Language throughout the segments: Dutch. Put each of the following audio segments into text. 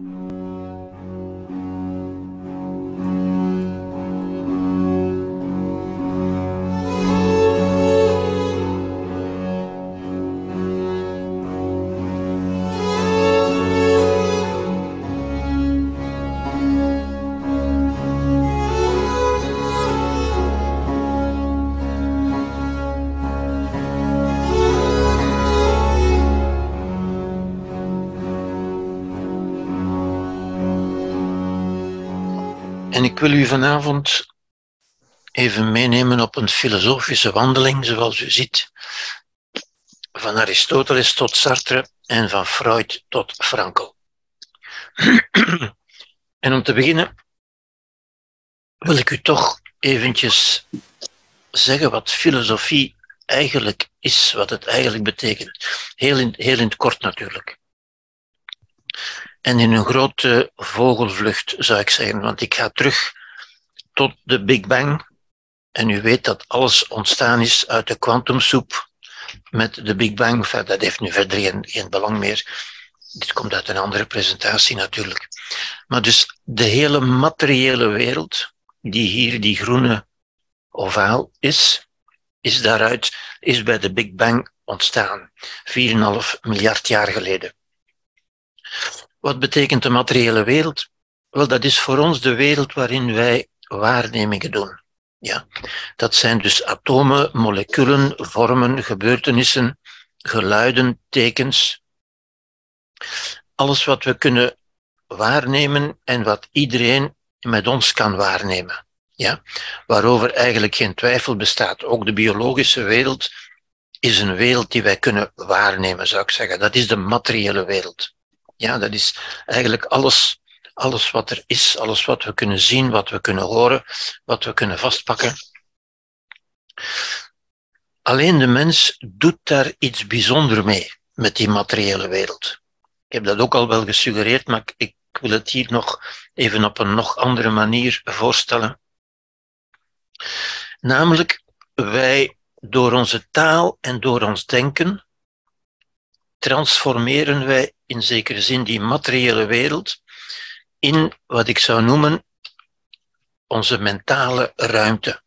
En ik wil u vanavond even meenemen op een filosofische wandeling, zoals u ziet, van Aristoteles tot Sartre en van Freud tot Frankl. en om te beginnen wil ik u toch eventjes zeggen wat filosofie eigenlijk is, wat het eigenlijk betekent. Heel heel in het kort natuurlijk. En in een grote vogelvlucht zou ik zeggen, want ik ga terug tot de Big Bang. En u weet dat alles ontstaan is uit de kwantumsoep met de Big Bang. dat heeft nu verder geen, geen belang meer. Dit komt uit een andere presentatie natuurlijk. Maar dus de hele materiële wereld, die hier die groene ovaal is, is daaruit, is bij de Big Bang ontstaan. 4,5 miljard jaar geleden. Wat betekent de materiële wereld? Wel, dat is voor ons de wereld waarin wij waarnemingen doen. Ja, dat zijn dus atomen, moleculen, vormen, gebeurtenissen, geluiden, tekens. Alles wat we kunnen waarnemen en wat iedereen met ons kan waarnemen. Ja, waarover eigenlijk geen twijfel bestaat. Ook de biologische wereld is een wereld die wij kunnen waarnemen, zou ik zeggen. Dat is de materiële wereld. Ja, dat is eigenlijk alles, alles wat er is, alles wat we kunnen zien, wat we kunnen horen, wat we kunnen vastpakken. Alleen de mens doet daar iets bijzonders mee, met die materiële wereld. Ik heb dat ook al wel gesuggereerd, maar ik wil het hier nog even op een nog andere manier voorstellen. Namelijk, wij door onze taal en door ons denken transformeren wij in zekere zin die materiële wereld in wat ik zou noemen onze mentale ruimte.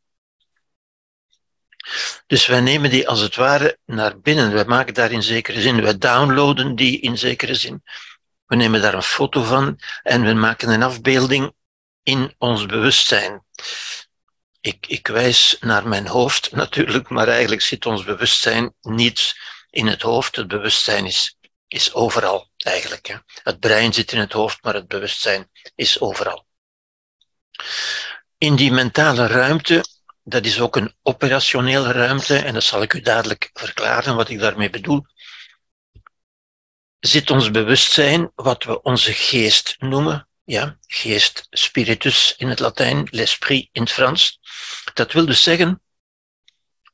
Dus wij nemen die als het ware naar binnen. We maken daar in zekere zin, we downloaden die in zekere zin. We nemen daar een foto van en we maken een afbeelding in ons bewustzijn. Ik, ik wijs naar mijn hoofd natuurlijk, maar eigenlijk zit ons bewustzijn niet in het hoofd. Het bewustzijn is, is overal eigenlijk. Hè. Het brein zit in het hoofd, maar het bewustzijn is overal. In die mentale ruimte, dat is ook een operationele ruimte, en dat zal ik u dadelijk verklaren wat ik daarmee bedoel, zit ons bewustzijn, wat we onze geest noemen, ja, geest spiritus in het Latijn, l'esprit in het Frans. Dat wil dus zeggen,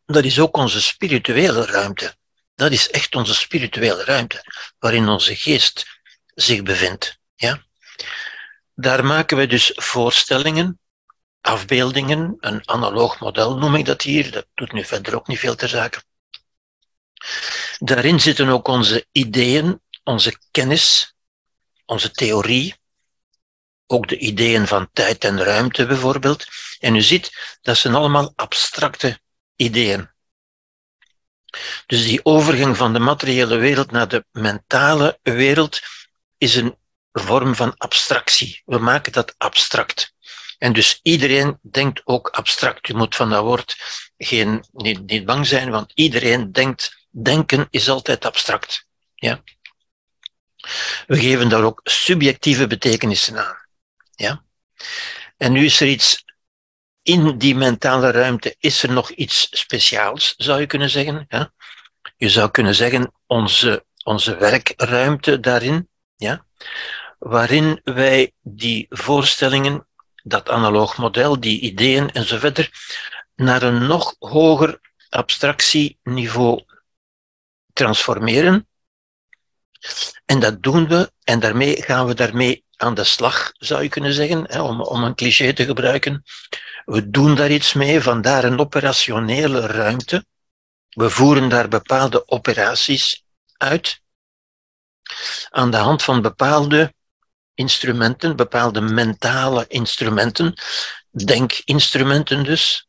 dat is ook onze spirituele ruimte. Dat is echt onze spirituele ruimte, waarin onze geest zich bevindt. Ja? Daar maken we dus voorstellingen, afbeeldingen, een analoog model noem ik dat hier, dat doet nu verder ook niet veel ter zake. Daarin zitten ook onze ideeën, onze kennis, onze theorie, ook de ideeën van tijd en ruimte bijvoorbeeld. En u ziet, dat zijn allemaal abstracte ideeën. Dus die overgang van de materiële wereld naar de mentale wereld is een vorm van abstractie. We maken dat abstract. En dus iedereen denkt ook abstract. Je moet van dat woord geen, niet, niet bang zijn, want iedereen denkt, denken is altijd abstract. Ja? We geven daar ook subjectieve betekenissen aan. Ja? En nu is er iets in die mentale ruimte is er nog iets speciaals, zou je kunnen zeggen. Ja? Je zou kunnen zeggen, onze, onze werkruimte daarin, ja? waarin wij die voorstellingen, dat analoog model, die ideeën enzovoort, naar een nog hoger abstractieniveau transformeren. En dat doen we, en daarmee gaan we daarmee aan de slag, zou je kunnen zeggen, om, om een cliché te gebruiken. We doen daar iets mee, vandaar een operationele ruimte. We voeren daar bepaalde operaties uit aan de hand van bepaalde instrumenten, bepaalde mentale instrumenten, denkinstrumenten dus.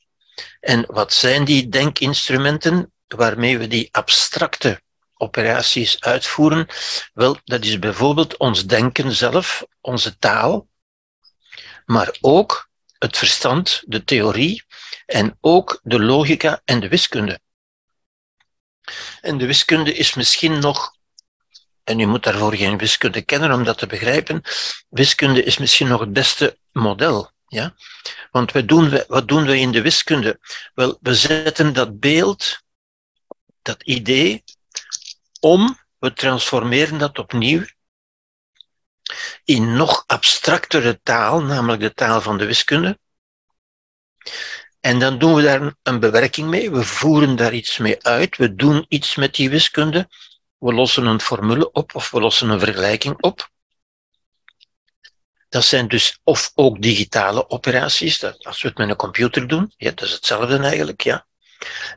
En wat zijn die denkinstrumenten waarmee we die abstracte operaties uitvoeren? Wel, dat is bijvoorbeeld ons denken zelf, onze taal, maar ook het verstand, de theorie en ook de logica en de wiskunde. En de wiskunde is misschien nog, en u moet daarvoor geen wiskunde kennen om dat te begrijpen, wiskunde is misschien nog het beste model. Ja? Want we doen, wat doen we in de wiskunde? Wel, we zetten dat beeld, dat idee, om, we transformeren dat opnieuw in nog abstractere taal, namelijk de taal van de wiskunde. En dan doen we daar een bewerking mee, we voeren daar iets mee uit, we doen iets met die wiskunde, we lossen een formule op of we lossen een vergelijking op. Dat zijn dus of ook digitale operaties, dat, als we het met een computer doen, ja, dat is hetzelfde eigenlijk, ja.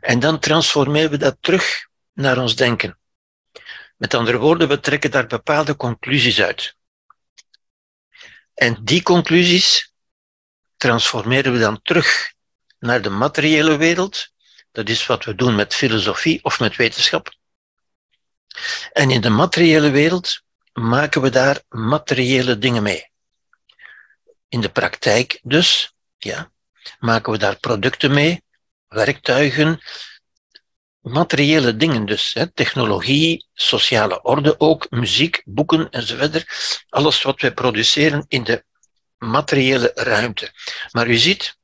En dan transformeren we dat terug naar ons denken. Met andere woorden, we trekken daar bepaalde conclusies uit. En die conclusies transformeren we dan terug naar de materiële wereld. Dat is wat we doen met filosofie of met wetenschap. En in de materiële wereld maken we daar materiële dingen mee. In de praktijk dus, ja, maken we daar producten mee, werktuigen, materiële dingen dus. Hè, technologie, sociale orde ook, muziek, boeken enzovoort. Alles wat wij produceren in de materiële ruimte. Maar u ziet,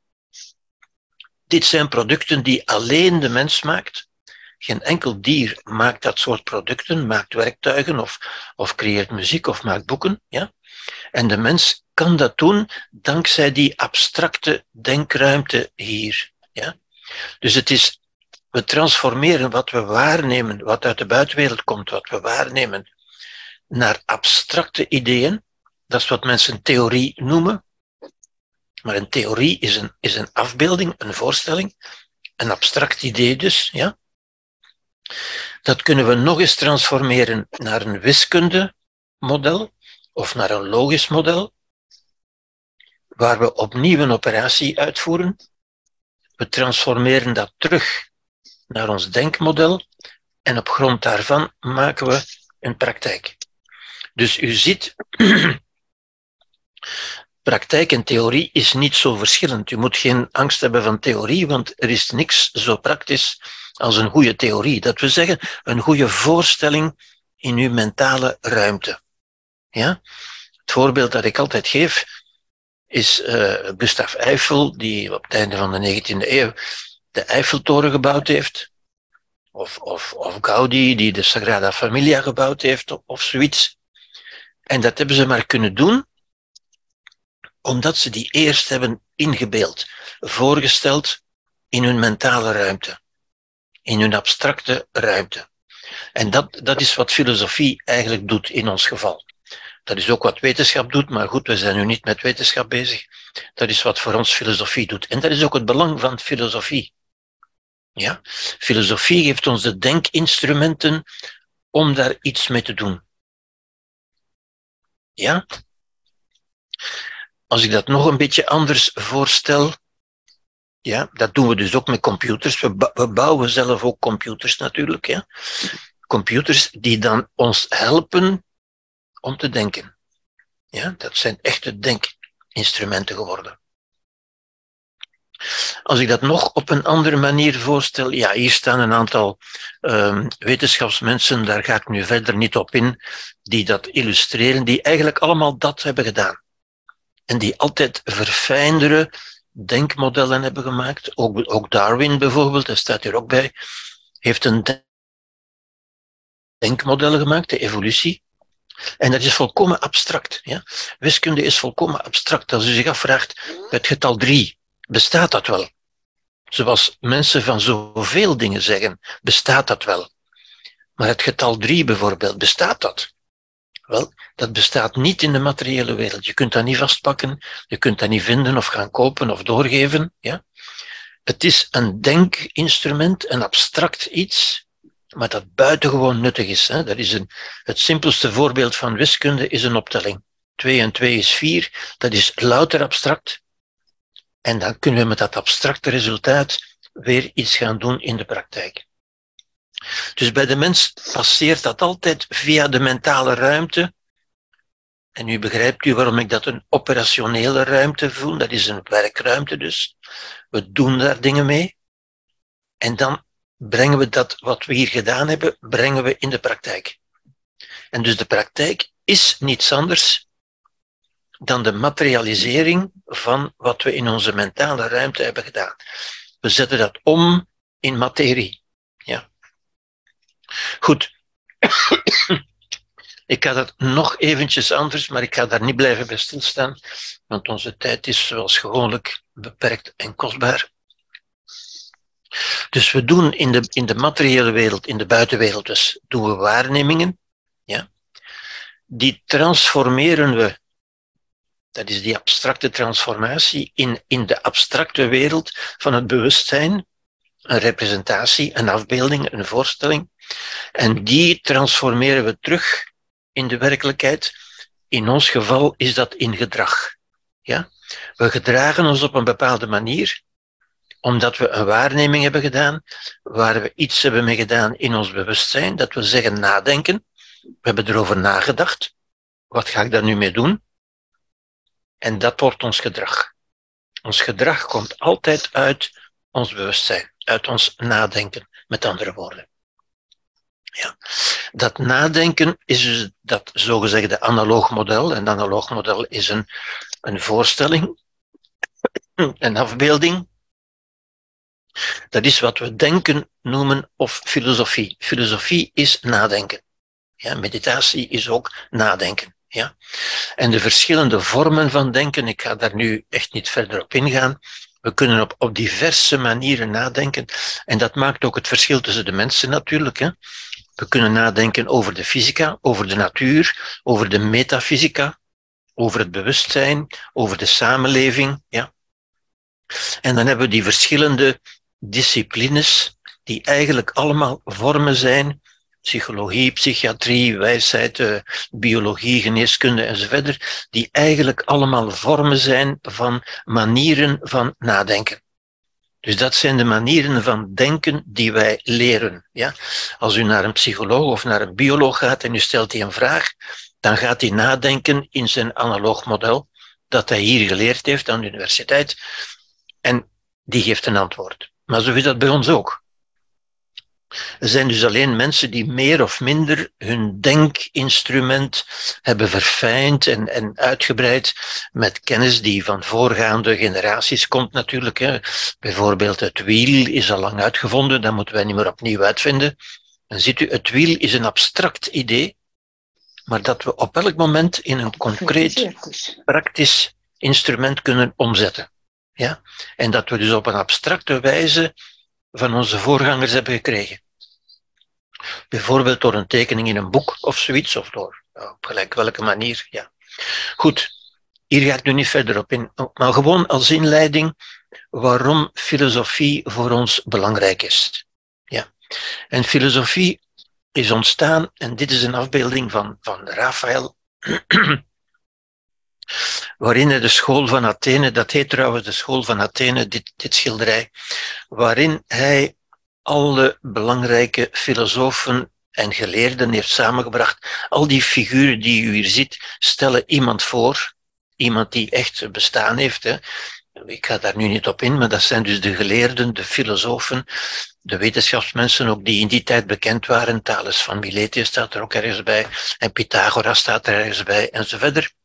dit zijn producten die alleen de mens maakt. Geen enkel dier maakt dat soort producten, maakt werktuigen of, of creëert muziek of maakt boeken. Ja? En de mens kan dat doen dankzij die abstracte denkruimte hier. Ja? Dus het is, we transformeren wat we waarnemen, wat uit de buitenwereld komt, wat we waarnemen, naar abstracte ideeën. Dat is wat mensen theorie noemen. Maar een theorie is een, is een afbeelding, een voorstelling, een abstract idee dus. Ja? Dat kunnen we nog eens transformeren naar een wiskundemodel of naar een logisch model, waar we opnieuw een operatie uitvoeren. We transformeren dat terug naar ons denkmodel en op grond daarvan maken we een praktijk. Dus u ziet, praktijk en theorie is niet zo verschillend. U moet geen angst hebben van theorie, want er is niks zo praktisch als een goede theorie. Dat wil zeggen, een goede voorstelling in uw mentale ruimte. Ja? Het voorbeeld dat ik altijd geef is uh, Eiffel, die op het einde van de 19e eeuw de Eiffeltoren gebouwd heeft. Of, of, of Gaudi, die de Sagrada Familia gebouwd heeft, of zoiets. En dat hebben ze maar kunnen doen omdat ze die eerst hebben ingebeeld, voorgesteld in hun mentale ruimte, in hun abstracte ruimte. En dat, dat is wat filosofie eigenlijk doet in ons geval. Dat is ook wat wetenschap doet, maar goed, we zijn nu niet met wetenschap bezig. Dat is wat voor ons filosofie doet. En dat is ook het belang van filosofie. Ja? Filosofie geeft ons de denkinstrumenten om daar iets mee te doen. Ja? Als ik dat nog een beetje anders voorstel, ja, dat doen we dus ook met computers. We, we bouwen zelf ook computers natuurlijk. Ja. Computers die dan ons helpen om te denken. Ja, dat zijn echte denkinstrumenten geworden. Als ik dat nog op een andere manier voorstel, ja, hier staan een aantal um, wetenschapsmensen, daar ga ik nu verder niet op in, die dat illustreren, die eigenlijk allemaal dat hebben gedaan. En die altijd verfijndere denkmodellen hebben gemaakt. Ook, ook Darwin bijvoorbeeld, dat staat hier ook bij, heeft een denkmodel gemaakt, de evolutie. En dat is volkomen abstract. Ja? Wiskunde is volkomen abstract. Als u zich afvraagt, het getal 3, bestaat dat wel? Zoals mensen van zoveel dingen zeggen, bestaat dat wel? Maar het getal 3 bijvoorbeeld, bestaat dat? Wel, dat bestaat niet in de materiële wereld. Je kunt dat niet vastpakken, je kunt dat niet vinden of gaan kopen of doorgeven. Ja? Het is een denkinstrument, een abstract iets, maar dat buitengewoon nuttig is. Hè? Dat is een, het simpelste voorbeeld van wiskunde is een optelling. 2 en 2 is 4, dat is louter abstract. En dan kunnen we met dat abstracte resultaat weer iets gaan doen in de praktijk. Dus bij de mens passeert dat altijd via de mentale ruimte. En nu begrijpt u waarom ik dat een operationele ruimte voel. Dat is een werkruimte dus. We doen daar dingen mee. En dan brengen we dat wat we hier gedaan hebben, brengen we in de praktijk. En dus de praktijk is niets anders dan de materialisering van wat we in onze mentale ruimte hebben gedaan. We zetten dat om in materie. Ja. Goed. Ik ga dat nog eventjes anders, maar ik ga daar niet blijven bij stilstaan, want onze tijd is zoals gewoonlijk beperkt en kostbaar. Dus we doen in de, in de materiële wereld, in de buitenwereld, dus doen we waarnemingen. Ja. Die transformeren we, dat is die abstracte transformatie, in, in de abstracte wereld van het bewustzijn. Een representatie, een afbeelding, een voorstelling. En die transformeren we terug in de werkelijkheid. In ons geval is dat in gedrag. Ja? We gedragen ons op een bepaalde manier omdat we een waarneming hebben gedaan, waar we iets hebben mee gedaan in ons bewustzijn, dat wil zeggen nadenken. We hebben erover nagedacht. Wat ga ik daar nu mee doen? En dat wordt ons gedrag. Ons gedrag komt altijd uit ons bewustzijn, uit ons nadenken, met andere woorden. Ja. Dat nadenken is dus dat zogezegde analoog model. Een analoog model is een, een voorstelling, een afbeelding dat is wat we denken noemen of filosofie. Filosofie is nadenken. Ja, meditatie is ook nadenken. Ja. En de verschillende vormen van denken, ik ga daar nu echt niet verder op ingaan. We kunnen op, op diverse manieren nadenken. En dat maakt ook het verschil tussen de mensen natuurlijk. Hè. We kunnen nadenken over de fysica, over de natuur, over de metafysica, over het bewustzijn, over de samenleving. Ja. En dan hebben we die verschillende disciplines die eigenlijk allemaal vormen zijn, psychologie, psychiatrie, wijsheid, eh, biologie, geneeskunde enzovoort, die eigenlijk allemaal vormen zijn van manieren van nadenken. Dus dat zijn de manieren van denken die wij leren. Ja? Als u naar een psycholoog of naar een bioloog gaat en u stelt die een vraag, dan gaat hij nadenken in zijn analoog model dat hij hier geleerd heeft aan de universiteit. En die geeft een antwoord. Maar zo is dat bij ons ook. Er zijn dus alleen mensen die meer of minder hun denkinstrument hebben verfijnd en, en uitgebreid met kennis die van voorgaande generaties komt natuurlijk. Hè. Bijvoorbeeld het wiel is al lang uitgevonden, dat moeten wij niet meer opnieuw uitvinden. En ziet u, het wiel is een abstract idee, maar dat we op elk moment in een concreet, praktisch instrument kunnen omzetten. Ja? En dat we dus op een abstracte wijze van onze voorgangers hebben gekregen. Bijvoorbeeld door een tekening in een boek of zoiets, of door op gelijk welke manier. Ja. Goed, hier ga ik nu niet verder op in, maar gewoon als inleiding waarom filosofie voor ons belangrijk is. Ja. En filosofie is ontstaan, en dit is een afbeelding van, van Raphaël, waarin de school van Athene, dat heet trouwens de school van Athene, dit, dit schilderij, waarin hij alle belangrijke filosofen en geleerden heeft samengebracht. Al die figuren die u hier ziet, stellen iemand voor, iemand die echt bestaan heeft. Hè. Ik ga daar nu niet op in, maar dat zijn dus de geleerden, de filosofen, de wetenschapsmensen ook die in die tijd bekend waren. Thales van Miletus staat er ook ergens bij, en Pythagoras staat er ergens bij, enzovoort.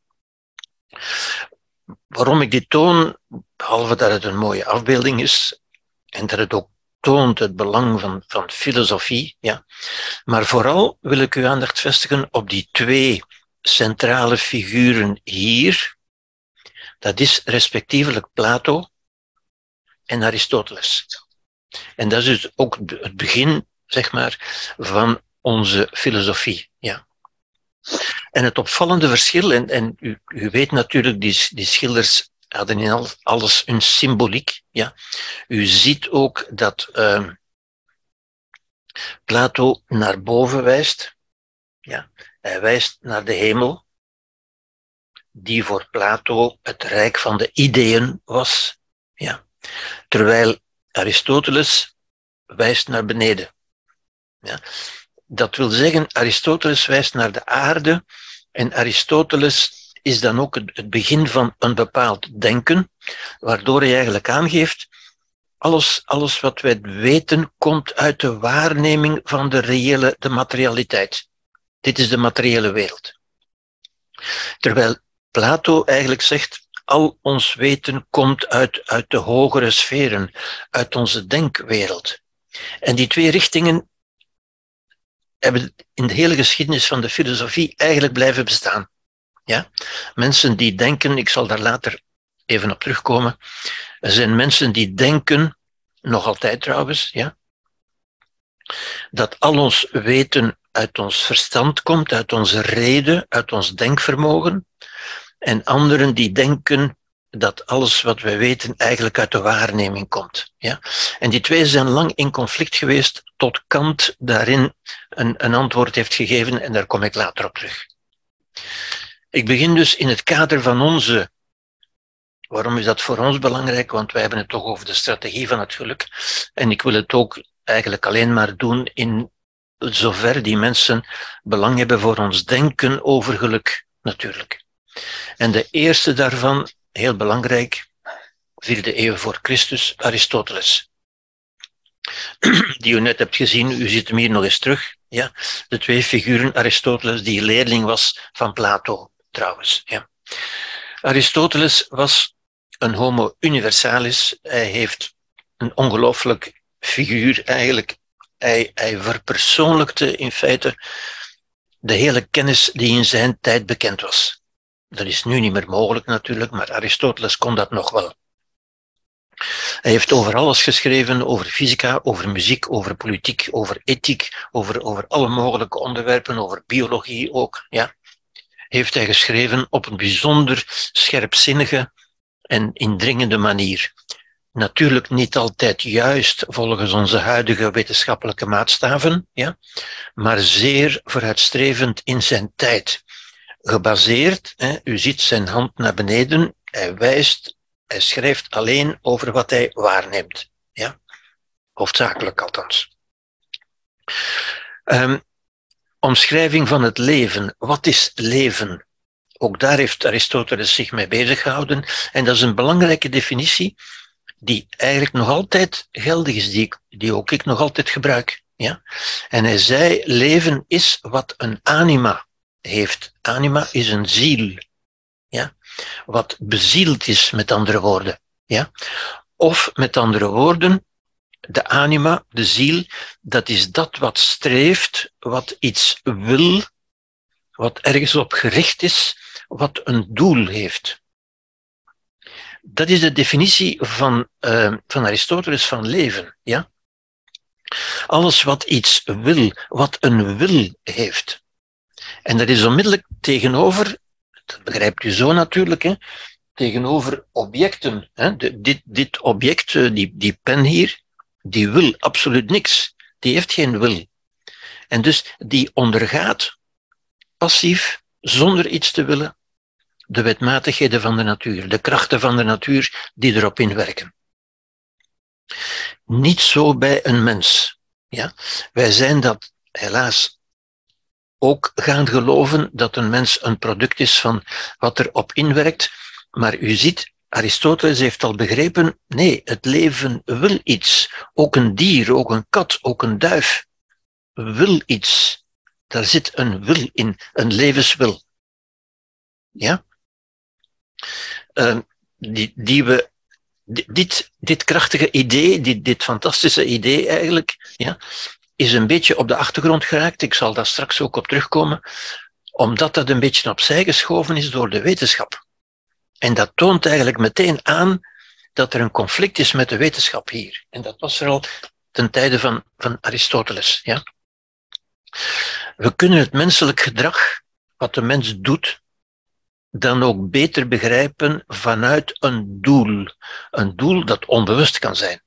Waarom ik dit toon, behalve dat het een mooie afbeelding is en dat het ook toont het belang van, van filosofie, ja. maar vooral wil ik uw aandacht vestigen op die twee centrale figuren hier. Dat is respectievelijk Plato en Aristoteles. En dat is dus ook het begin, zeg maar, van onze filosofie. Ja. En het opvallende verschil, en, en u, u weet natuurlijk, die, die schilders hadden in alles een symboliek. Ja. U ziet ook dat uh, Plato naar boven wijst. Ja. Hij wijst naar de hemel. die voor Plato het rijk van de ideeën was. Ja. Terwijl Aristoteles wijst naar beneden. Ja. Dat wil zeggen, Aristoteles wijst naar de aarde en Aristoteles is dan ook het begin van een bepaald denken, waardoor hij eigenlijk aangeeft, alles, alles wat wij weten komt uit de waarneming van de reële, de materialiteit. Dit is de materiële wereld. Terwijl Plato eigenlijk zegt, al ons weten komt uit, uit de hogere sferen, uit onze denkwereld. En die twee richtingen hebben in de hele geschiedenis van de filosofie eigenlijk blijven bestaan. Ja? Mensen die denken, ik zal daar later even op terugkomen, er zijn mensen die denken, nog altijd trouwens, ja, dat al ons weten uit ons verstand komt, uit onze reden, uit ons denkvermogen. En anderen die denken dat alles wat wij weten eigenlijk uit de waarneming komt. Ja? En die twee zijn lang in conflict geweest tot Kant daarin een, een antwoord heeft gegeven en daar kom ik later op terug. Ik begin dus in het kader van onze. Waarom is dat voor ons belangrijk? Want wij hebben het toch over de strategie van het geluk. En ik wil het ook eigenlijk alleen maar doen in zover die mensen belang hebben voor ons denken over geluk, natuurlijk. En de eerste daarvan, heel belangrijk, vierde eeuw voor Christus, Aristoteles. Die u net hebt gezien, u ziet hem hier nog eens terug. Ja, de twee figuren, Aristoteles, die leerling was van Plato trouwens. Ja. Aristoteles was een homo universalis. Hij heeft een ongelooflijk figuur eigenlijk. Hij, hij verpersoonlijkte in feite de hele kennis die in zijn tijd bekend was. Dat is nu niet meer mogelijk natuurlijk, maar Aristoteles kon dat nog wel. Hij heeft over alles geschreven, over fysica, over muziek, over politiek, over ethiek, over, over alle mogelijke onderwerpen, over biologie ook. Ja heeft hij geschreven op een bijzonder scherpzinnige en indringende manier. Natuurlijk niet altijd juist volgens onze huidige wetenschappelijke maatstaven, ja, maar zeer vooruitstrevend in zijn tijd. Gebaseerd, hè, u ziet zijn hand naar beneden, hij wijst, hij schrijft alleen over wat hij waarneemt. Ja? Hoofdzakelijk althans. Um, omschrijving van het leven. Wat is leven? Ook daar heeft Aristoteles zich mee bezig gehouden. En dat is een belangrijke definitie die eigenlijk nog altijd geldig is, die, die ook ik nog altijd gebruik. Ja? En hij zei, leven is wat een anima heeft. Anima is een ziel. Ja? Wat bezield is, met andere woorden. Ja? Of met andere woorden, de anima, de ziel, dat is dat wat streeft, wat iets wil, wat ergens op gericht is, wat een doel heeft. Dat is de definitie van, uh, van Aristoteles van leven. Ja? Alles wat iets wil, wat een wil heeft. En dat is onmiddellijk tegenover, dat begrijpt u zo natuurlijk, hè, tegenover objecten. Hè. Dit, dit object, eh, die, die pen hier, die wil absoluut niks. Die heeft geen wil. En dus die ondergaat passief, zonder iets te willen, de wetmatigheden van de natuur, de krachten van de natuur die erop inwerken. Niet zo bij een mens. Ja? Wij zijn dat helaas ook gaan geloven dat een mens een product is van wat er op inwerkt. Maar u ziet, Aristoteles heeft al begrepen, nee, het leven wil iets. Ook een dier, ook een kat, ook een duif wil iets. Daar zit een wil in, een levenswil. Ja? Uh, die, die we, dit, dit krachtige idee, dit, dit fantastische idee eigenlijk, ja, is een beetje op de achtergrond geraakt. Ik zal daar straks ook op terugkomen, omdat dat een beetje opzij geschoven is door de wetenschap. En dat toont eigenlijk meteen aan dat er een conflict is met de wetenschap hier. En dat was er al ten tijde van, van Aristoteles. Ja? We kunnen het menselijk gedrag, wat de mens doet, dan ook beter begrijpen vanuit een doel. Een doel dat onbewust kan zijn.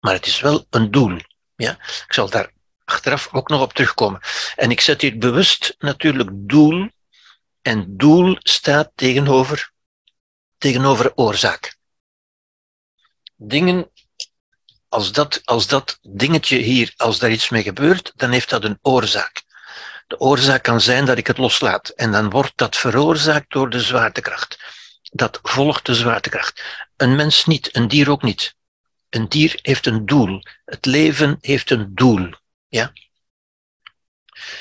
Maar het is wel een doel. Ja? Ik zal daar achteraf ook nog op terugkomen. En ik zet hier bewust natuurlijk doel En doel staat tegenover, tegenover oorzaak. Dingen, als dat, als dat dingetje hier, als daar iets mee gebeurt, dan heeft dat een oorzaak. De oorzaak kan zijn dat ik het loslaat. En dan wordt dat veroorzaakt door de zwaartekracht. Dat volgt de zwaartekracht. Een mens niet, een dier ook niet. Een dier heeft een doel. Het leven heeft een doel. Ja?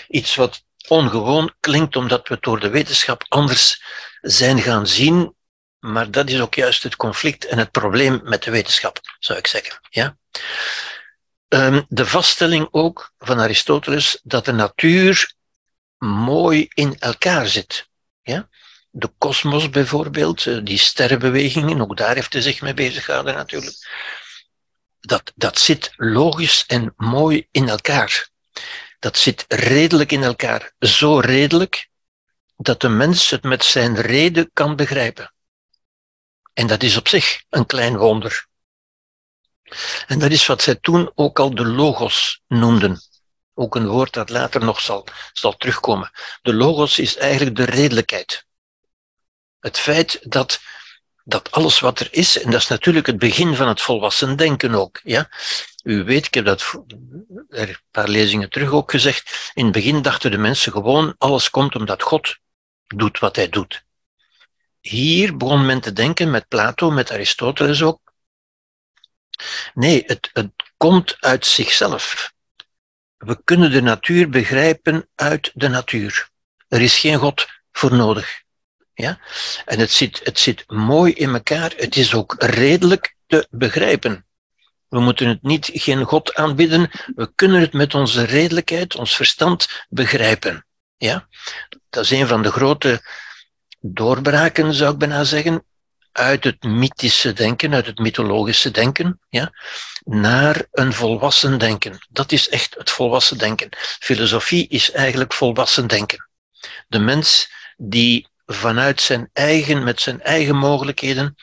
Iets wat ongewoon klinkt omdat we het door de wetenschap anders zijn gaan zien, maar dat is ook juist het conflict en het probleem met de wetenschap, zou ik zeggen. Ja? Ehm, de vaststelling ook van Aristoteles dat de natuur mooi in elkaar zit. Ja? De kosmos bijvoorbeeld, eh, die sterrenbewegingen, ook daar heeft hij zich mee bezig gehouden natuurlijk. Dat, dat zit logisch en mooi in elkaar. Dat zit redelijk in elkaar. Zo redelijk dat de mens het met zijn reden kan begrijpen. En dat is op zich een klein wonder. En dat is wat zij toen ook al de logos noemden. Ook een woord dat later nog zal, zal terugkomen. De logos is eigenlijk de redelijkheid. Het feit dat, dat alles wat er is, en dat is natuurlijk het begin van het volwassen denken ook. Ja? U weet, ik heb dat een paar lezingen terug ook gezegd. In het begin dachten de mensen gewoon, alles komt omdat God doet wat hij doet. Hier begon men te denken met Plato, met Aristoteles ook. Nee, het, het komt uit zichzelf. We kunnen de natuur begrijpen uit de natuur. Er is geen God voor nodig. Ja? En het zit, het zit mooi in elkaar. Het is ook redelijk te begrijpen. We moeten het niet geen God aanbidden. We kunnen het met onze redelijkheid, ons verstand begrijpen. Ja? Dat is een van de grote doorbraken, zou ik bijna zeggen, uit het mythische denken, uit het mythologische denken, ja, naar een volwassen denken. Dat is echt het volwassen denken. Filosofie is eigenlijk volwassen denken. De mens die vanuit zijn eigen, met zijn eigen mogelijkheden,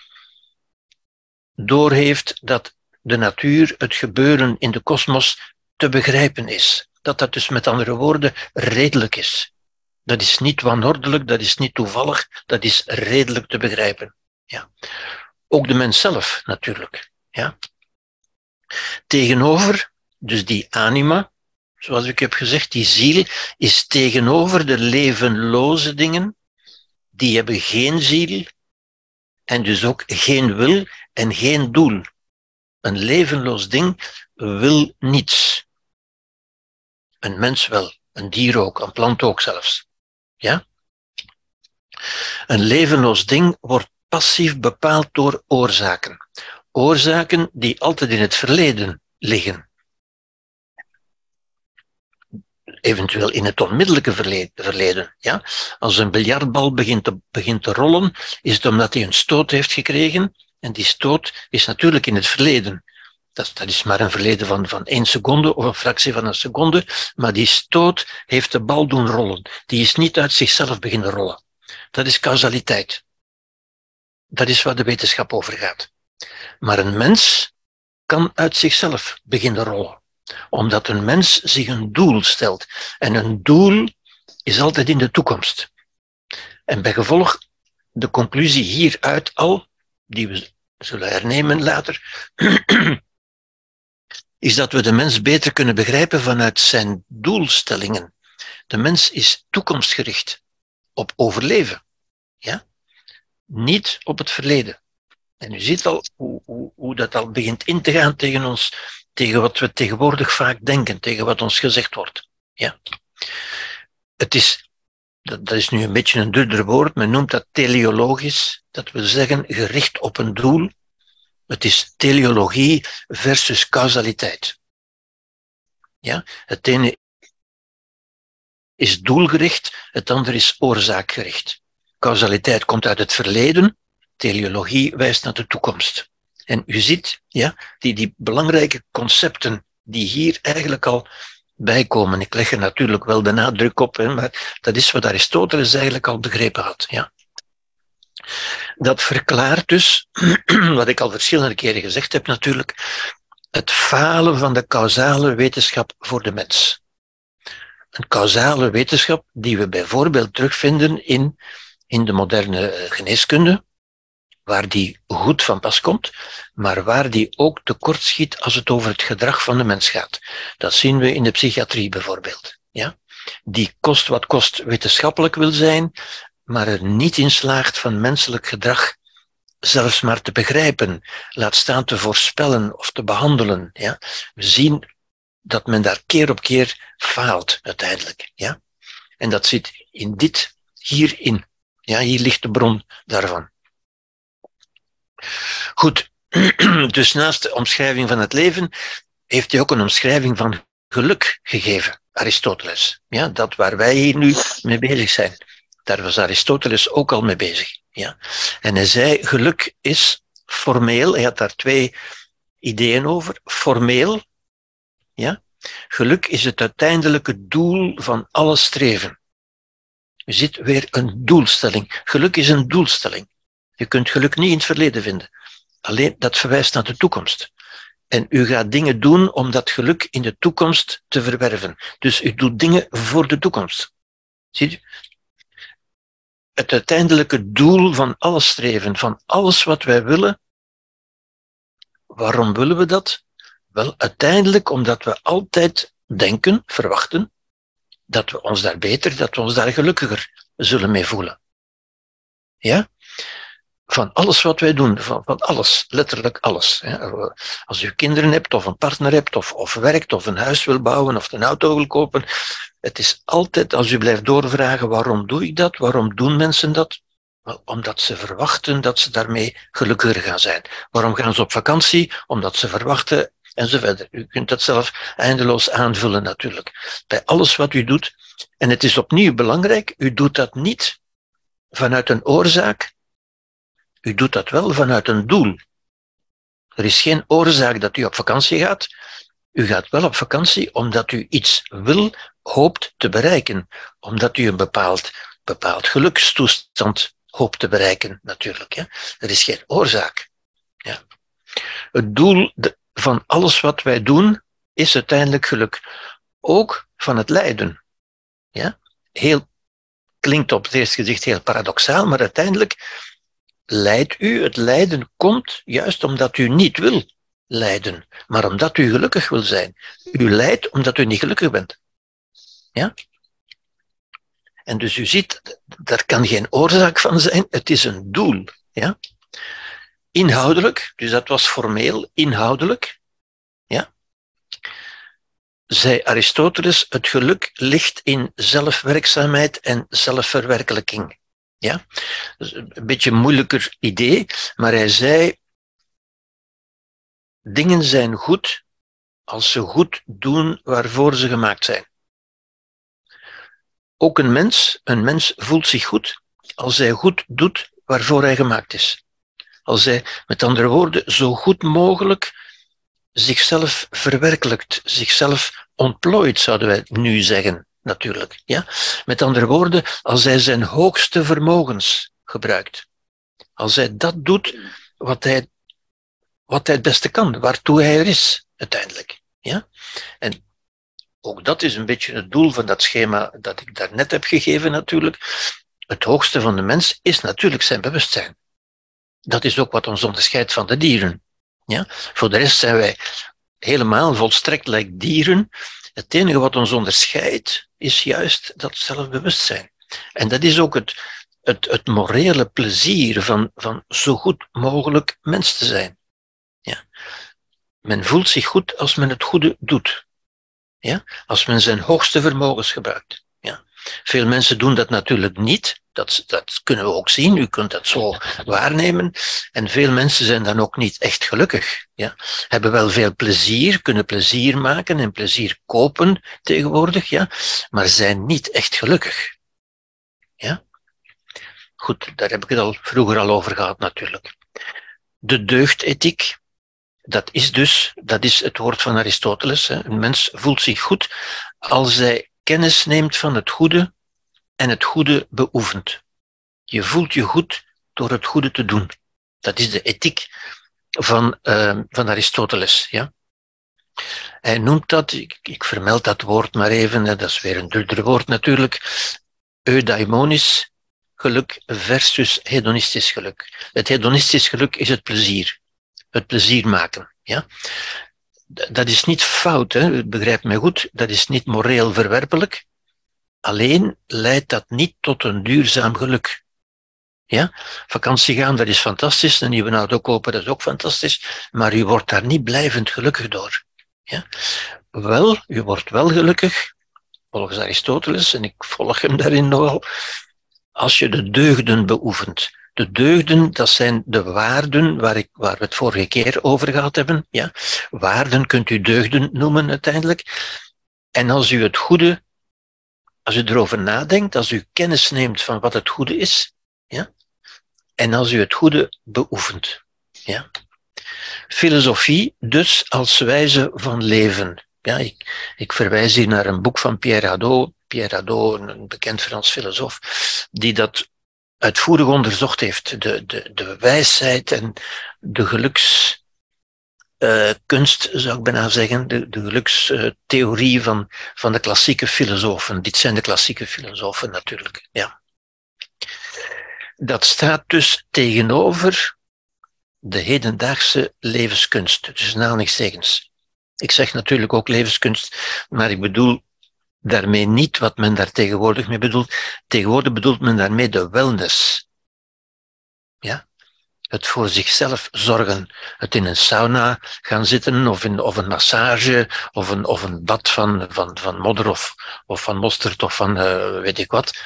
doorheeft dat de natuur, het gebeuren in de kosmos te begrijpen is. Dat dat dus met andere woorden redelijk is. Dat is niet wanordelijk, dat is niet toevallig, dat is redelijk te begrijpen. Ja. Ook de mens zelf natuurlijk. Ja. Tegenover, dus die anima, zoals ik heb gezegd, die ziel is tegenover de levenloze dingen, die hebben geen ziel en dus ook geen wil en geen doel. Een levenloos ding wil niets. Een mens wel, een dier ook, een plant ook zelfs. Ja? Een levenloos ding wordt passief bepaald door oorzaken. Oorzaken die altijd in het verleden liggen. Eventueel in het onmiddellijke verleden. Ja? Als een biljartbal begint te, begint te rollen, is het omdat hij een stoot heeft gekregen. En die stoot is natuurlijk in het verleden. Dat, dat, is maar een verleden van, van één seconde of een fractie van een seconde. Maar die stoot heeft de bal doen rollen. Die is niet uit zichzelf beginnen rollen. Dat is causaliteit. Dat is waar de wetenschap over gaat. Maar een mens kan uit zichzelf beginnen rollen. Omdat een mens zich een doel stelt. En een doel is altijd in de toekomst. En bij gevolg, de conclusie hieruit al, die we zullen hernemen later, is dat we de mens beter kunnen begrijpen vanuit zijn doelstellingen. De mens is toekomstgericht op overleven. Ja? niet op het verleden. En u ziet al hoe, hoe, hoe dat al begint in te gaan tegen ons, tegen wat we tegenwoordig vaak denken, tegen wat ons gezegd wordt. Ja. Het is, dat, is nu een beetje een duurder woord, men noemt dat teleologisch, dat wil zeggen gericht op een doel. Het is teleologie versus causaliteit. Ja? Het ene is doelgericht, het andere is oorzaakgericht. Causaliteit komt uit het verleden, teleologie wijst naar de toekomst. En u ziet ja, die, die belangrijke concepten die hier eigenlijk al bijkomen. Ik leg er natuurlijk wel de nadruk op, hè, maar dat is wat Aristoteles eigenlijk al begrepen had. Ja. Dat verklaart dus, wat ik al verschillende keren gezegd heb natuurlijk, het falen van de causale wetenschap voor de mens. een causale wetenschap die we bijvoorbeeld terugvinden in, in de moderne eh, geneeskunde, waar die goed van pas komt, maar waar die ook tekortschiet als het over het gedrag van de mens gaat. Dat zien we in de psychiatrie bijvoorbeeld. Ja? Die kost wat kost wetenschappelijk wil zijn, maar er niet in slaagt van menselijk gedrag zelfs maar te begrijpen, laat staan te voorspellen of te behandelen. Ja? We zien dat men daar keer op keer faalt uiteindelijk. Ja? En dat zit in dit hierin. Ja, hier ligt de bron daarvan. Goed, dus naast de omschrijving van het leven heeft hij ook een omschrijving van geluk gegeven, Aristoteles. Ja, dat waar wij hier nu mee bezig zijn. Daar was Aristoteles ook al mee bezig. Ja. En hij zei, geluk is formeel, hij had daar twee ideeën over. Formeel, ja, geluk is het uiteindelijke doel van alle streven. Je ziet weer een doelstelling. Geluk is een doelstelling. Je kunt geluk niet in het verleden vinden. Alleen dat verwijst naar de toekomst. En u gaat dingen doen om dat geluk in de toekomst te verwerven. Dus u doet dingen voor de toekomst. Ziet u? Het uiteindelijke doel van alles streven, van alles wat wij willen. Waarom willen we dat? Wel, uiteindelijk omdat we altijd denken, verwachten, dat we ons daar beter, dat we ons daar gelukkiger zullen mee voelen. Ja? Van alles wat wij doen, van, van alles, letterlijk alles. Als u kinderen hebt, of een partner hebt, of, of werkt, of een huis wil bouwen, of een auto wil kopen, het is altijd, als u blijft doorvragen, waarom doe ik dat? Waarom doen mensen dat? Wel, omdat ze verwachten dat ze daarmee gelukkiger gaan zijn. Waarom gaan ze op vakantie? Omdat ze verwachten, enzovoort. U kunt dat zelf eindeloos aanvullen natuurlijk. Bij alles wat u doet. En het is opnieuw belangrijk, u doet dat niet vanuit een oorzaak, u doet dat wel vanuit een doel. Er is geen oorzaak dat u op vakantie gaat. U gaat wel op vakantie omdat u iets wil, hoopt te bereiken. Omdat u een bepaald, bepaald gelukstoestand hoopt te bereiken, natuurlijk. Er is geen oorzaak. Ja. Het doel van alles wat wij doen is uiteindelijk geluk. Ook van het lijden. Ja. Heel, klinkt op het eerste gezicht heel paradoxaal, maar uiteindelijk lijdt u. Het lijden komt juist omdat u niet wil lijden, maar omdat u gelukkig wil zijn. U lijdt omdat u niet gelukkig bent. Ja? En dus u ziet, daar kan geen oorzaak van zijn, het is een doel. Ja? Inhoudelijk, dus dat was formeel, inhoudelijk, ja? zei Aristoteles, het geluk ligt in zelfwerkzaamheid en zelfverwerkelijking. Ja? een beetje een moeilijker idee, maar hij zei, dingen zijn goed als ze goed doen waarvoor ze gemaakt zijn. Ook een mens, een mens voelt zich goed als hij goed doet waarvoor hij gemaakt is. Als hij, met andere woorden, zo goed mogelijk zichzelf verwerkelijkt, zichzelf ontplooit, zouden wij nu zeggen natuurlijk. Ja? Met andere woorden, als hij zijn hoogste vermogens gebruikt. Als hij dat doet wat hij, wat hij het beste kan, waartoe hij er is, uiteindelijk. Ja? En ook dat is een beetje het doel van dat schema dat ik daarnet heb gegeven, natuurlijk. Het hoogste van de mens is natuurlijk zijn bewustzijn. Dat is ook wat ons onderscheidt van de dieren. Ja? Voor de rest zijn wij helemaal volstrekt lijkt dieren. Het enige wat ons onderscheidt is juist dat zelfbewustzijn. En dat is ook het, het, het morele plezier van, van zo goed mogelijk mens te zijn. Ja. Men voelt zich goed als men het goede doet. Ja? Als men zijn hoogste vermogens gebruikt. Veel mensen doen dat natuurlijk niet. Dat, dat kunnen we ook zien. U kunt dat zo waarnemen. En veel mensen zijn dan ook niet echt gelukkig. Ja. Hebben wel veel plezier, kunnen plezier maken en plezier kopen tegenwoordig, ja. Maar zijn niet echt gelukkig. Ja. Goed, daar heb ik het al vroeger al over gehad natuurlijk. De deugdethiek, dat is dus, dat is het woord van Aristoteles. Hè. Een mens voelt zich goed als hij kennis neemt van het goede en het goede beoefent. Je voelt je goed door het goede te doen. Dat is de ethiek van, uh, van Aristoteles. Ja? Hij noemt dat, ik, ik vermeld dat woord maar even, dat is weer een duurder woord natuurlijk, eudaimonisch geluk versus hedonistisch geluk. Het hedonistisch geluk is het plezier. Het plezier maken. Ja? Dat is niet fout, hè? begrijp mij goed, dat is niet moreel verwerpelijk. Alleen leidt dat niet tot een duurzaam geluk. Ja? Vakantie gaan, dat is fantastisch. Een nieuwe auto kopen, dat is ook fantastisch. Maar u wordt daar niet blijvend gelukkig door. Ja? Wel, u wordt wel gelukkig, volgens Aristoteles, en ik volg hem daarin nogal, als je de deugden beoefent. De deugden, dat zijn de waarden waar, ik, waar we het vorige keer over gehad hebben. Ja? Waarden kunt u deugden noemen uiteindelijk. En als u het goede, als u erover nadenkt, als u kennis neemt van wat het goede is, ja? en als u het goede beoefent. Ja? Filosofie dus als wijze van leven. Ja, ik, ik verwijs hier naar een boek van Pierre Hadot, Pierre Hadot, een bekend Frans filosoof, die dat uitvoerig onderzocht heeft. De, de, de wijsheid en de gelukskunst, uh, zou ik bijna zeggen, de, de gelukstheorie van, van de klassieke filosofen. Dit zijn de klassieke filosofen natuurlijk. Ja. Dat staat dus tegenover de hedendaagse levenskunst, dus aanhalingstekens. Ik zeg natuurlijk ook levenskunst, maar ik bedoel daarmee niet wat men daar tegenwoordig mee bedoelt. Tegenwoordig bedoelt men daarmee de wellness. Ja? Het voor zichzelf zorgen. Het in een sauna gaan zitten, of, in, of een massage, of een, of een bad van, van, van modder of, of van mosterd of van uh, weet ik wat.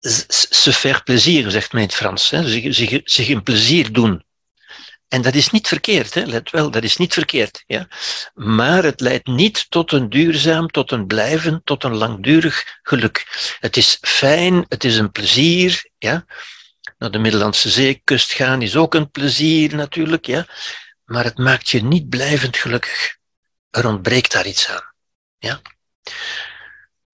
Se faire plaisir, zegt men in het Frans. Hè? Zich, zich, zich een plezier doen. En dat is niet verkeerd, hè? let wel, dat is niet verkeerd. Ja? Maar het leidt niet tot een duurzaam, tot een blijvend, tot een langdurig geluk. Het is fijn, het is een plezier. Ja? Naar de Middellandse Zeekust gaan is ook een plezier natuurlijk, ja? maar het maakt je niet blijvend gelukkig. Er ontbreekt daar iets aan. Ja?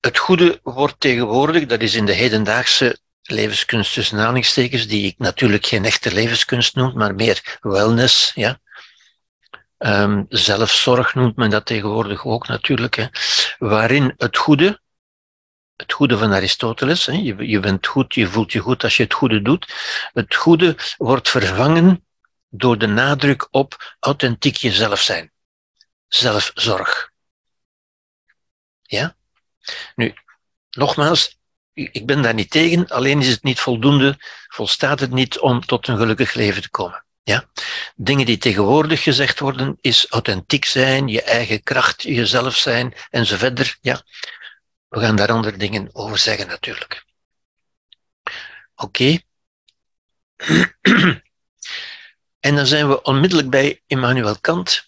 Het goede wordt tegenwoordig, dat is in de hedendaagse levenskunst tussen aanhalingstekens, die ik natuurlijk geen echte levenskunst noem, maar meer wellness, ja. Um, zelfzorg noemt men dat tegenwoordig ook natuurlijk, hè, waarin het goede, het goede van Aristoteles, hè, je, je bent goed, je voelt je goed als je het goede doet, het goede wordt vervangen door de nadruk op authentiek jezelf zijn. Zelfzorg. Ja? Nu, nogmaals, ik ben daar niet tegen, alleen is het niet voldoende, volstaat het niet om tot een gelukkig leven te komen. Ja? Dingen die tegenwoordig gezegd worden, is authentiek zijn, je eigen kracht, jezelf zijn en zo verder. Ja? We gaan daar andere dingen over zeggen natuurlijk. Oké. en dan zijn we onmiddellijk bij Immanuel Kant,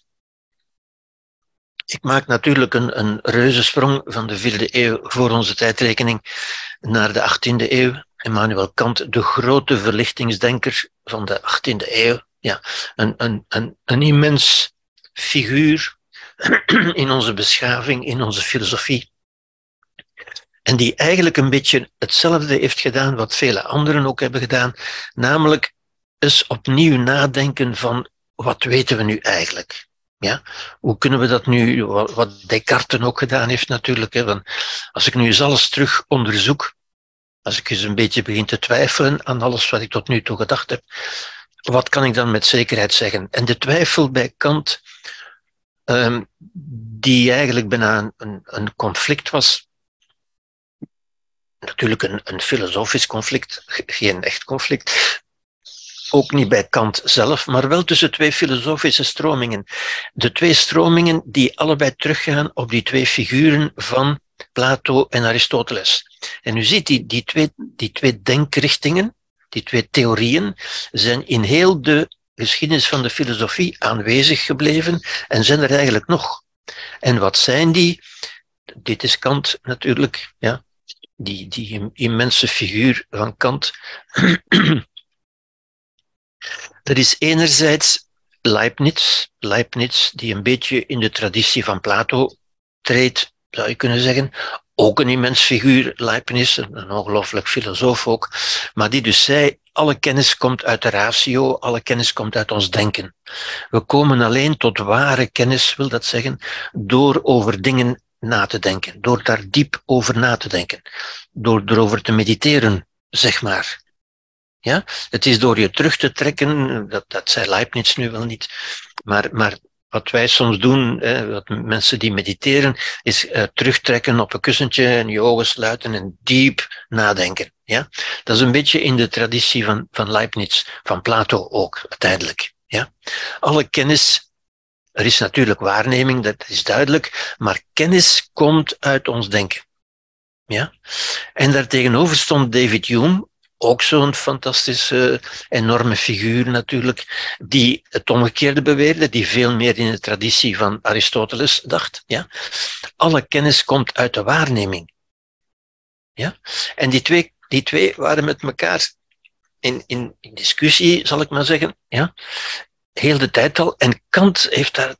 ik maak natuurlijk een, een reuzensprong van de vierde eeuw voor onze tijdrekening naar de 18e eeuw. Immanuel Kant, de grote verlichtingsdenker van de 18e eeuw. Ja, een, een, een, een immens figuur in onze beschaving, in onze filosofie. En die eigenlijk een beetje hetzelfde heeft gedaan wat vele anderen ook hebben gedaan, namelijk eens opnieuw nadenken van wat weten we nu eigenlijk? Ja? Hoe kunnen we dat nu, wat Descartes ook gedaan heeft natuurlijk, hè, van, als ik nu eens alles terug onderzoek, als ik eens een beetje begin te twijfelen aan alles wat ik tot nu toe gedacht heb, wat kan ik dan met zekerheid zeggen? En de twijfel bij Kant, um, die eigenlijk bijna een, een conflict was, natuurlijk een, een filosofisch conflict, geen echt conflict, ook niet bij Kant zelf, maar wel tussen twee filosofische stromingen. De twee stromingen die allebei teruggaan op die twee figuren van Plato en Aristoteles. En u ziet, die, die, twee, die twee denkrichtingen, die twee theorieën, zijn in heel de geschiedenis van de filosofie aanwezig gebleven en zijn er eigenlijk nog. En wat zijn die? Dit is Kant natuurlijk, ja. Die, die immense figuur van Kant. Dat is enerzijds Leibniz, Leibniz, die een beetje in de traditie van Plato treedt, zou je kunnen zeggen. Ook een immens figuur, Leibniz, een, ongelooflijk filosoof ook, maar die dus zei, alle kennis komt uit de ratio, alle kennis komt uit ons denken. We komen alleen tot ware kennis, wil dat zeggen, door over dingen na te denken, door daar diep over na te denken, door erover te mediteren, zeg maar. Ja? Het is door je terug te trekken, dat, dat zei Leibniz nu wel niet, maar, maar wat wij soms doen, hè, wat mensen die mediteren, is uh, terugtrekken op een kussentje en je ogen sluiten en diep nadenken. Ja? Dat is een beetje in de traditie van, van Leibniz, van Plato ook, uiteindelijk. Ja? Alle kennis, er is natuurlijk waarneming, dat is duidelijk, maar kennis komt uit ons denken. Ja? En daartegenover stond David Hume, ook zo'n fantastische, enorme figuur natuurlijk, die het omgekeerde beweerde, die veel meer in de traditie van Aristoteles dacht. Ja? Alle kennis komt uit de waarneming. Ja? En die twee, die twee waren met elkaar in, in, discussie, zal ik maar zeggen, ja? heel de tijd al. En Kant heeft daar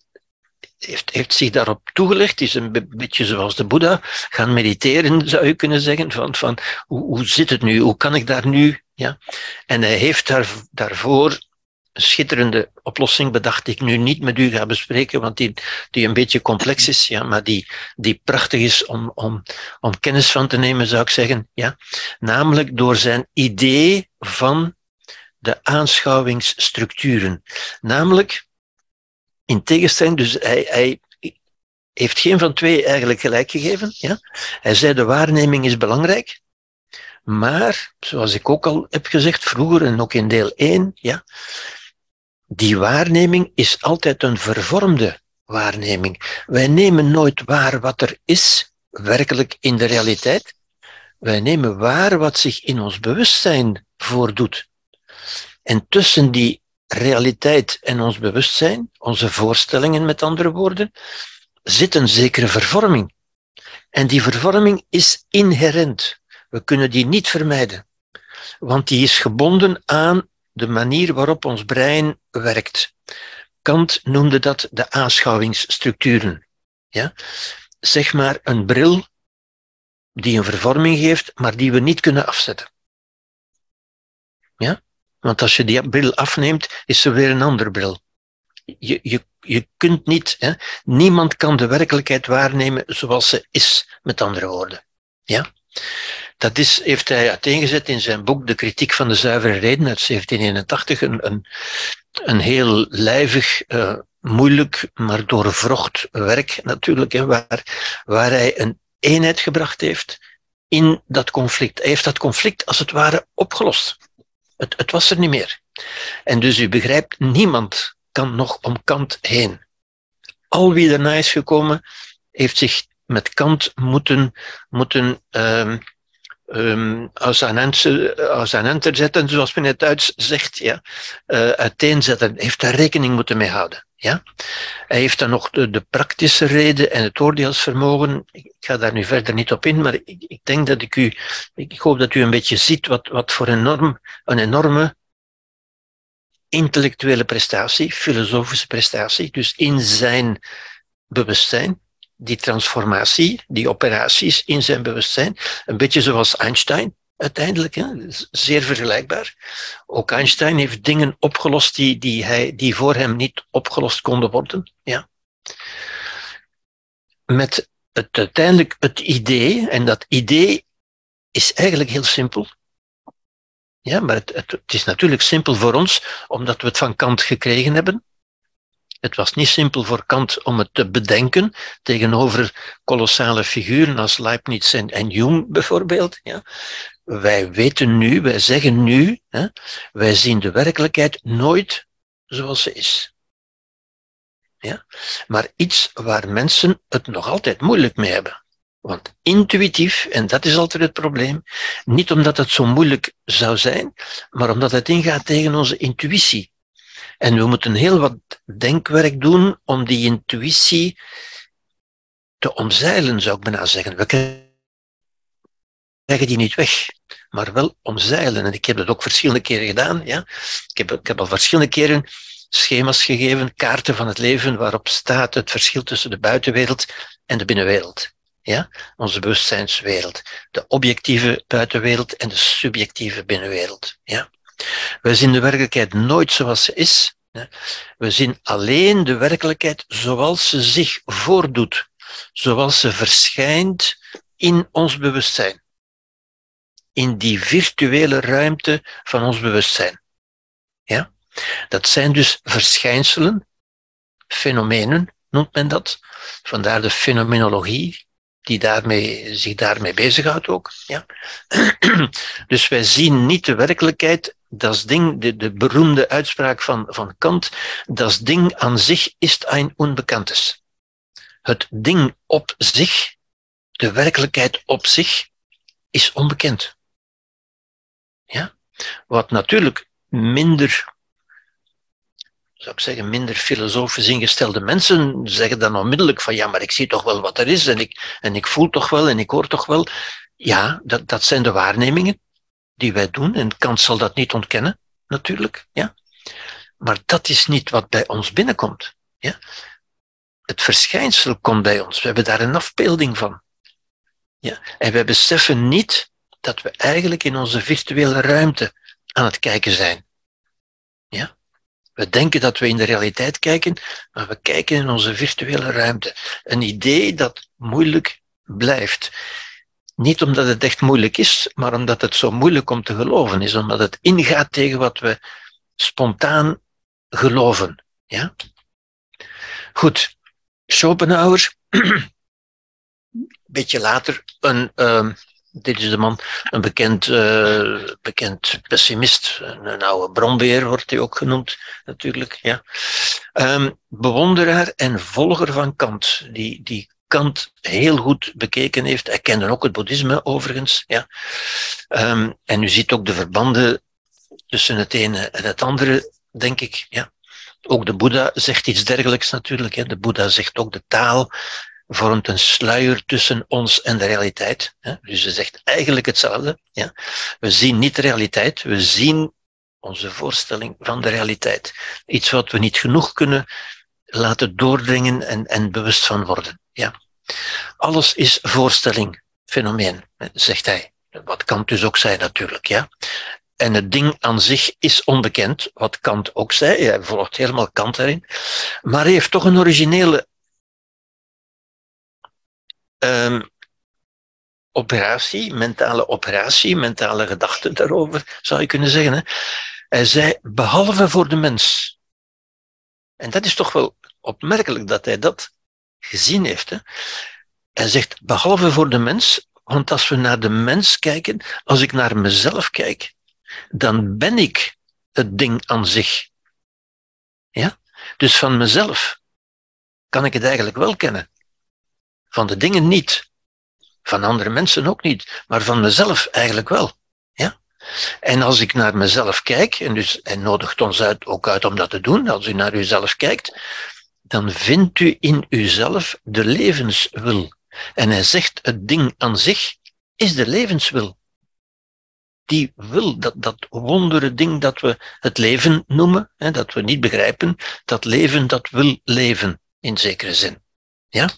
heeft, heeft zich daarop toegelegd, is een beetje zoals de Boeddha, gaan mediteren, zou je kunnen zeggen, van, van hoe, hoe zit het nu, hoe kan ik daar nu, ja. En hij heeft daar, daarvoor een schitterende oplossing bedacht, die ik nu niet met u ga bespreken, want die, die een beetje complex is, ja, maar die, die prachtig is om, om, om kennis van te nemen, zou ik zeggen, ja. Namelijk door zijn idee van de aanschouwingsstructuren. Namelijk, in tegenstelling, dus hij, hij heeft geen van twee eigenlijk gelijk gegeven. Ja? Hij zei de waarneming is belangrijk, maar, zoals ik ook al heb gezegd vroeger en ook in deel 1, ja, die waarneming is altijd een vervormde waarneming. Wij nemen nooit waar wat er is, werkelijk in de realiteit. Wij nemen waar wat zich in ons bewustzijn voordoet. En tussen die realiteit en ons bewustzijn, onze voorstellingen met andere woorden, zit een zekere vervorming. En die vervorming is inherent. We kunnen die niet vermijden, want die is gebonden aan de manier waarop ons brein werkt. Kant noemde dat de aanschouwingsstructuren. Ja? Zeg maar een bril die een vervorming geeft, maar die we niet kunnen afzetten. Ja? Want als je die bril afneemt, is er weer een andere bril. Je, je, je kunt niet, hè, niemand kan de werkelijkheid waarnemen zoals ze is, met andere woorden. Ja? Dat is, heeft hij uiteengezet in zijn boek De Kritiek van de Zuivere Reden uit 1781. Een, een, een heel lijvig, uh, moeilijk, maar doorvrocht werk natuurlijk, hè, waar, waar hij een eenheid gebracht heeft in dat conflict. Hij heeft dat conflict als het ware opgelost. Het, het was er niet meer. En dus u begrijpt, niemand kan nog om Kant heen. Al wie daarna is gekomen, heeft zich met Kant moeten, moeten um, um, als, aan als aan enter zetten, zoals men in het Duits zegt, ja, uh, uiteenzetten, heeft daar rekening moeten mee houden. Ja? Hij heeft dan nog de, de, praktische reden en het oordeelsvermogen. Ik ga daar nu verder niet op in, maar ik, ik denk dat ik u, ik hoop dat u een beetje ziet wat, wat voor enorm, een enorme intellectuele prestatie, filosofische prestatie, dus in zijn bewustzijn, die transformatie, die operaties in zijn bewustzijn, een beetje zoals Einstein uiteindelijk, hè, zeer vergelijkbaar. Ook Einstein heeft dingen opgelost die, die, hij, die voor hem niet opgelost konden worden. Ja. Met het, uiteindelijk het idee, en dat idee is eigenlijk heel simpel. Ja, maar het, het is natuurlijk simpel voor ons, omdat we het van Kant gekregen hebben. Het was niet simpel voor Kant om het te bedenken tegenover kolossale figuren als Leibniz en, en Hume bijvoorbeeld. Ja. Wij weten nu, wij zeggen nu, hè, wij zien de werkelijkheid nooit zoals ze is. Ja? Maar iets waar mensen het nog altijd moeilijk mee hebben. Want intuïtief, en dat is altijd het probleem, niet omdat het zo moeilijk zou zijn, maar omdat het ingaat tegen onze intuïtie. En we moeten heel wat denkwerk doen om die intuïtie te omzeilen, zou ik bijna zeggen. We krijgen die niet weg, maar wel omzeilen. En ik heb dat ook verschillende keren gedaan. Ja? Ik, heb, ik heb al verschillende keren schema's gegeven, kaarten van het leven, waarop staat het verschil tussen de buitenwereld en de binnenwereld. Ja? Onze bewustzijnswereld. De objectieve buitenwereld en de subjectieve binnenwereld. Ja? Wij zien de werkelijkheid nooit zoals ze is. We zien alleen de werkelijkheid zoals ze zich voordoet, zoals ze verschijnt in ons bewustzijn. In die virtuele ruimte van ons bewustzijn. Ja? Dat zijn dus verschijnselen, fenomenen noemt men dat. Vandaar de fenomenologie, die daarmee, zich daarmee bezighoudt ook. Ja. Dus wij zien niet de werkelijkheid, dat ding, de, de beroemde uitspraak van, van Kant, dat ding aan zich is een onbekanntes. Het ding op zich, de werkelijkheid op zich, is onbekend. Ja? Wat natuurlijk minder zou ik zeggen, minder filosofisch ingestelde mensen zeggen dan onmiddellijk van ja, maar ik zie toch wel wat er is en ik, en ik voel toch wel en ik hoor toch wel. Ja, dat, dat zijn de waarnemingen die wij doen en Kant zal dat niet ontkennen, natuurlijk. Ja. Maar dat is niet wat bij ons binnenkomt. Ja. Het verschijnsel komt bij ons. We hebben daar een afbeelding van. Ja. En wij beseffen niet dat we eigenlijk in onze virtuele ruimte aan het kijken zijn. Ja. We denken dat we in de realiteit kijken, maar we kijken in onze virtuele ruimte. Een idee dat moeilijk blijft. Niet omdat het echt moeilijk is, maar omdat het zo moeilijk om te geloven is, omdat het ingaat tegen wat we spontaan geloven. Ja? Goed, Schopenhauer, een beetje later, een, uh, dit is de man, een bekend, uh, bekend pessimist, een, een, oude bronbeer wordt hij ook genoemd, natuurlijk. Ja. Um, bewonderaar en volger van Kant, die, die Kant heel goed bekeken heeft. Hij kende ook het boeddhisme overigens. Ja. Um, en u ziet ook de verbanden tussen het ene en het andere, denk ik. Ja. Ook de Boeddha zegt iets dergelijks natuurlijk. Hè. De Boeddha zegt ook de taal vormt een sluier tussen ons en de realiteit. Dus ze zegt eigenlijk hetzelfde. We zien niet de realiteit, we zien onze voorstelling van de realiteit. Iets wat we niet genoeg kunnen laten doordringen en, en bewust van worden. Ja. Alles is voorstelling, fenomeen, zegt hij. Wat Kant dus ook zei natuurlijk. Ja. En het ding aan zich is onbekend, wat Kant ook zei. Hij volgt helemaal Kant daarin. Maar hij heeft toch een originele um, operatie, mentale operatie, mentale gedachte daarover, zou je kunnen zeggen. Hè? Hij zei, behalve voor de mens. En dat is toch wel opmerkelijk dat hij dat gezien heeft. Hè? Hij zegt, behalve voor de mens, want als we naar de mens kijken, als ik naar mezelf kijk, dan ben ik het ding aan zich. Ja? Dus van mezelf kan ik het eigenlijk wel kennen. Van de dingen niet. Van andere mensen ook niet. Maar van mezelf eigenlijk wel. Ja? En als ik naar mezelf kijk, en dus hij nodigt ons uit, ook uit om dat te doen, als u naar uzelf kijkt, dan vindt u in uzelf de levenswil. En hij zegt, het ding aan zich is de levenswil. Die wil, dat, dat wondere ding dat we het leven noemen, hè, dat we niet begrijpen, dat leven dat wil leven, in zekere zin. Ja?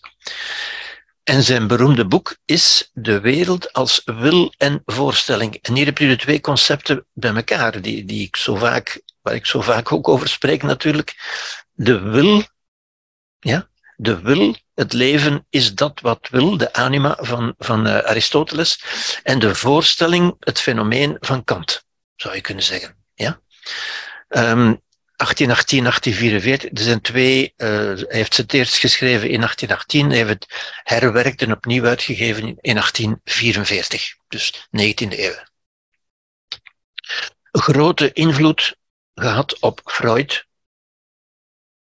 En zijn beroemde boek is De wereld als wil en voorstelling. En hier heb je de twee concepten bij elkaar, die, die ik zo vaak, waar ik zo vaak ook over spreek natuurlijk. De wil, ja, de wil, het leven is dat wat wil, de anima van, van uh, Aristoteles. En de voorstelling, het fenomeen van Kant, zou je kunnen zeggen. Ja? Um, 1818, 1844. Er zijn twee, uh, hij heeft het eerst geschreven in 1818, hij heeft het herwerkt en opnieuw uitgegeven in 1844, dus 19e eeuw. Grote invloed gehad op Freud.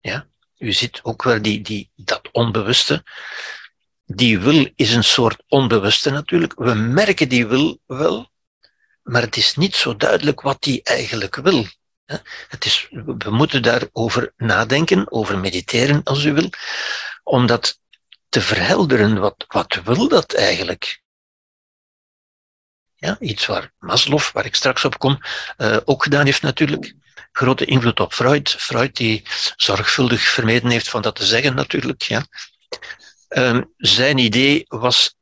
Ja, u ziet ook wel die, die, dat onbewuste. Die wil is een soort onbewuste natuurlijk. We merken die wil wel, maar het is niet zo duidelijk wat die eigenlijk wil. Het is, we moeten daarover nadenken, over mediteren als u wil, om dat te verhelderen. Wat, wat wil dat eigenlijk? Ja, iets waar Maslow, waar ik straks op kom, uh, ook gedaan heeft natuurlijk. Grote invloed op Freud. Freud die zorgvuldig vermeden heeft van dat te zeggen natuurlijk. Ja. Um, zijn idee was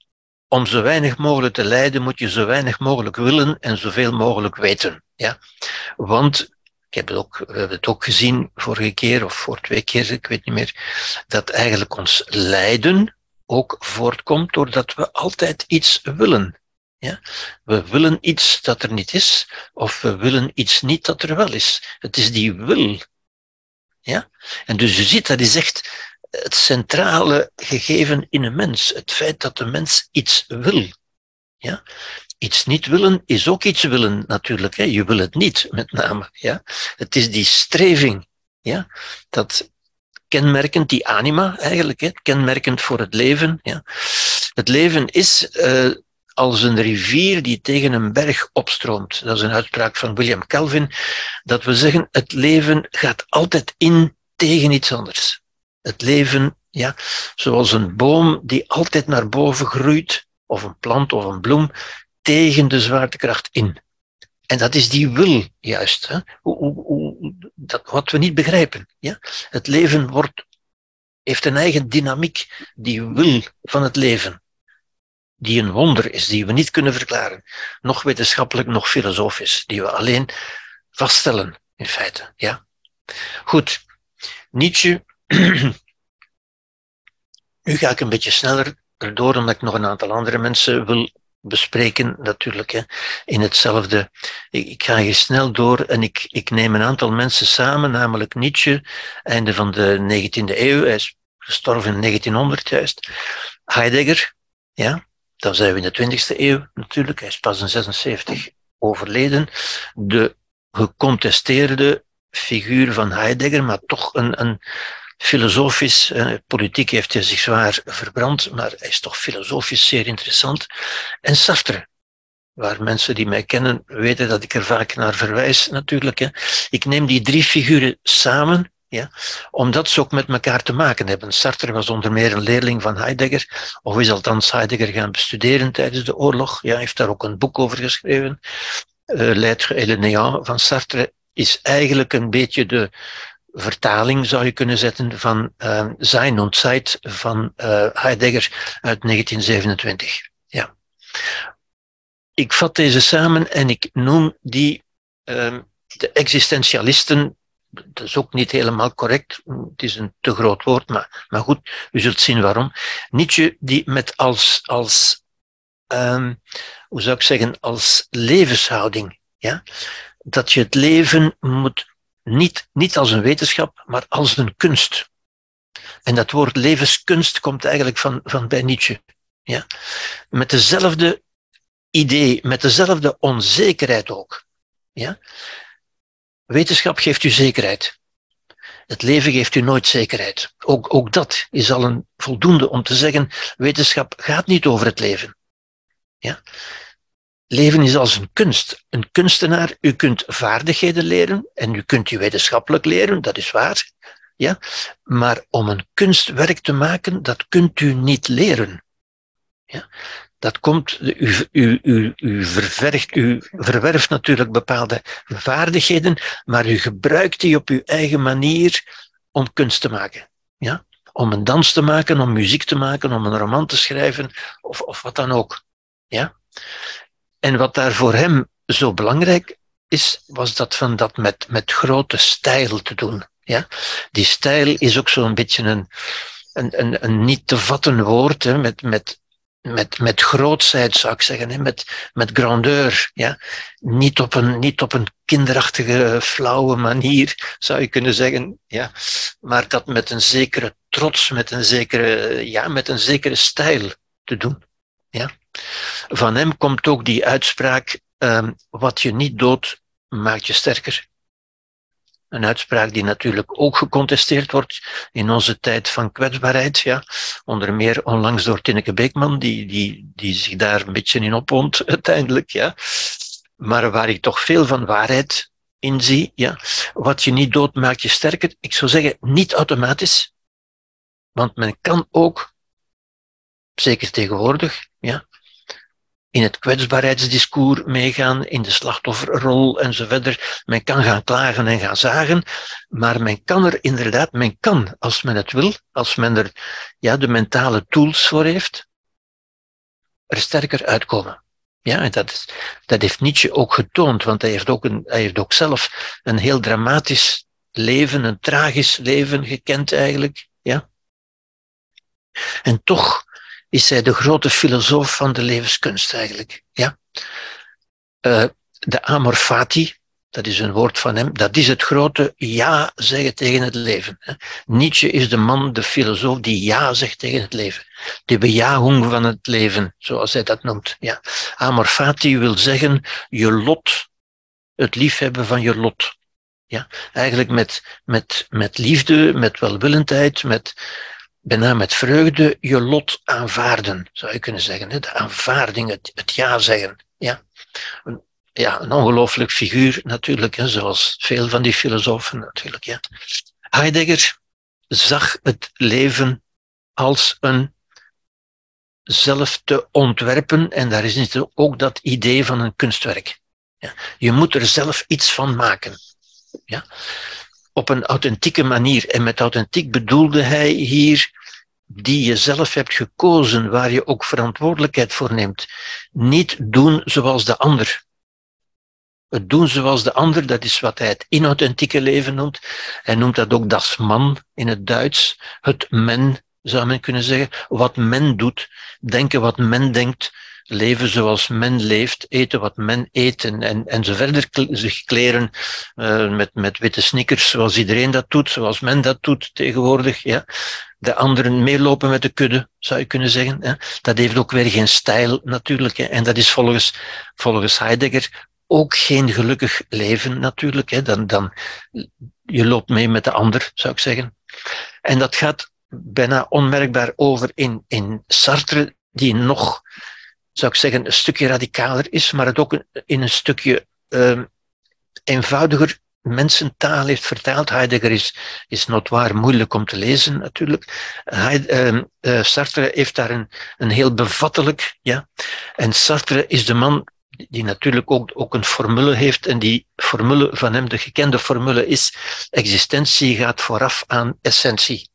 om zo weinig mogelijk te lijden moet je zo weinig mogelijk willen en zoveel mogelijk weten. Ja? Want, ik heb het ook, we hebben het ook gezien vorige keer of voor twee keer, ik weet niet meer, dat eigenlijk ons lijden ook voortkomt doordat we altijd iets willen. Ja? We willen iets dat er niet is, of we willen iets niet dat er wel is. Het is die wil. Ja? En dus je ziet, dat is echt het centrale gegeven in een mens. Het feit dat de mens iets wil. Ja? Iets niet willen is ook iets willen, natuurlijk. Hè? Je wil het niet, met name. Ja? Het is die streving. Ja? Dat kenmerkend, die anima eigenlijk, hè? kenmerkend voor het leven. Ja? Het leven is uh, als een rivier die tegen een berg opstroomt. Dat is een uitspraak van William Calvin. Dat we zeggen, het leven gaat altijd in tegen iets anders. Het leven, ja, zoals een boom die altijd naar boven groeit, of een plant of een bloem, tegen de zwaartekracht in. En dat is die wil, juist. Hè? Hoe, hoe, hoe, dat, wat we niet begrijpen. Ja? Het leven wordt, heeft een eigen dynamiek, die wil van het leven die een wonder is, die we niet kunnen verklaren, nog wetenschappelijk, nog filosofisch, die we alleen vaststellen, in feite. Ja? Goed, Nietzsche, nu ga ik een beetje sneller erdoor, omdat ik nog een aantal andere mensen wil bespreken, natuurlijk, hè, in hetzelfde. Ik, ga hier snel door en ik, ik neem een aantal mensen samen, namelijk Nietzsche, einde van de 19e eeuw, hij is gestorven in 1900 juist, Heidegger, ja, dan zijn we in de 20e eeuw natuurlijk, hij is pas in 76 overleden, de gecontesteerde figuur van Heidegger, maar toch een, een filosofisch, eh, politiek heeft hij zich zwaar verbrand, maar hij is toch filosofisch zeer interessant. En Sartre, waar mensen die mij kennen weten dat ik er vaak naar verwijs natuurlijk. Hè. Ik neem die drie figuren samen ja? Omdat ze ook met elkaar te maken hebben. Sartre was onder meer een leerling van Heidegger, of is althans Heidegger gaan bestuderen tijdens de oorlog. Ja, heeft daar ook een boek over geschreven. Uh, et le néant van Sartre is eigenlijk een beetje de vertaling, zou je kunnen zetten, van uh, Sein und Zeit van uh, Heidegger uit 1927. Ja. Ik vat deze samen en ik noem die uh, de existentialisten dat is ook niet helemaal correct. Het is een te groot woord, maar, maar goed, u zult zien waarom. Nietzsche die met als, als um, hoe zou ik zeggen, als levenshouding, ja, dat je het leven moet niet, niet als een wetenschap, maar als een kunst. En dat woord levenskunst komt eigenlijk van, van bij Nietzsche. Ja? Met dezelfde idee, met dezelfde onzekerheid ook. Ja? Wetenschap geeft u zekerheid. Het leven geeft u nooit zekerheid. Ook, ook dat is al een voldoende om te zeggen, wetenschap gaat niet over het leven. Ja? Leven is als een kunst. Een kunstenaar, u kunt vaardigheden leren en u kunt u wetenschappelijk leren, dat is waar. Ja? Maar om een kunstwerk te maken, dat kunt u niet leren. Ja? Dat komt, u, u, u, u, u verwerft natuurlijk bepaalde vaardigheden, maar u gebruikt die op uw eigen manier om kunst te maken. Ja? Om een dans te maken, om muziek te maken, om een roman te schrijven, of, of wat dan ook. Ja? En wat daar voor hem zo belangrijk is, was dat van dat met, met grote stijl te doen. Ja? Die stijl is ook zo'n beetje een, een, een, een niet te vatten woord, hè, met, met met, met grootsheid, zou ik zeggen, met, met grandeur. Ja? Niet, op een, niet op een kinderachtige, flauwe manier, zou je kunnen zeggen. Ja? Maar dat met een zekere trots, met een zekere, ja, met een zekere stijl te doen. Ja? Van hem komt ook die uitspraak, um, wat je niet doodt, maakt je sterker. Een uitspraak die natuurlijk ook gecontesteerd wordt in onze tijd van kwetsbaarheid. Ja. Onder meer onlangs door Tinneke Beekman, die, die, die zich daar een beetje in opwond uiteindelijk. Ja. Maar waar ik toch veel van waarheid in zie. Ja. Wat je niet dood maakt je sterker. Ik zou zeggen, niet automatisch. Want men kan ook, zeker tegenwoordig, ja, in het kwetsbaarheidsdiscours meegaan, in de slachtofferrol enzovoort. Men kan gaan klagen en gaan zagen, maar men kan er inderdaad, men kan, als men het wil, als men er ja, de mentale tools voor heeft, er sterker uitkomen. Ja, en dat, is, dat heeft Nietzsche ook getoond, want hij heeft ook, een, hij heeft ook zelf een heel dramatisch leven, een tragisch leven gekend eigenlijk. Ja. En toch is hij de grote filosoof van de levenskunst eigenlijk. Ja. Uh, de amor fati, dat is een woord van hem, dat is het grote ja zeggen tegen het leven. Nietzsche is de man, de filosoof, die ja zegt tegen het leven. De bejahung van het leven, zoals hij dat noemt. Ja. Amor fati wil zeggen je lot, het liefhebben van je lot. Ja. Eigenlijk met, met, met liefde, met welwillendheid, met, bijna met vreugde je lot aanvaarden, zou je kunnen zeggen. De aanvaarding, het, het ja zeggen. Ja ja, een ongelooflijk figuur natuurlijk, hè, zoals veel van die filosofen natuurlijk. Ja. Heidegger zag het leven als een zelf te ontwerpen en daar is ook dat idee van een kunstwerk. Ja. Je moet er zelf iets van maken. Ja. Op een authentieke manier. En met authentiek bedoelde hij hier die je zelf hebt gekozen, waar je ook verantwoordelijkheid voor neemt. Niet doen zoals de ander. Het doen zoals de ander, dat is wat hij het inauthentieke leven noemt. Hij noemt dat ook das man in het Duits. Het men, zou men kunnen zeggen. Wat men doet, denken wat men denkt, leven zoals men leeft, eten wat men eet en, en, zo verder zich kleren uh, met, met witte sneakers zoals iedereen dat doet, zoals men dat doet tegenwoordig. Ja. De anderen meelopen met de kudde, zou je kunnen zeggen. Hè. Dat heeft ook weer geen stijl natuurlijk. En dat is volgens, volgens Heidegger ook geen gelukkig leven natuurlijk. Hè. Dan, dan, je loopt mee met de ander, zou ik zeggen. En dat gaat bijna onmerkbaar over in, in Sartre, die nog, zou ik zeggen, een stukje radicaler is, maar het ook in een stukje uh, eenvoudiger mensentaal heeft vertaald. Heidegger is, is notwaar moeilijk om te lezen, natuurlijk. Uh, uh, Sartre heeft daar een, een heel bevattelijk, ja. En Sartre is de man die natuurlijk ook, ook een formule heeft en die formule van hem, de gekende formule is, existentie gaat vooraf aan essentie.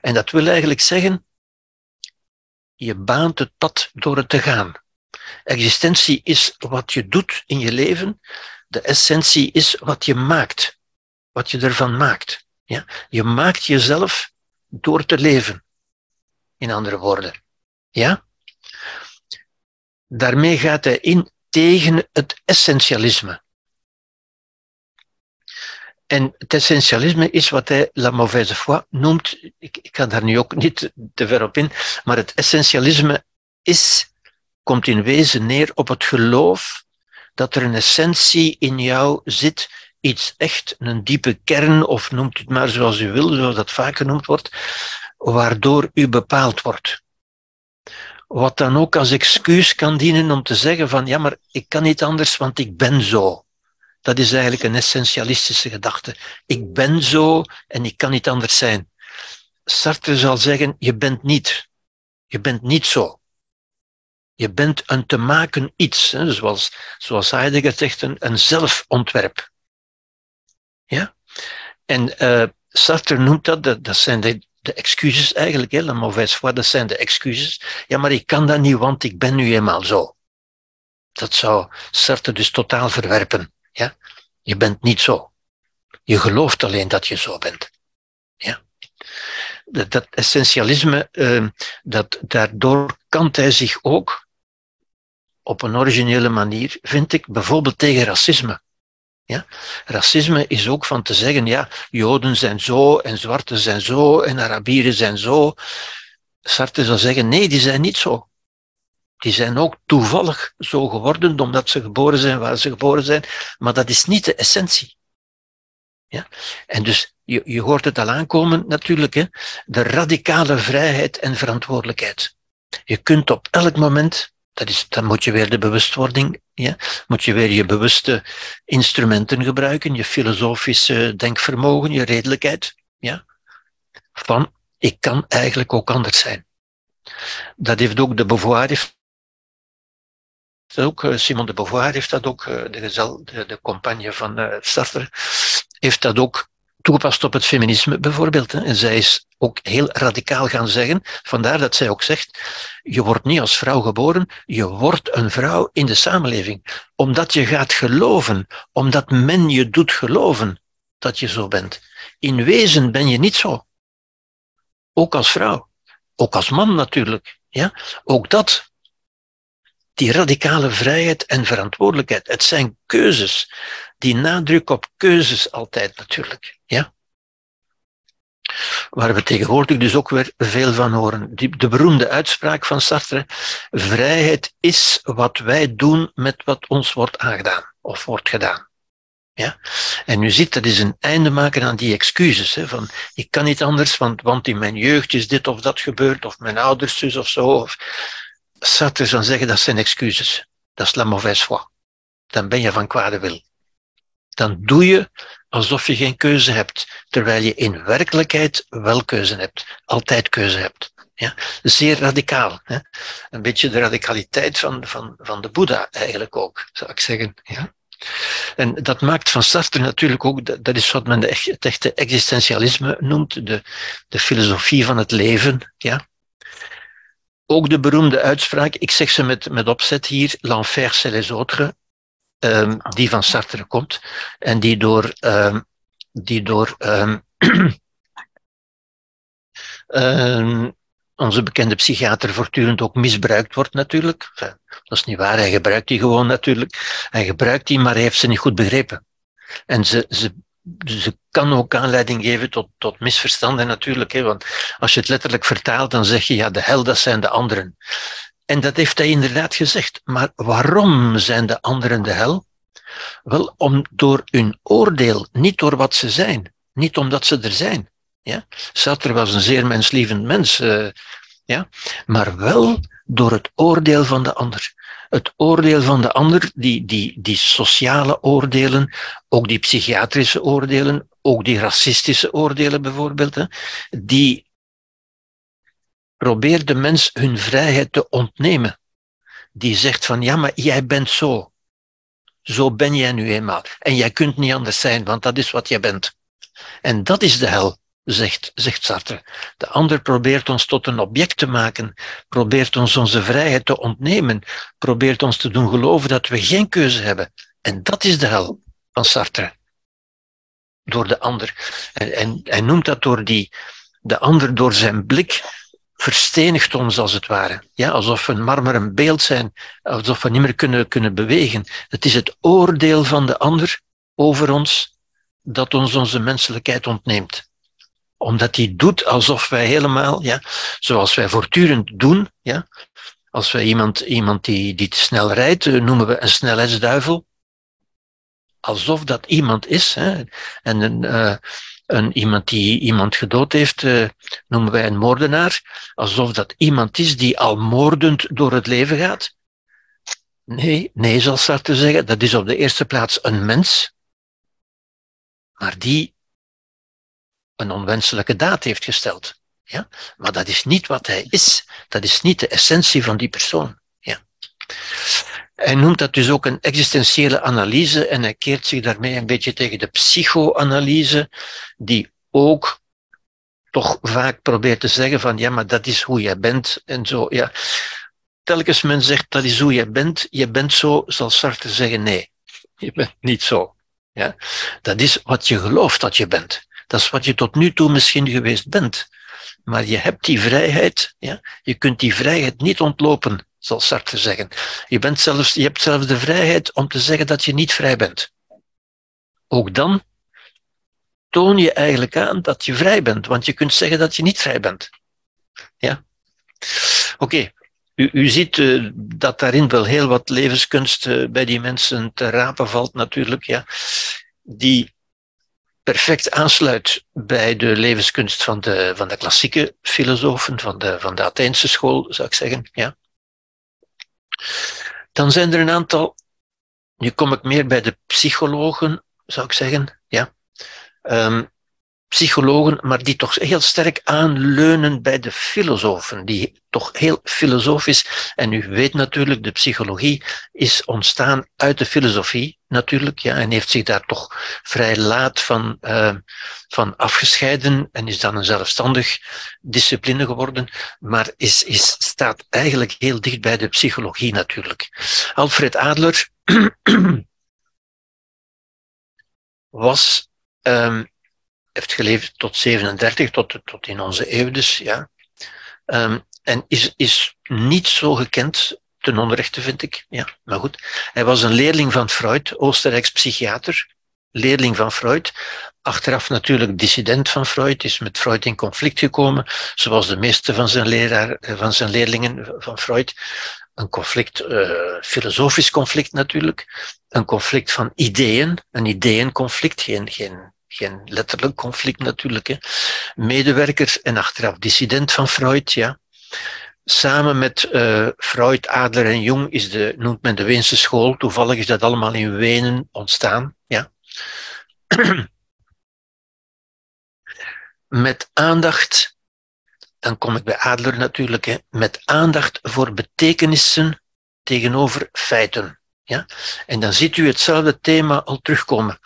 En dat wil eigenlijk zeggen, je baant het pad door het te gaan. Existentie is wat je doet in je leven, de essentie is wat je maakt, wat je ervan maakt. Ja? Je maakt jezelf door te leven, in andere woorden. Ja? Daarmee gaat hij in tegen het essentialisme. En het essentialisme is wat hij la mauvaise foi noemt. Ik, ik ga daar nu ook niet te ver op in, maar het essentialisme is, komt in wezen neer op het geloof dat er een essentie in jou zit, iets echt, een diepe kern, of noemt het maar zoals u wil, zoals dat vaak genoemd wordt, waardoor u bepaald wordt wat dan ook als excuus kan dienen om te zeggen van ja, maar ik kan niet anders, want ik ben zo. Dat is eigenlijk een essentialistische gedachte. Ik ben zo en ik kan niet anders zijn. Sartre zal zeggen, je bent niet. Je bent niet zo. Je bent een te maken iets, hè, zoals, zoals Heidegger zegt, een, een zelfontwerp. Ja? En uh, Sartre noemt dat, dat, zijn de, de excuses eigenlijk, hè, la mauvaise foi, dat zijn de excuses. Ja, maar ik kan dat niet, want ik ben nu eenmaal zo. Dat zou Sartre dus totaal verwerpen. Ja? Je bent niet zo. Je gelooft alleen dat je zo bent. Ja? Dat, essentialisme, uh, dat, daardoor kant hij zich ook op een originele manier, vind ik, bijvoorbeeld tegen racisme. Ja? Racisme is ook van te zeggen, ja, Joden zijn zo en Zwarten zijn zo en Arabieren zijn zo. Sartre zou zeggen, nee, die zijn niet zo. Die zijn ook toevallig zo geworden, omdat ze geboren zijn waar ze geboren zijn, maar dat is niet de essentie. Ja? En dus, je, je hoort het al aankomen natuurlijk, hè? de radicale vrijheid en verantwoordelijkheid. Je kunt op elk moment dat is, dan moet je weer de bewustwording, ja, moet je weer je bewuste instrumenten gebruiken, je filosofische denkvermogen, je redelijkheid, ja, van ik kan eigenlijk ook anders zijn. Dat heeft ook de Beauvoir, heeft ook, eh, Simon de Beauvoir heeft dat ook, eh, de, gezel, de, de compagne van uh, Sartre, heeft dat ook toegepast op het feminisme bijvoorbeeld. En zij is ook heel radicaal gaan zeggen, vandaar dat zij ook zegt, je wordt niet als vrouw geboren, je wordt een vrouw in de samenleving. Omdat je gaat geloven, omdat men je doet geloven dat je zo bent. In wezen ben je niet zo. Ook als vrouw. Ook als man natuurlijk. Ja? Ook dat. Die radicale vrijheid en verantwoordelijkheid. Het zijn keuzes. Die nadruk op keuzes altijd natuurlijk. Ja? Waar we tegenwoordig dus ook weer veel van horen. Die, de beroemde uitspraak van Sartre: vrijheid is wat wij doen met wat ons wordt aangedaan of wordt gedaan. Ja? En u ziet, dat is een einde maken aan die excuses. Hè, van, ik kan niet anders, want, want in mijn jeugd is dit of dat gebeurd, of mijn ouders dus of zo. Of... Sartre zou zeggen, dat zijn excuses. Dat is la mauvaise foi. Dan ben je van kwade wil. Dan doe je alsof je geen keuze hebt, terwijl je in werkelijkheid wel keuze hebt. Altijd keuze hebt. Ja? Zeer radicaal. Hè? Een beetje de radicaliteit van, van, van de Boeddha eigenlijk ook, zou ik zeggen. Ja? En dat maakt van Sartre natuurlijk ook, dat is wat men de, het echte existentialisme noemt, de, de filosofie van het leven. Ja. Ook de beroemde uitspraak, ik zeg ze met, met opzet hier, l'enfer c'est les autres, um, die van Sartre komt en die door, um, die door um, onze bekende psychiater voortdurend ook misbruikt wordt natuurlijk. dat is niet waar, hij gebruikt die gewoon natuurlijk. Hij gebruikt die, maar hij heeft ze niet goed begrepen. En ze, ze, ze kan ook aanleiding geven tot, tot misverstanden natuurlijk. Hè, want als je het letterlijk vertaalt, dan zeg je, ja, de hel, dat zijn de anderen. En dat heeft hij inderdaad gezegd. Maar waarom zijn de anderen de hel? Wel, om door hun oordeel, niet door wat ze zijn. Niet omdat ze er zijn. Ja? Sartre was een zeer menslievend mens, uh, ja? maar wel door het oordeel van de ander. Het oordeel van de ander, die, die, die sociale oordelen, ook die psychiatrische oordelen, ook die racistische oordelen bijvoorbeeld, hè, die probeert de mens hun vrijheid te ontnemen. Die zegt van ja, maar jij bent zo. Zo ben jij nu eenmaal. En jij kunt niet anders zijn, want dat is wat jij bent. En dat is de hel zegt, zegt Sartre. De ander probeert ons tot een object te maken, probeert ons onze vrijheid te ontnemen, probeert ons te doen geloven dat we geen keuze hebben. En dat is de hel van Sartre. Door de ander. En, en hij noemt dat door die, de ander door zijn blik verstenigt ons als het ware. Ja, alsof we een marmeren beeld zijn, alsof we niet meer kunnen, kunnen bewegen. Het is het oordeel van de ander over ons dat ons onze menselijkheid ontneemt omdat hij doet alsof wij helemaal, ja, zoals wij voortdurend doen, ja, als wij iemand, iemand die, die te snel rijdt, eh, noemen we een snelheidsduivel. Alsof dat iemand is. Hè. En een, uh, een, iemand die iemand gedood heeft, uh, noemen wij een moordenaar. Alsof dat iemand is die al moordend door het leven gaat. Nee, nee, zal Sartre zeggen, dat is op de eerste plaats een mens. Maar die een onwenselijke daad heeft gesteld. Ja? Maar dat is niet wat hij is. Dat is niet de essentie van die persoon. Ja? Hij noemt dat dus ook een existentiële analyse en hij keert zich daarmee een beetje tegen de psychoanalyse, die ook toch vaak probeert te zeggen van ja, maar dat is hoe jij bent en zo. Ja. Telkens men zegt dat is hoe jij bent, je bent zo, zal Sartre zeggen nee, je bent niet zo. Ja. Dat is wat je gelooft dat je bent. Dat is wat je tot nu toe misschien geweest bent. Maar je hebt die vrijheid, ja? je kunt die vrijheid niet ontlopen, zal Sartre zeggen. Je, bent zelfs, je hebt zelfs de vrijheid om te zeggen dat je niet vrij bent. Ook dan toon je eigenlijk aan dat je vrij bent, want je kunt zeggen dat je niet vrij bent. Ja? Oké, u, u, ziet uh, dat daarin wel heel wat levenskunst uh, bij die mensen te rapen valt natuurlijk, ja. Die perfect aansluit bij de levenskunst van de, van de klassieke filosofen, van de, van de Atheense school, zou ik zeggen. Ja. Dan zijn er een aantal, nu kom ik meer bij de psychologen, zou ik zeggen. Ja. Um, psychologen, maar die toch heel sterk aanleunen bij de filosofen, die toch heel filosofisch, en u weet natuurlijk, de psychologie is ontstaan uit de filosofie, natuurlijk, ja, en heeft zich daar toch vrij laat van, uh, van afgescheiden en is dan een zelfstandig discipline geworden, maar is, is, staat eigenlijk heel dicht bij de psychologie natuurlijk. Alfred Adler was um, heeft geleefd tot 37, tot, tot in onze eeuw dus, ja. Um, en is, is niet zo gekend, ten onrechte vind ik, ja, maar goed. Hij was een leerling van Freud, Oostenrijks psychiater, leerling van Freud. Achteraf natuurlijk dissident van Freud, is met Freud in conflict gekomen, zoals de meeste van zijn, leraar, eh, van zijn leerlingen van Freud. Een conflict, uh, filosofisch conflict natuurlijk, een conflict van ideeën, een ideeënconflict, geen, geen geen letterlijk conflict natuurlijk. Hè. Medewerker en achteraf dissident van Freud, ja. Samen met uh, Freud, Adler en Jung is de, noemt men de Weense school. Toevallig is dat allemaal in Wenen ontstaan. Ja. met aandacht, dan kom ik bij Adler natuurlijk, hè, met aandacht voor betekenissen tegenover feiten. Ja? En dan ziet u hetzelfde thema al terugkomen.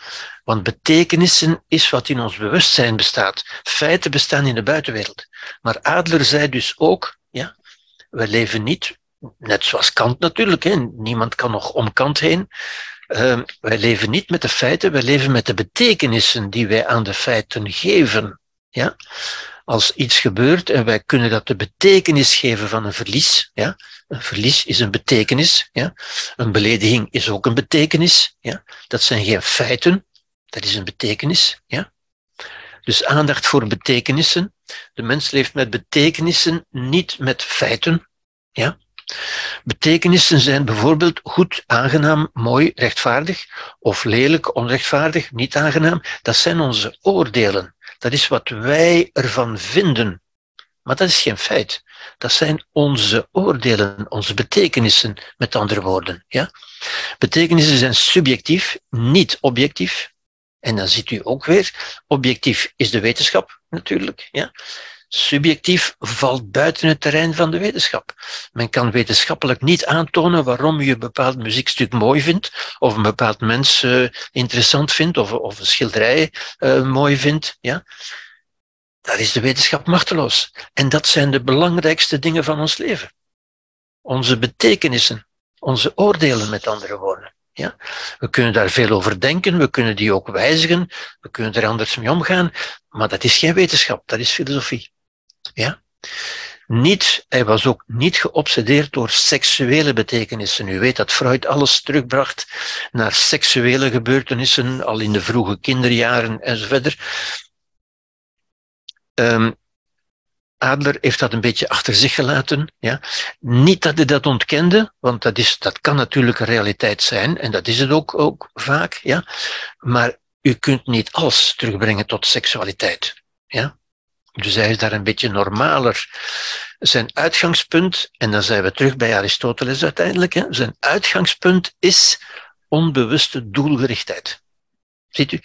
Want betekenissen is wat in ons bewustzijn bestaat. Feiten bestaan in de buitenwereld. Maar Adler zei dus ook, ja, we leven niet, net zoals Kant natuurlijk, hè, niemand kan nog om Kant heen. Uh, wij leven niet met de feiten, wij leven met de betekenissen die wij aan de feiten geven. Ja? Als iets gebeurt en wij kunnen dat de betekenis geven van een verlies, ja? Een verlies is een betekenis, ja? een belediging is ook een betekenis, ja? dat zijn geen feiten, dat is een betekenis. Ja? Dus aandacht voor betekenissen. De mens leeft met betekenissen, niet met feiten. Ja? Betekenissen zijn bijvoorbeeld goed, aangenaam, mooi, rechtvaardig, of lelijk, onrechtvaardig, niet aangenaam. Dat zijn onze oordelen. Dat is wat wij ervan vinden. Maar dat is geen feit. Dat zijn onze oordelen, onze betekenissen, met andere woorden. Ja? Betekenissen zijn subjectief, niet objectief. En dan ziet u ook weer, objectief is de wetenschap natuurlijk. Ja. Subjectief valt buiten het terrein van de wetenschap. Men kan wetenschappelijk niet aantonen waarom je een bepaald muziekstuk mooi vindt, of een bepaald mens uh, interessant vindt, of, of een schilderij uh, mooi vindt. Ja. Daar is de wetenschap machteloos. En dat zijn de belangrijkste dingen van ons leven. Onze betekenissen, onze oordelen met andere woorden. Ja? We kunnen daar veel over denken, we kunnen die ook wijzigen, we kunnen er anders mee omgaan, maar dat is geen wetenschap, dat is filosofie. Ja? Niet, hij was ook niet geobsedeerd door seksuele betekenissen. U weet dat Freud alles terugbracht naar seksuele gebeurtenissen, al in de vroege kinderjaren enzovoort. Um, Adler heeft dat een beetje achter zich gelaten. Ja. Niet dat hij dat ontkende, want dat, is, dat kan natuurlijk een realiteit zijn, en dat is het ook, ook vaak. Ja. Maar u kunt niet alles terugbrengen tot seksualiteit. Ja. Dus hij is daar een beetje normaler. Zijn uitgangspunt, en dan zijn we terug bij Aristoteles uiteindelijk, hè, zijn uitgangspunt is onbewuste doelgerichtheid. Ziet u,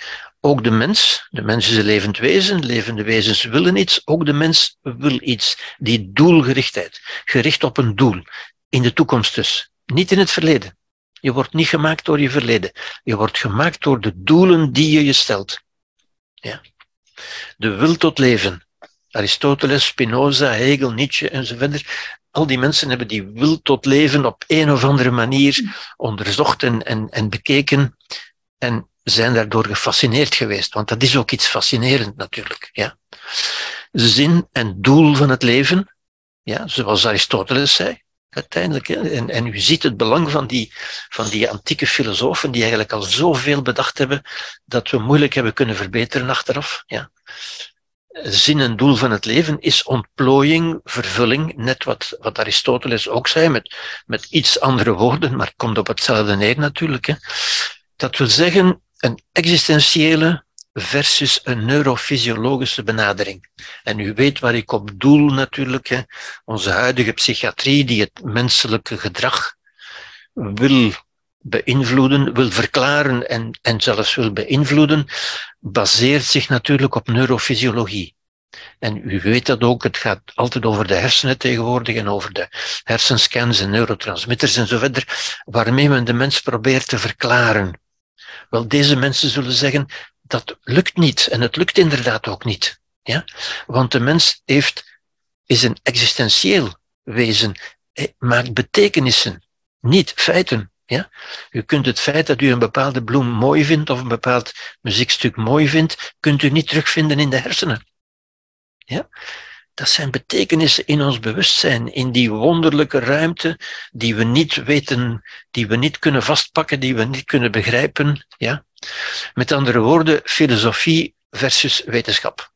ook de mens, de mens is een levend wezen, levende wezens willen iets, ook de mens wil iets. Die doelgerichtheid, gericht op een doel, in de toekomst dus, niet in het verleden. Je wordt niet gemaakt door je verleden, je wordt gemaakt door de doelen die je je stelt. Ja. De wil tot leven. Aristoteles, Spinoza, Hegel, Nietzsche enzovoort. Al die mensen hebben die wil tot leven op een of andere manier onderzocht en, en, en bekeken. En zijn daardoor gefascineerd geweest, want dat is ook iets fascinerend natuurlijk. Ja. Zin en doel van het leven, ja, zoals Aristoteles zei, uiteindelijk. En, en u ziet het belang van die, van die antieke filosofen, die eigenlijk al zoveel bedacht hebben, dat we moeilijk hebben kunnen verbeteren achteraf. Ja. Zin en doel van het leven is ontplooiing, vervulling, net wat, wat Aristoteles ook zei, met, met iets andere woorden, maar het komt op hetzelfde neer natuurlijk. Hè. Dat wil zeggen, een existentiële versus een neurofysiologische benadering. En u weet waar ik op doel natuurlijk. Hè. Onze huidige psychiatrie die het menselijke gedrag wil beïnvloeden, wil verklaren en, en zelfs wil beïnvloeden, baseert zich natuurlijk op neurofysiologie. En u weet dat ook, het gaat altijd over de hersenen tegenwoordig en over de hersenscans en neurotransmitters en zo verder, waarmee men de mens probeert te verklaren. Wel, deze mensen zullen zeggen, dat lukt niet en het lukt inderdaad ook niet. Ja? Want de mens heeft, is een existentieel wezen, hij maakt betekenissen, niet feiten. Ja? U kunt het feit dat u een bepaalde bloem mooi vindt of een bepaald muziekstuk mooi vindt, kunt u niet terugvinden in de hersenen. Ja? Dat zijn betekenissen in ons bewustzijn, in die wonderlijke ruimte die we niet weten, die we niet kunnen vastpakken, die we niet kunnen begrijpen. Ja? Met andere woorden, filosofie versus wetenschap.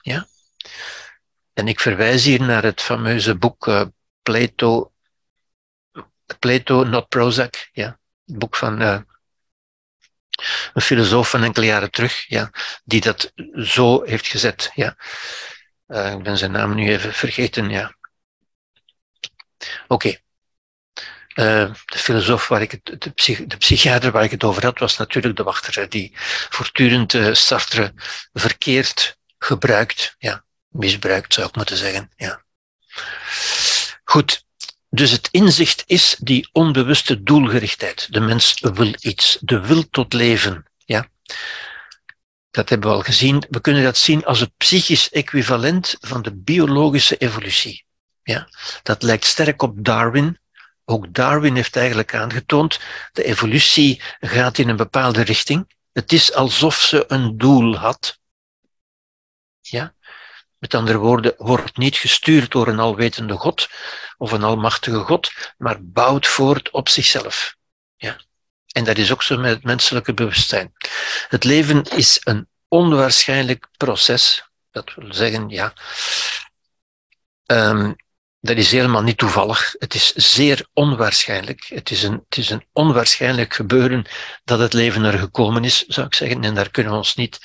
Ja? En ik verwijs hier naar het fameuze boek uh, Plato, Plato, Not Prozac, ja? het boek van uh, een filosoof van enkele jaren terug, ja, die dat zo heeft gezet. Ja. Uh, ik ben zijn naam nu even vergeten. Ja. Oké. Uh, de filosoof waar ik het, de, psych, de, psychiater waar ik het over had, was natuurlijk de wachter, die voortdurend uh, Sartre verkeerd gebruikt, ja, misbruikt zou ik moeten zeggen. Ja. Goed, dus het inzicht is die onbewuste doelgerichtheid. De mens wil iets, de wil tot leven. Ja? Dat hebben we al gezien. We kunnen dat zien als het psychisch equivalent van de biologische evolutie. Ja? Dat lijkt sterk op Darwin. Ook Darwin heeft eigenlijk aangetoond, de evolutie gaat in een bepaalde richting. Het is alsof ze een doel had. Ja? Met andere woorden, wordt niet gestuurd door een alwetende God of een almachtige God, maar bouwt voort op zichzelf. En dat is ook zo met het menselijke bewustzijn. Het leven is een onwaarschijnlijk proces. Dat wil zeggen, ja, um, dat is helemaal niet toevallig. Het is zeer onwaarschijnlijk. Het is, een, het is een onwaarschijnlijk gebeuren dat het leven er gekomen is, zou ik zeggen. En daar kunnen we ons niet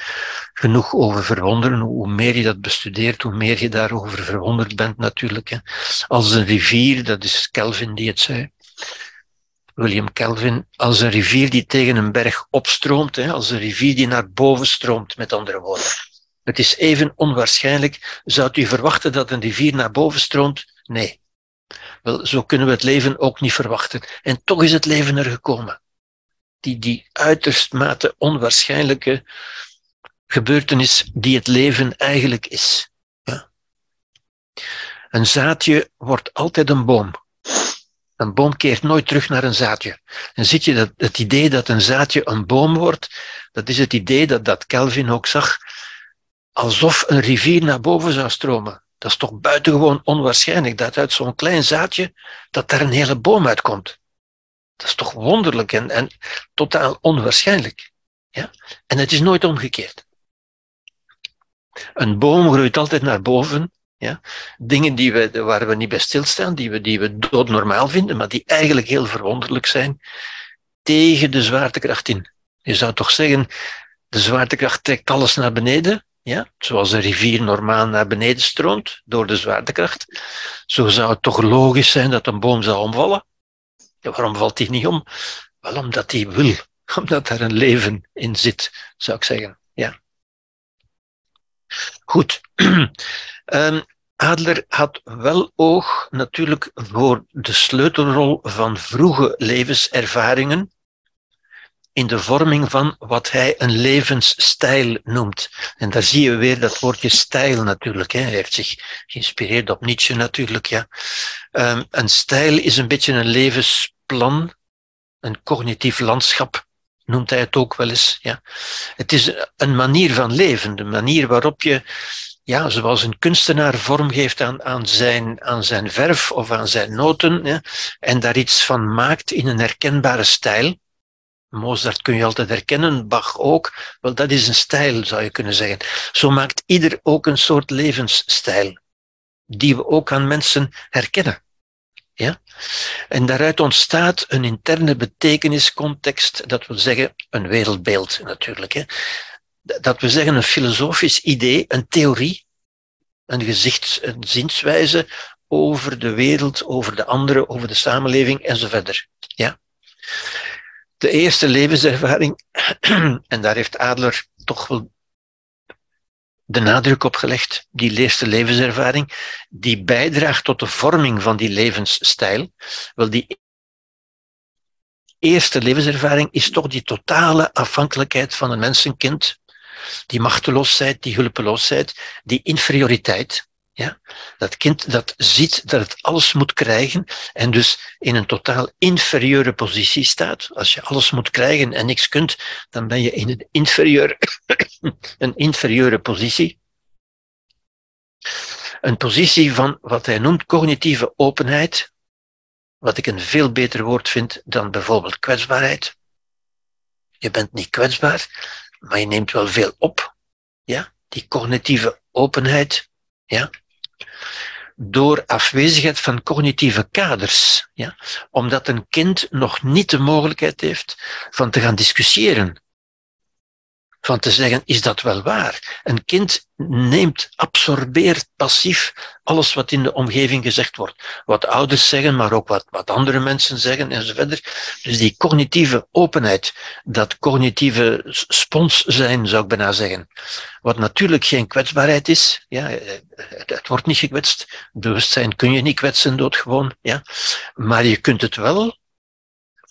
genoeg over verwonderen. Hoe meer je dat bestudeert, hoe meer je daarover verwonderd bent natuurlijk. Als een rivier, dat is Kelvin die het zei. William Kelvin, als een rivier die tegen een berg opstroomt, hè, als een rivier die naar boven stroomt, met andere woorden. Het is even onwaarschijnlijk. Zou u verwachten dat een rivier naar boven stroomt? Nee. Wel, zo kunnen we het leven ook niet verwachten. En toch is het leven er gekomen. Die, die uiterst mate onwaarschijnlijke gebeurtenis die het leven eigenlijk is. Ja. Een zaadje wordt altijd een boom. Een boom keert nooit terug naar een zaadje. En ziet je dat het idee dat een zaadje een boom wordt, dat is het idee dat, dat Kelvin ook zag, alsof een rivier naar boven zou stromen. Dat is toch buitengewoon onwaarschijnlijk dat uit zo'n klein zaadje dat daar een hele boom uitkomt. Dat is toch wonderlijk en, en totaal onwaarschijnlijk. Ja? En het is nooit omgekeerd. Een boom groeit altijd naar boven. Ja? Dingen die we, waar we niet bij stilstaan, die we, die we doodnormaal vinden, maar die eigenlijk heel verwonderlijk zijn, tegen de zwaartekracht in. Je zou toch zeggen, de zwaartekracht trekt alles naar beneden, ja, zoals een rivier normaal naar beneden stroomt door de zwaartekracht, zo zou het toch logisch zijn dat een boom zou omvallen. Ja, waarom valt die niet om? Wel omdat hij wil, omdat er een leven in zit, zou ik zeggen. Ja. Goed. um, Adler had wel oog natuurlijk voor de sleutelrol van vroege levenservaringen in de vorming van wat hij een levensstijl noemt. En daar zie je weer dat woordje stijl natuurlijk. Hè. Hij heeft zich geïnspireerd op Nietzsche natuurlijk. Ja. Um, een stijl is een beetje een levensplan, een cognitief landschap noemt hij het ook wel eens. Ja. Het is een manier van leven, de manier waarop je, ja, zoals een kunstenaar vorm geeft aan, aan, zijn, aan zijn verf of aan zijn noten, en daar iets van maakt in een herkenbare stijl. Mozart kun je altijd herkennen, Bach ook. Wel, dat is een stijl, zou je kunnen zeggen. Zo maakt ieder ook een soort levensstijl, die we ook aan mensen herkennen. Ja? En daaruit ontstaat een interne betekeniscontext, dat wil zeggen een wereldbeeld natuurlijk. Hè? Dat we zeggen een filosofisch idee, een theorie, een gezichts, een zienswijze over de wereld, over de anderen, over de samenleving enzovoort. Ja? De eerste levenservaring, en daar heeft Adler toch wel de nadruk op gelegd, die eerste levenservaring, die bijdraagt tot de vorming van die levensstijl. Wel, die eerste levenservaring is toch die totale afhankelijkheid van een mensenkind, die machteloosheid, die hulpeloosheid, die inferioriteit. Ja? Dat kind dat ziet dat het alles moet krijgen en dus in een totaal inferieure positie staat. Als je alles moet krijgen en niks kunt, dan ben je in een inferieure, een inferieure positie. Een positie van wat hij noemt cognitieve openheid, wat ik een veel beter woord vind dan bijvoorbeeld kwetsbaarheid. Je bent niet kwetsbaar, maar je neemt wel veel op. Ja? Die cognitieve openheid. Ja? Door afwezigheid van cognitieve kaders. Ja? Omdat een kind nog niet de mogelijkheid heeft van te gaan discussiëren van te zeggen, is dat wel waar? Een kind neemt, absorbeert passief alles wat in de omgeving gezegd wordt. Wat ouders zeggen, maar ook wat, wat andere mensen zeggen enzovoort. Dus die cognitieve openheid, dat cognitieve spons zijn, zou ik bijna zeggen. Wat natuurlijk geen kwetsbaarheid is. Ja, het, wordt niet gekwetst. Bewustzijn kun je niet kwetsen doodgewoon. Ja. Maar je kunt het wel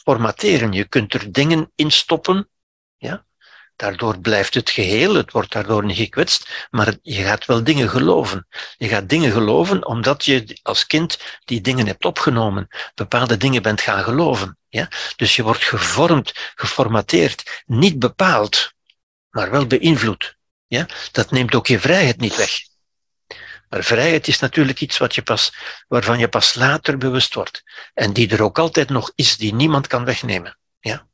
formateren. Je kunt er dingen in stoppen. Ja, Daardoor blijft het geheel, het wordt daardoor niet gekwetst, maar je gaat wel dingen geloven. Je gaat dingen geloven omdat je als kind die dingen hebt opgenomen, bepaalde dingen bent gaan geloven. Ja? Dus je wordt gevormd, geformateerd, niet bepaald, maar wel beïnvloed. Ja? Dat neemt ook je vrijheid niet weg. Maar vrijheid is natuurlijk iets wat je pas, waarvan je pas later bewust wordt. En die er ook altijd nog is, die niemand kan wegnemen. Ja?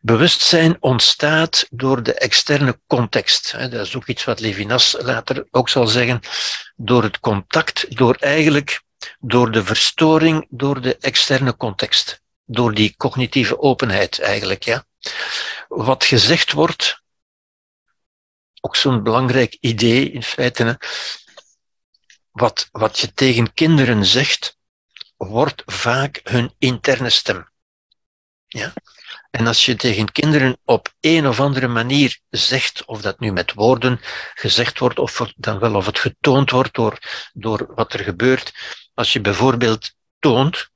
Bewustzijn ontstaat door de externe context. Dat is ook iets wat Levinas later ook zal zeggen. Door het contact, door eigenlijk, door de verstoring, door de externe context. Door die cognitieve openheid eigenlijk, ja. Wat gezegd wordt, ook zo'n belangrijk idee in feite, wat, wat je tegen kinderen zegt, wordt vaak hun interne stem. Ja? En als je tegen kinderen op een of andere manier zegt, of dat nu met woorden gezegd wordt, of dan wel of het getoond wordt door, door wat er gebeurt, als je bijvoorbeeld toont,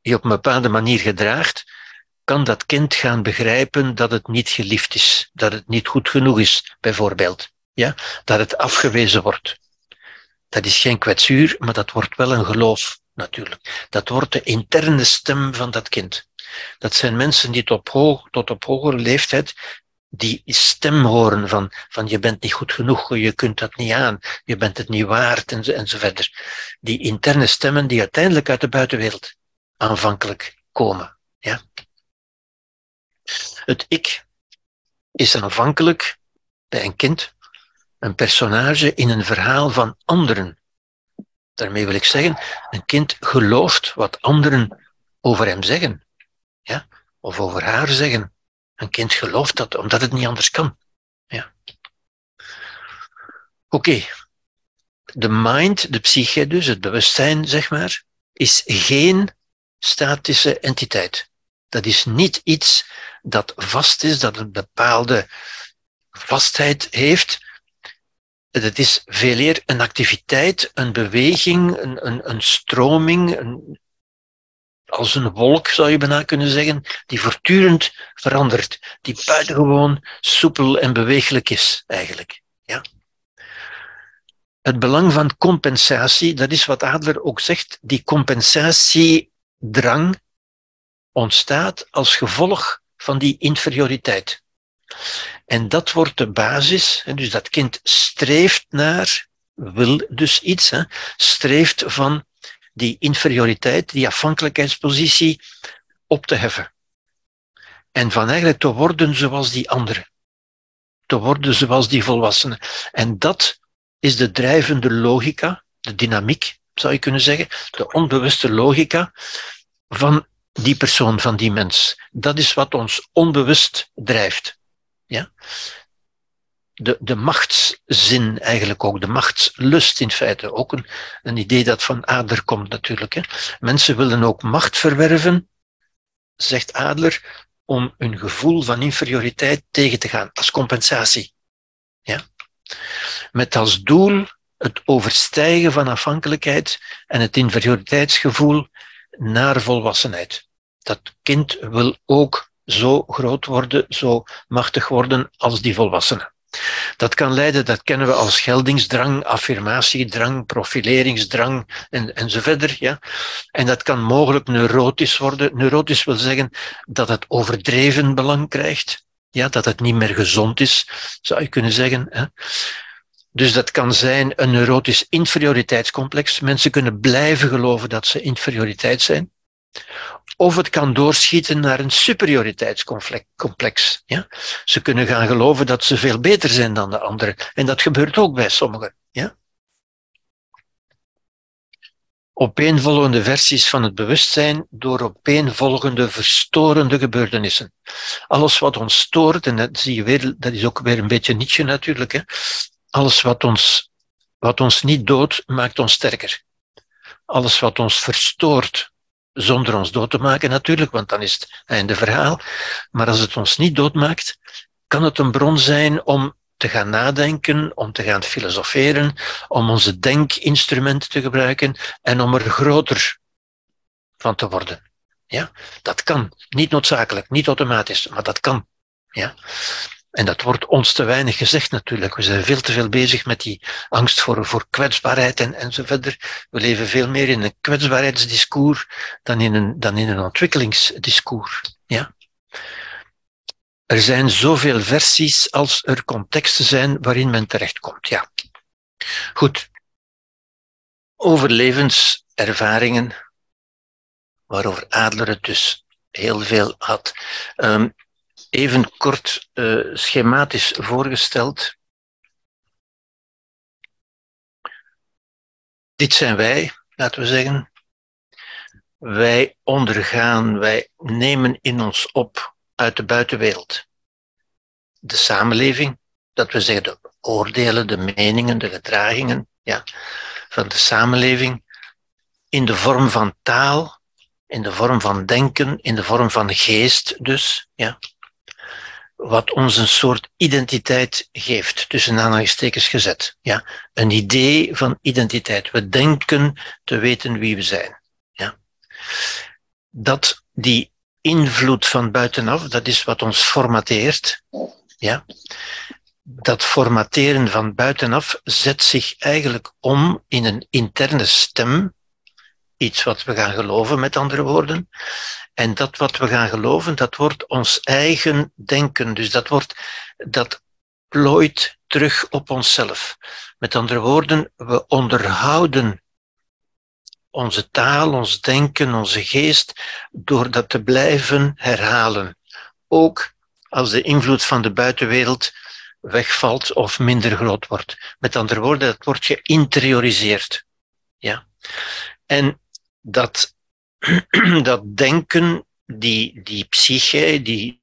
je op een bepaalde manier gedraagt, kan dat kind gaan begrijpen dat het niet geliefd is, dat het niet goed genoeg is, bijvoorbeeld. Ja? Dat het afgewezen wordt. Dat is geen kwetsuur, maar dat wordt wel een geloof, natuurlijk. Dat wordt de interne stem van dat kind. Dat zijn mensen die tot op, hoog, tot op hogere leeftijd die stem horen van, van je bent niet goed genoeg, je kunt dat niet aan, je bent het niet waard en en zo verder. Die interne stemmen die uiteindelijk uit de buitenwereld aanvankelijk komen. Ja? Het ik is aanvankelijk bij een kind een personage in een verhaal van anderen. Daarmee wil ik zeggen, een kind gelooft wat anderen over hem zeggen ja? of over haar zeggen. Een kind gelooft dat omdat het niet anders kan. Ja. Oké, de mind, de psyche dus, het bewustzijn zeg maar, is geen statische entiteit. Dat is niet iets dat vast is, dat een bepaalde vastheid heeft. Het is veel eer een activiteit, een beweging, een, een, een stroming, een, als een wolk, zou je bijna kunnen zeggen, die voortdurend verandert, die buitengewoon soepel en beweeglijk is, eigenlijk. Ja? Het belang van compensatie, dat is wat Adler ook zegt, die compensatiedrang ontstaat als gevolg van die inferioriteit. En dat wordt de basis, dus dat kind streeft naar, wil dus iets, streeft van die inferioriteit, die afhankelijkheidspositie op te heffen. En van eigenlijk te worden zoals die anderen. Te worden zoals die volwassenen. En dat is de drijvende logica, de dynamiek, zou je kunnen zeggen, de onbewuste logica van die persoon, van die mens. Dat is wat ons onbewust drijft. Ja? De, de machtszin eigenlijk ook, de machtslust in feite. Ook een, een idee dat van Adler komt natuurlijk. Hè. Mensen willen ook macht verwerven, zegt Adler, om hun gevoel van inferioriteit tegen te gaan, als compensatie. Ja? Met als doel het overstijgen van afhankelijkheid en het inferioriteitsgevoel naar volwassenheid. Dat kind wil ook zo groot worden, zo machtig worden als die volwassenen. Dat kan leiden, dat kennen we als geldingsdrang, affirmatiedrang, profileringsdrang en, en. Ja? En dat kan mogelijk neurotisch worden. Neurotisch wil zeggen dat het overdreven belang krijgt. Ja, dat het niet meer gezond is, zou je kunnen zeggen. Hè? Dus dat kan zijn een neurotisch inferioriteitscomplex. Mensen kunnen blijven geloven dat ze inferioriteit zijn. Of het kan doorschieten naar een superioriteitscomplex. Ja? Ze kunnen gaan geloven dat ze veel beter zijn dan de anderen. En dat gebeurt ook bij sommigen. Ja? Opeenvolgende versies van het bewustzijn door opeenvolgende verstorende gebeurtenissen. Alles wat ons stoort, en dat zie je weer, dat is ook weer een beetje Nietzsche natuurlijk, hè? alles wat ons, wat ons niet doodt, maakt ons sterker. Alles wat ons verstoort, zonder ons dood te maken natuurlijk, want dan is het einde verhaal. Maar als het ons niet doodmaakt, kan het een bron zijn om te gaan nadenken, om te gaan filosoferen, om onze denkinstrumenten te gebruiken en om er groter van te worden. Ja, dat kan. Niet noodzakelijk, niet automatisch, maar dat kan. Ja. En dat wordt ons te weinig gezegd natuurlijk. We zijn veel te veel bezig met die angst voor, voor kwetsbaarheid en, en zo verder. We leven veel meer in een kwetsbaarheidsdiscours dan in een, dan in een ontwikkelingsdiscours. Ja? Er zijn zoveel versies als er contexten zijn waarin men terechtkomt. Ja. Goed. Overlevenservaringen, waarover Adler het dus heel veel had. Um, even kort uh, schematisch voorgesteld. Dit zijn wij, laten we zeggen. Wij ondergaan, wij nemen in ons op uit de buitenwereld. De samenleving, dat we zeggen de oordelen, de meningen, de gedragingen ja, van de samenleving in de vorm van taal, in de vorm van denken, in de vorm van geest dus. Ja wat ons een soort identiteit geeft, tussen aanhalingstekens gezet. Ja? Een idee van identiteit. We denken te weten wie we zijn. Ja? Dat die invloed van buitenaf, dat is wat ons formateert. Ja? Dat formateren van buitenaf zet zich eigenlijk om in een interne stem, iets wat we gaan geloven, met andere woorden. En dat wat we gaan geloven, dat wordt ons eigen denken. Dus dat wordt, dat plooit terug op onszelf. Met andere woorden, we onderhouden onze taal, ons denken, onze geest, door dat te blijven herhalen. Ook als de invloed van de buitenwereld wegvalt of minder groot wordt. Met andere woorden, dat wordt geïnterioriseerd. Ja. En dat dat denken, die, die psyche, die,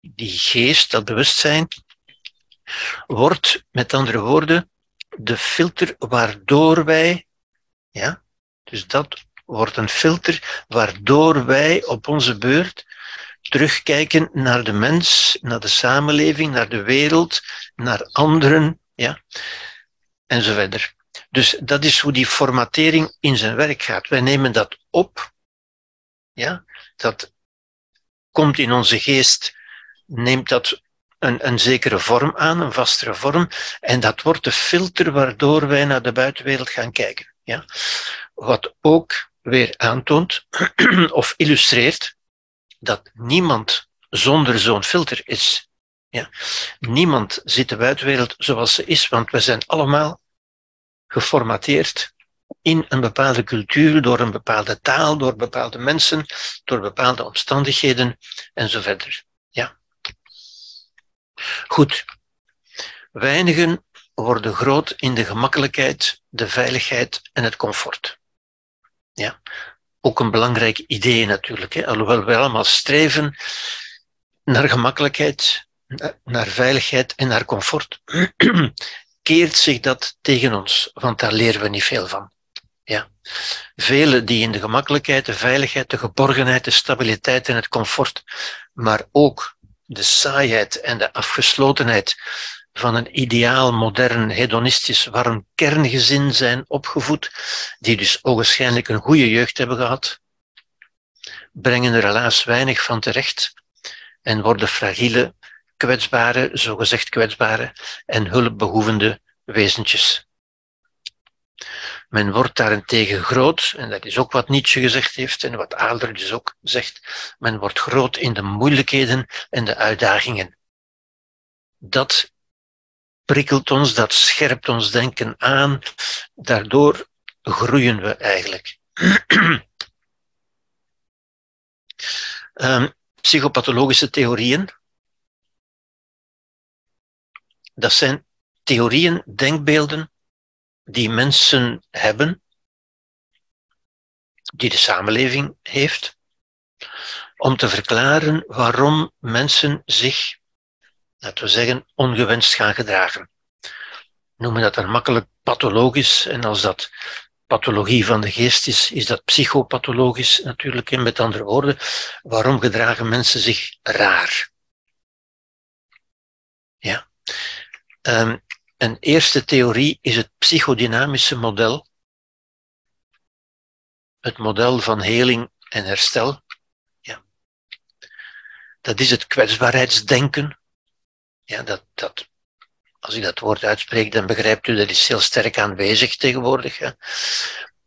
die geest, dat bewustzijn, wordt met andere woorden de filter waardoor wij, ja, dus dat wordt een filter waardoor wij op onze beurt terugkijken naar de mens, naar de samenleving, naar de wereld, naar anderen, ja, en. Dus dat is hoe die formatering in zijn werk gaat. Wij nemen dat op. Ja, dat komt in onze geest, neemt dat een, een zekere vorm aan, een vastere vorm. En dat wordt de filter waardoor wij naar de buitenwereld gaan kijken. Ja? Wat ook weer aantoont of illustreert dat niemand zonder zo'n filter is. Ja? Niemand ziet de buitenwereld zoals ze is, want we zijn allemaal geformateerd in een bepaalde cultuur, door een bepaalde taal, door bepaalde mensen, door bepaalde omstandigheden en zo verder. Ja. Goed. Weinigen worden groot in de gemakkelijkheid, de veiligheid en het comfort. Ja. Ook een belangrijk idee natuurlijk. Hè. Alhoewel we allemaal streven naar gemakkelijkheid, naar veiligheid en naar comfort, keert zich dat tegen ons, want daar leren we niet veel van. Ja. Velen die in de gemakkelijkheid, de veiligheid, de geborgenheid, de stabiliteit en het comfort, maar ook de saaiheid en de afgeslotenheid van een ideaal, modern, hedonistisch, warm kerngezin zijn opgevoed, die dus ogenschijnlijk een goede jeugd hebben gehad, brengen er helaas weinig van terecht en worden fragiele, kwetsbare, zogezegd kwetsbare en hulpbehoevende wezentjes. Men wordt daarentegen groot, en dat is ook wat Nietzsche gezegd heeft en wat Adler dus ook zegt, men wordt groot in de moeilijkheden en de uitdagingen. Dat prikkelt ons, dat scherpt ons denken aan, daardoor groeien we eigenlijk. um, psychopathologische theorieën, dat zijn theorieën, denkbeelden die mensen hebben, die de samenleving heeft, om te verklaren waarom mensen zich, laten we zeggen, ongewenst gaan gedragen. Noemen dat dan makkelijk pathologisch, en als dat pathologie van de geest is, is dat psychopathologisch natuurlijk. En met andere woorden, waarom gedragen mensen zich raar? Ja. Um, een eerste theorie is het psychodynamische model. Het model van heling en herstel. Ja. Dat is het kwetsbaarheidsdenken. Ja, dat, dat, als ik dat woord uitspreek, dan begrijpt u dat is heel sterk aanwezig tegenwoordig. Hè.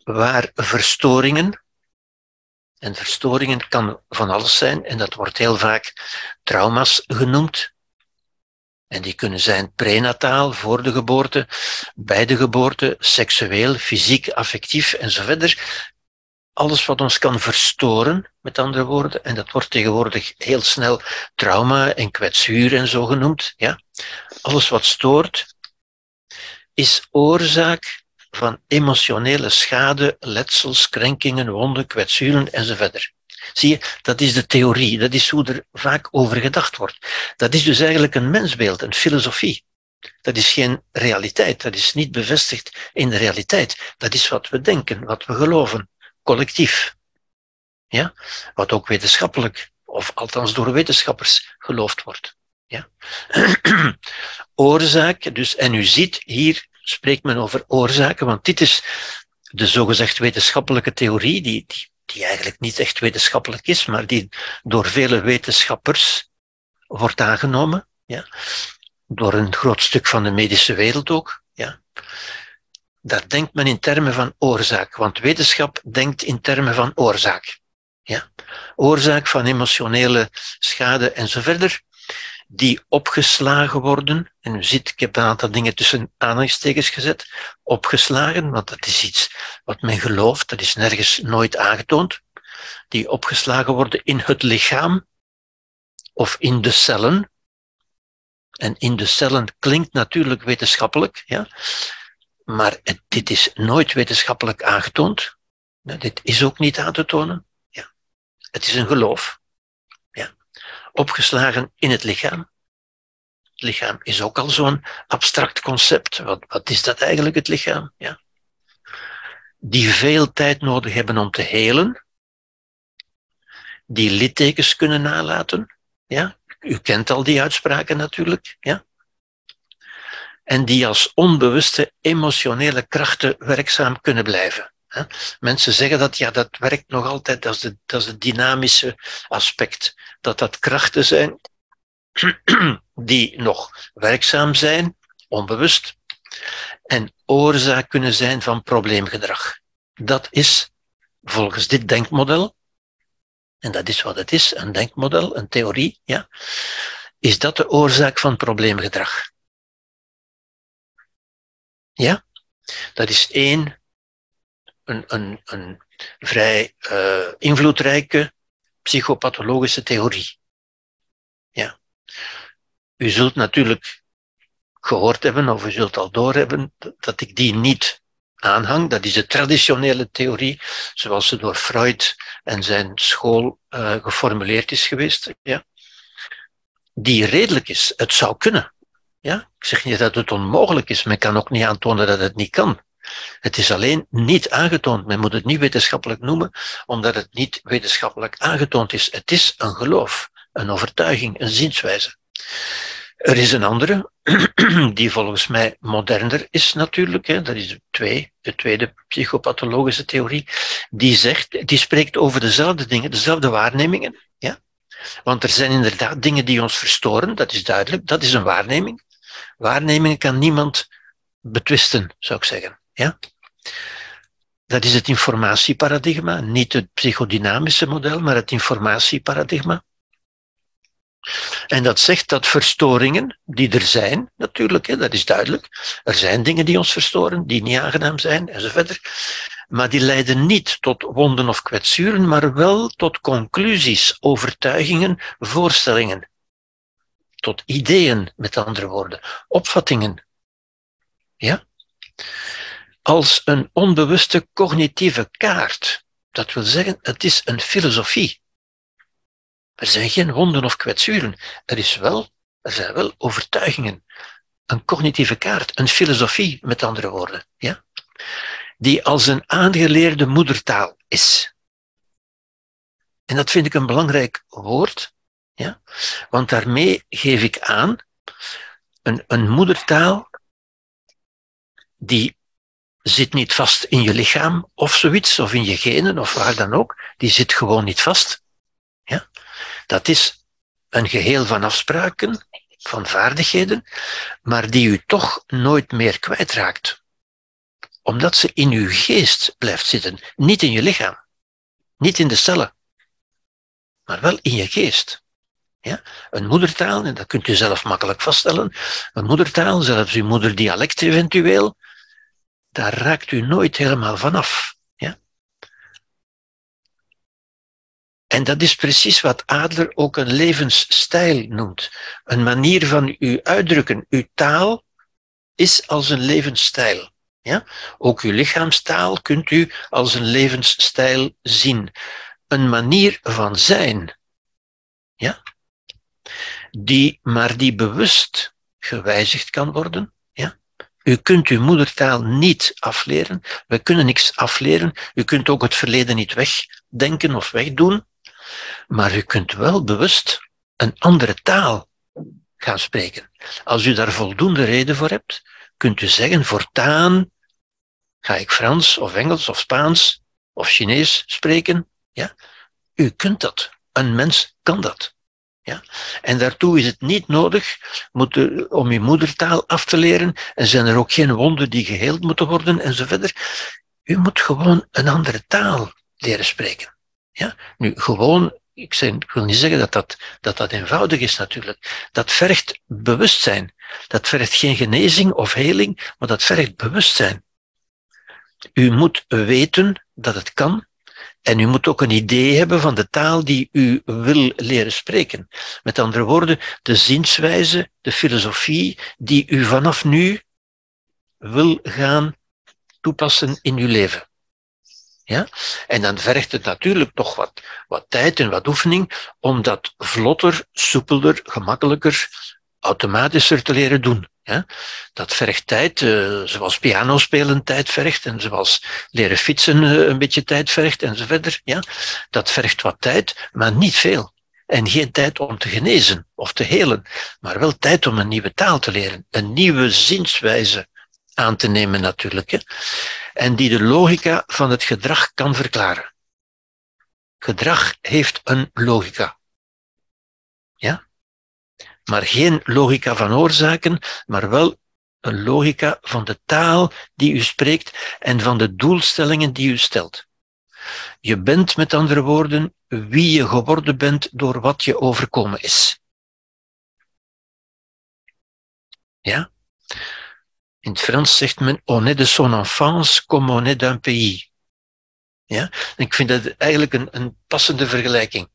Waar verstoringen, en verstoringen kan van alles zijn, en dat wordt heel vaak trauma's genoemd. En die kunnen zijn prenataal, voor de geboorte, bij de geboorte, seksueel, fysiek, affectief enzovoort. Alles wat ons kan verstoren, met andere woorden, en dat wordt tegenwoordig heel snel trauma en kwetsuur en zo genoemd. Ja? Alles wat stoort, is oorzaak van emotionele schade, letsels, krenkingen, wonden, kwetsuren enzovoort. Zie je, dat is de theorie, dat is hoe er vaak over gedacht wordt. Dat is dus eigenlijk een mensbeeld, een filosofie. Dat is geen realiteit, dat is niet bevestigd in de realiteit. Dat is wat we denken, wat we geloven, collectief. Ja? Wat ook wetenschappelijk, of althans door wetenschappers, geloofd wordt. Ja? Oorzaak, dus, en u ziet, hier spreekt men over oorzaken, want dit is de zogezegd wetenschappelijke theorie, die, die die eigenlijk niet echt wetenschappelijk is, maar die door vele wetenschappers wordt aangenomen, ja, door een groot stuk van de medische wereld ook. Ja. Daar denkt men in termen van oorzaak, want wetenschap denkt in termen van oorzaak. Ja. Oorzaak van emotionele schade en zo verder die opgeslagen worden. En u ziet, ik heb een aantal dingen tussen aanhalingstekens gezet. Opgeslagen, want dat is iets wat men gelooft, dat is nergens nooit aangetoond. Die opgeslagen worden in het lichaam of in de cellen. En in de cellen klinkt natuurlijk wetenschappelijk, ja. Maar dit is nooit wetenschappelijk aangetoond. dit is ook niet aan te tonen. Ja. Het is een geloof opgeslagen in het lichaam. Het lichaam is ook al zo'n abstract concept. Wat, wat is dat eigenlijk, het lichaam? Ja. Die veel tijd nodig hebben om te helen. Die littekens kunnen nalaten. Ja. U kent al die uitspraken natuurlijk. Ja. En die als onbewuste emotionele krachten werkzaam kunnen blijven. Mensen zeggen dat, ja, dat werkt nog altijd, dat is, dat is het dynamische aspect. Dat dat krachten zijn die nog werkzaam zijn, onbewust, en oorzaak kunnen zijn van probleemgedrag. Dat is volgens dit denkmodel, en dat is wat het is, een denkmodel, een theorie, ja, is dat de oorzaak van probleemgedrag. Ja, dat is één een, een, een vrij uh, invloedrijke psychopathologische theorie. Ja. U zult natuurlijk gehoord hebben, of u zult al doorhebben, dat ik die niet aanhang. Dat is de traditionele theorie, zoals ze door Freud en zijn school uh, geformuleerd is geweest. Ja. die redelijk is. Het zou kunnen. Ja? Ik zeg niet dat het onmogelijk is, men kan ook niet aantonen dat het niet kan. Het is alleen niet aangetoond. Men moet het niet wetenschappelijk noemen, omdat het niet wetenschappelijk aangetoond is. Het is een geloof, een overtuiging, een zienswijze. Er is een andere, die volgens mij moderner is natuurlijk, hè, dat is de, twee, de tweede psychopathologische theorie, die, zegt, die spreekt over dezelfde dingen, dezelfde waarnemingen. Ja? Want er zijn inderdaad dingen die ons verstoren, dat is duidelijk, dat is een waarneming. Waarnemingen kan niemand betwisten, zou ik zeggen. Ja? Dat is het informatieparadigma, niet het psychodynamische model, maar het informatieparadigma. En dat zegt dat verstoringen, die er zijn, natuurlijk, hè, dat is duidelijk. Er zijn dingen die ons verstoren, die niet aangenaam zijn, enzovoort. Maar die leiden niet tot wonden of kwetsuren, maar wel tot conclusies, overtuigingen, voorstellingen. Tot ideeën, met andere woorden, opvattingen. Ja? Als een onbewuste cognitieve kaart. Dat wil zeggen, het is een filosofie. Er zijn geen wonden of kwetsuren. Er, is wel, er zijn wel overtuigingen. Een cognitieve kaart, een filosofie, met andere woorden. Ja? Die als een aangeleerde moedertaal is. En dat vind ik een belangrijk woord, ja? want daarmee geef ik aan een, een moedertaal die zit niet vast in je lichaam of zoiets, of in je genen of waar dan ook. Die zit gewoon niet vast. Ja? Dat is een geheel van afspraken, van vaardigheden, maar die u toch nooit meer kwijtraakt. Omdat ze in uw geest blijft zitten, niet in je lichaam, niet in de cellen, maar wel in je geest. Ja? Een moedertaal, en dat kunt u zelf makkelijk vaststellen, een moedertaal, zelfs uw moederdialect eventueel, daar raakt u nooit helemaal vanaf. Ja? En dat is precies wat Adler ook een levensstijl noemt. Een manier van u uitdrukken. Uw taal is als een levensstijl. Ja? Ook uw lichaamstaal kunt u als een levensstijl zien. Een manier van zijn. Ja? Die, maar die bewust gewijzigd kan worden. U kunt uw moedertaal niet afleren. We kunnen niks afleren. U kunt ook het verleden niet wegdenken of wegdoen. Maar u kunt wel bewust een andere taal gaan spreken. Als u daar voldoende reden voor hebt, kunt u zeggen, voortaan ga ik Frans of Engels of Spaans of Chinees spreken. Ja? U kunt dat. Een mens kan dat. Ja? En daartoe is het niet nodig om je moedertaal af te leren en zijn er ook geen wonden die geheeld moeten worden enzovoort. U moet gewoon een andere taal leren spreken. Ja? Nu, gewoon, ik, ik wil niet zeggen dat dat, dat dat eenvoudig is natuurlijk. Dat vergt bewustzijn. Dat vergt geen genezing of heling, maar dat vergt bewustzijn. U moet weten dat het kan, en u moet ook een idee hebben van de taal die u wil leren spreken. Met andere woorden, de zienswijze, de filosofie die u vanaf nu wil gaan toepassen in uw leven. Ja? En dan vergt het natuurlijk toch wat, wat tijd en wat oefening om dat vlotter, soepelder, gemakkelijker, automatischer te leren doen. Ja? Dat vergt tijd, uh, zoals piano spelen tijd vergt en zoals leren fietsen uh, een beetje tijd vergt enzovoort. Ja? Dat vergt wat tijd, maar niet veel. En geen tijd om te genezen of te helen, maar wel tijd om een nieuwe taal te leren, een nieuwe zienswijze aan te nemen natuurlijk. Hè? En die de logica van het gedrag kan verklaren. Gedrag heeft een logica. Ja? Maar geen logica van oorzaken, maar wel een logica van de taal die u spreekt en van de doelstellingen die u stelt. Je bent met andere woorden wie je geworden bent door wat je overkomen is. Ja? In het Frans zegt men on est de son enfance comme on est d'un pays. Ja? ik vind dat eigenlijk een, een passende vergelijking.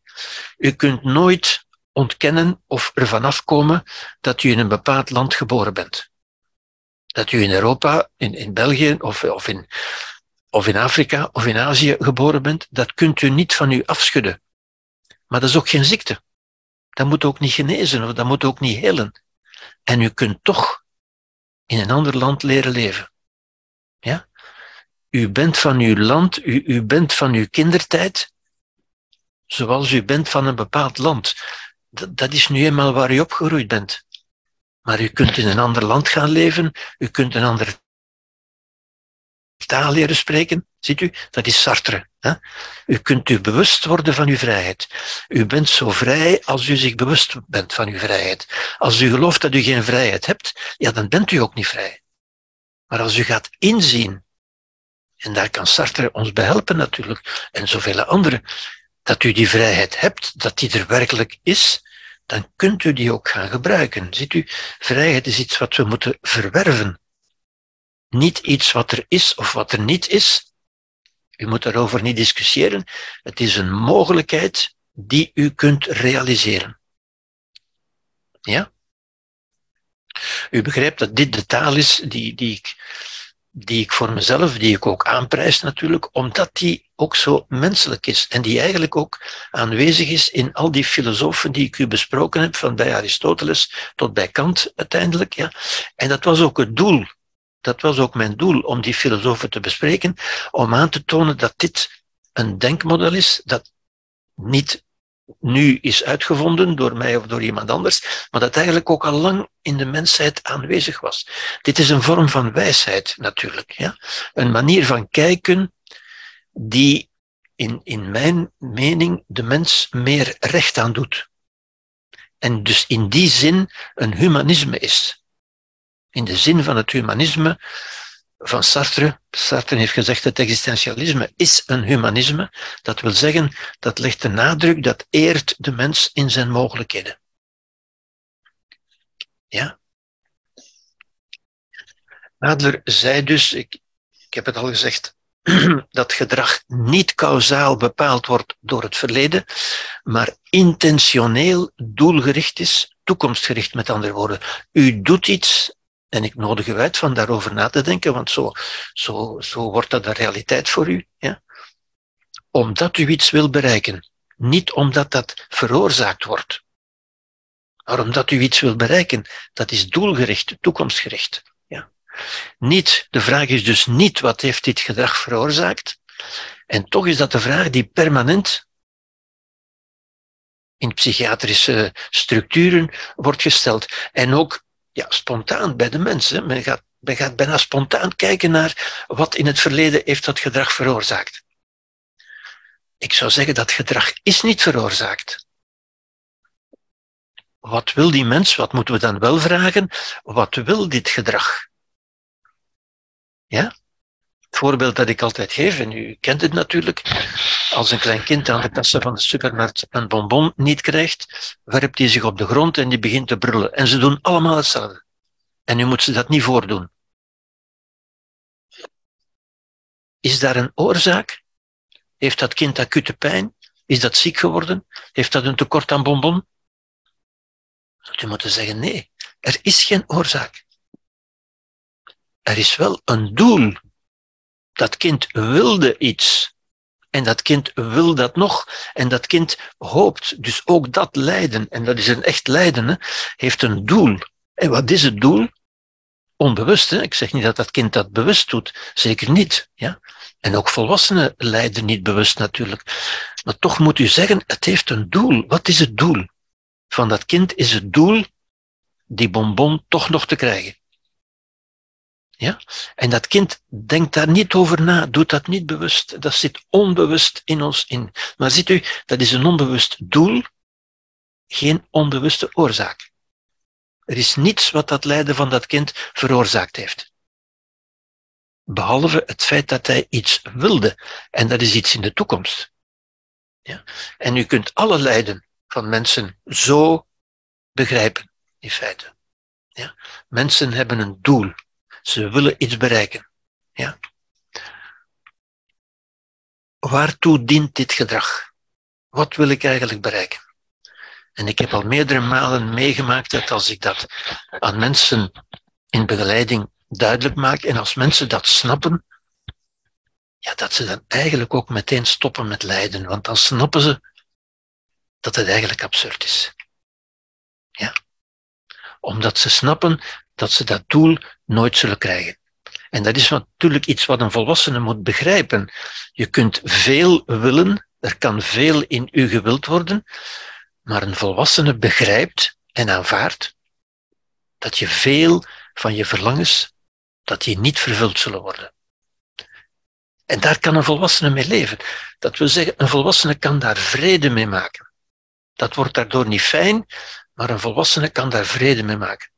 U kunt nooit ontkennen of ervan afkomen dat u in een bepaald land geboren bent. Dat u in Europa, in, in België of, of, in, of in Afrika of in Azië geboren bent, dat kunt u niet van u afschudden. Maar dat is ook geen ziekte. Dat moet ook niet genezen of dat moet ook niet helen. En u kunt toch in een ander land leren leven. Ja? U bent van uw land, u, u bent van uw kindertijd, zoals u bent van een bepaald land. Dat, dat is nu eenmaal waar u opgegroeid bent. Maar u kunt in een ander land gaan leven, u kunt een andere taal leren spreken. Ziet u, dat is Sartre. Hè? U kunt u bewust worden van uw vrijheid. U bent zo vrij als u zich bewust bent van uw vrijheid. Als u gelooft dat u geen vrijheid hebt, ja, dan bent u ook niet vrij. Maar als u gaat inzien, en daar kan Sartre ons bij helpen natuurlijk, en zoveel anderen, dat u die vrijheid hebt, dat die er werkelijk is, dan kunt u die ook gaan gebruiken. Ziet u, vrijheid is iets wat we moeten verwerven. Niet iets wat er is of wat er niet is. U moet daarover niet discussiëren. Het is een mogelijkheid die u kunt realiseren. Ja? U begrijpt dat dit de taal is die, die ik die ik voor mezelf, die ik ook aanprijs natuurlijk, omdat die ook zo menselijk is en die eigenlijk ook aanwezig is in al die filosofen die ik u besproken heb, van bij Aristoteles tot bij Kant uiteindelijk. Ja. En dat was ook het doel. Dat was ook mijn doel om die filosofen te bespreken, om aan te tonen dat dit een denkmodel is dat niet nu is uitgevonden door mij of door iemand anders, maar dat eigenlijk ook al lang in de mensheid aanwezig was. Dit is een vorm van wijsheid natuurlijk. Ja? Een manier van kijken die in, in mijn mening de mens meer recht aan doet. En dus in die zin een humanisme is. In de zin van het humanisme van Sartre. Sartre heeft gezegd dat existentialisme is een humanisme. Dat wil zeggen, dat legt de nadruk, dat eert de mens in zijn mogelijkheden. Ja? Adler zei dus, ik, ik heb het al gezegd, dat gedrag niet kausaal bepaald wordt door het verleden, maar intentioneel doelgericht is, toekomstgericht met andere woorden. U doet iets en ik nodig u uit van daarover na te denken, want zo, zo, zo wordt dat een realiteit voor u. Ja? Omdat u iets wil bereiken. Niet omdat dat veroorzaakt wordt. Maar omdat u iets wil bereiken. Dat is doelgericht, toekomstgericht. Ja? Niet, de vraag is dus niet wat heeft dit gedrag veroorzaakt. En toch is dat de vraag die permanent in psychiatrische structuren wordt gesteld. En ook ja, spontaan bij de mensen. Men gaat, men gaat bijna spontaan kijken naar wat in het verleden heeft dat gedrag veroorzaakt. Ik zou zeggen dat gedrag is niet veroorzaakt. Wat wil die mens? Wat moeten we dan wel vragen? Wat wil dit gedrag? Ja? Het voorbeeld dat ik altijd geef, en u kent het natuurlijk, als een klein kind aan de kassa van de supermarkt een bonbon niet krijgt, werpt hij zich op de grond en die begint te brullen. En ze doen allemaal hetzelfde. En nu moet ze dat niet voordoen. Is daar een oorzaak? Heeft dat kind acute pijn? Is dat ziek geworden? Heeft dat een tekort aan bonbon? Zou u moeten zeggen nee, er is geen oorzaak. Er is wel een doel dat kind wilde iets. En dat kind wil dat nog. En dat kind hoopt dus ook dat lijden, en dat is een echt lijden, hè, heeft een doel. En wat is het doel? Onbewust. Hè? Ik zeg niet dat dat kind dat bewust doet. Zeker niet. Ja? En ook volwassenen lijden niet bewust natuurlijk. Maar toch moet u zeggen, het heeft een doel. Wat is het doel? Van dat kind is het doel die bonbon toch nog te krijgen. Ja? En dat kind denkt daar niet over na, doet dat niet bewust. Dat zit onbewust in ons in. Maar ziet u, dat is een onbewust doel, geen onbewuste oorzaak. Er is niets wat dat lijden van dat kind veroorzaakt heeft. Behalve het feit dat hij iets wilde. En dat is iets in de toekomst. Ja? En u kunt alle lijden van mensen zo begrijpen, in feite. Ja? Mensen hebben een doel. Ze willen iets bereiken. Ja? Waartoe dient dit gedrag? Wat wil ik eigenlijk bereiken? En ik heb al meerdere malen meegemaakt dat als ik dat aan mensen in begeleiding duidelijk maak en als mensen dat snappen, ja, dat ze dan eigenlijk ook meteen stoppen met lijden, want dan snappen ze dat het eigenlijk absurd is. Ja. Omdat ze snappen dat ze dat doel nooit zullen krijgen. En dat is natuurlijk iets wat een volwassene moet begrijpen. Je kunt veel willen, er kan veel in u gewild worden, maar een volwassene begrijpt en aanvaardt dat je veel van je verlangens, dat die niet vervuld zullen worden. En daar kan een volwassene mee leven. Dat wil zeggen, een volwassene kan daar vrede mee maken. Dat wordt daardoor niet fijn, maar een volwassene kan daar vrede mee maken.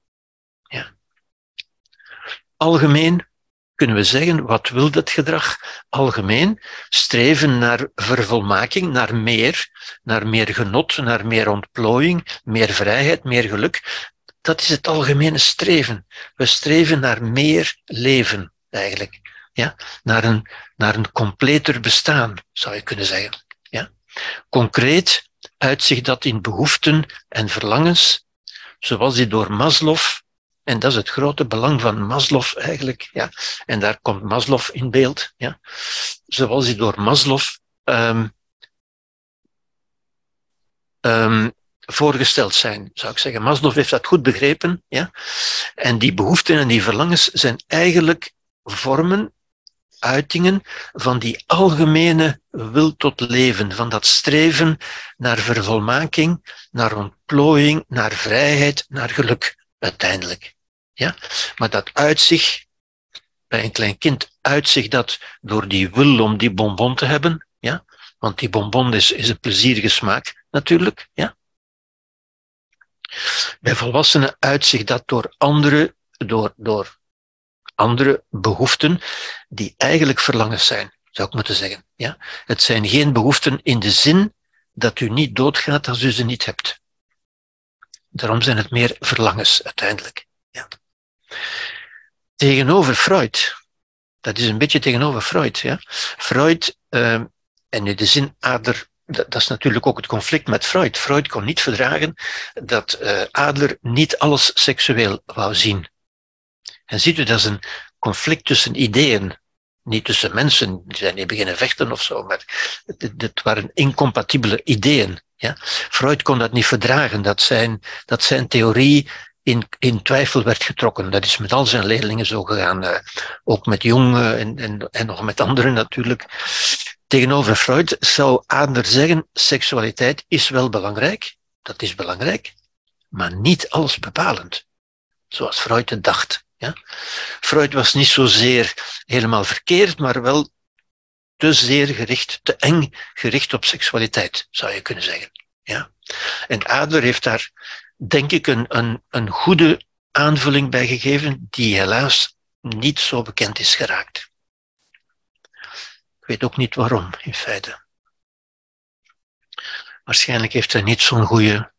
Algemeen kunnen we zeggen, wat wil dat gedrag? Algemeen streven naar vervolmaking, naar meer, naar meer genot, naar meer ontplooiing, meer vrijheid, meer geluk. Dat is het algemene streven. We streven naar meer leven, eigenlijk. Ja? Naar, een, naar een completer bestaan, zou je kunnen zeggen. Ja? Concreet uitzicht dat in behoeften en verlangens, zoals die door Maslow en dat is het grote belang van Maslow eigenlijk. Ja. En daar komt Maslow in beeld. Ja. Zoals die door Maslow um, um, voorgesteld zijn, zou ik zeggen. Maslow heeft dat goed begrepen. Ja. En die behoeften en die verlangens zijn eigenlijk vormen, uitingen van die algemene wil tot leven, van dat streven naar vervolmaking, naar ontplooiing, naar vrijheid, naar geluk uiteindelijk. Ja? Maar dat uitzicht, bij een klein kind uitzicht dat door die wil om die bonbon te hebben, ja? want die bonbon is, is een plezierige smaak natuurlijk. Ja? Bij volwassenen uitzicht dat door andere, door, door andere behoeften die eigenlijk verlangens zijn, zou ik moeten zeggen. Ja? Het zijn geen behoeften in de zin dat u niet doodgaat als u ze niet hebt. Daarom zijn het meer verlangens uiteindelijk. Ja. Tegenover Freud, dat is een beetje tegenover Freud. Ja. Freud, uh, en in de zin Adler, dat, is natuurlijk ook het conflict met Freud. Freud kon niet verdragen dat uh, Adler niet alles seksueel wou zien. En ziet u, dat is een conflict tussen ideeën. Niet tussen mensen, die zijn niet beginnen vechten of zo, maar het waren incompatibele ideeën. Ja? Freud kon dat niet verdragen, dat zijn, dat zijn theorie in, in twijfel werd getrokken. Dat is met al zijn leerlingen zo gegaan, uh, ook met Jung uh, en, en, en nog met anderen natuurlijk. Tegenover Freud zou Adler zeggen, seksualiteit is wel belangrijk, dat is belangrijk, maar niet alles bepalend, zoals Freud het dacht. Ja? Freud was niet zozeer helemaal verkeerd, maar wel te zeer gericht, te eng gericht op seksualiteit, zou je kunnen zeggen. Ja? En Adler heeft daar, denk ik, een, een, een goede aanvulling bij gegeven, die helaas niet zo bekend is geraakt. Ik weet ook niet waarom, in feite. Waarschijnlijk heeft hij niet zo'n goede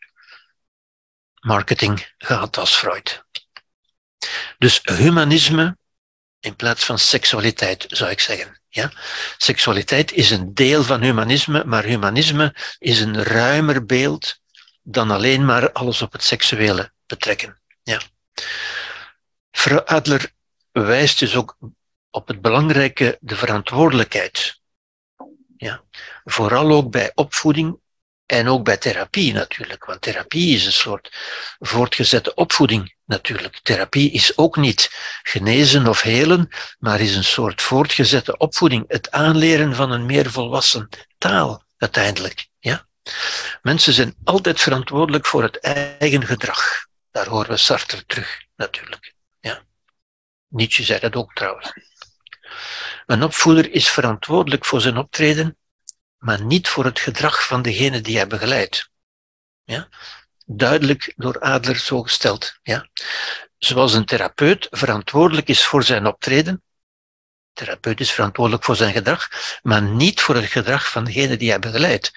marketing gehad als Freud. Dus humanisme in plaats van seksualiteit, zou ik zeggen. Ja? Seksualiteit is een deel van humanisme, maar humanisme is een ruimer beeld dan alleen maar alles op het seksuele betrekken. Ja. Adler wijst dus ook op het belangrijke, de verantwoordelijkheid. Ja. Vooral ook bij opvoeding en ook bij therapie natuurlijk, want therapie is een soort voortgezette opvoeding natuurlijk. Therapie is ook niet genezen of helen, maar is een soort voortgezette opvoeding. Het aanleren van een meer volwassen taal uiteindelijk. Ja? Mensen zijn altijd verantwoordelijk voor het eigen gedrag. Daar horen we Sartre terug, natuurlijk. Ja. Nietzsche zei dat ook trouwens. Een opvoeder is verantwoordelijk voor zijn optreden maar niet voor het gedrag van degene die hij begeleidt. Ja? Duidelijk door Adler zo gesteld. Ja? Zoals een therapeut verantwoordelijk is voor zijn optreden, de therapeut is verantwoordelijk voor zijn gedrag, maar niet voor het gedrag van degene die hij begeleidt.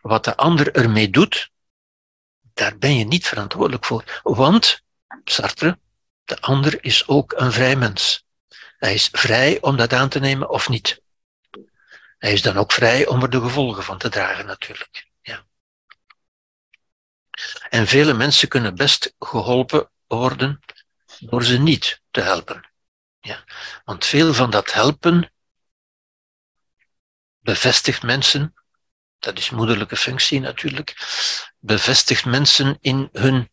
Wat de ander ermee doet, daar ben je niet verantwoordelijk voor. Want, Sartre, de ander is ook een vrij mens. Hij is vrij om dat aan te nemen of niet. Hij is dan ook vrij om er de gevolgen van te dragen, natuurlijk. Ja. En vele mensen kunnen best geholpen worden door ze niet te helpen. Ja. Want veel van dat helpen bevestigt mensen, dat is moederlijke functie natuurlijk, bevestigt mensen in hun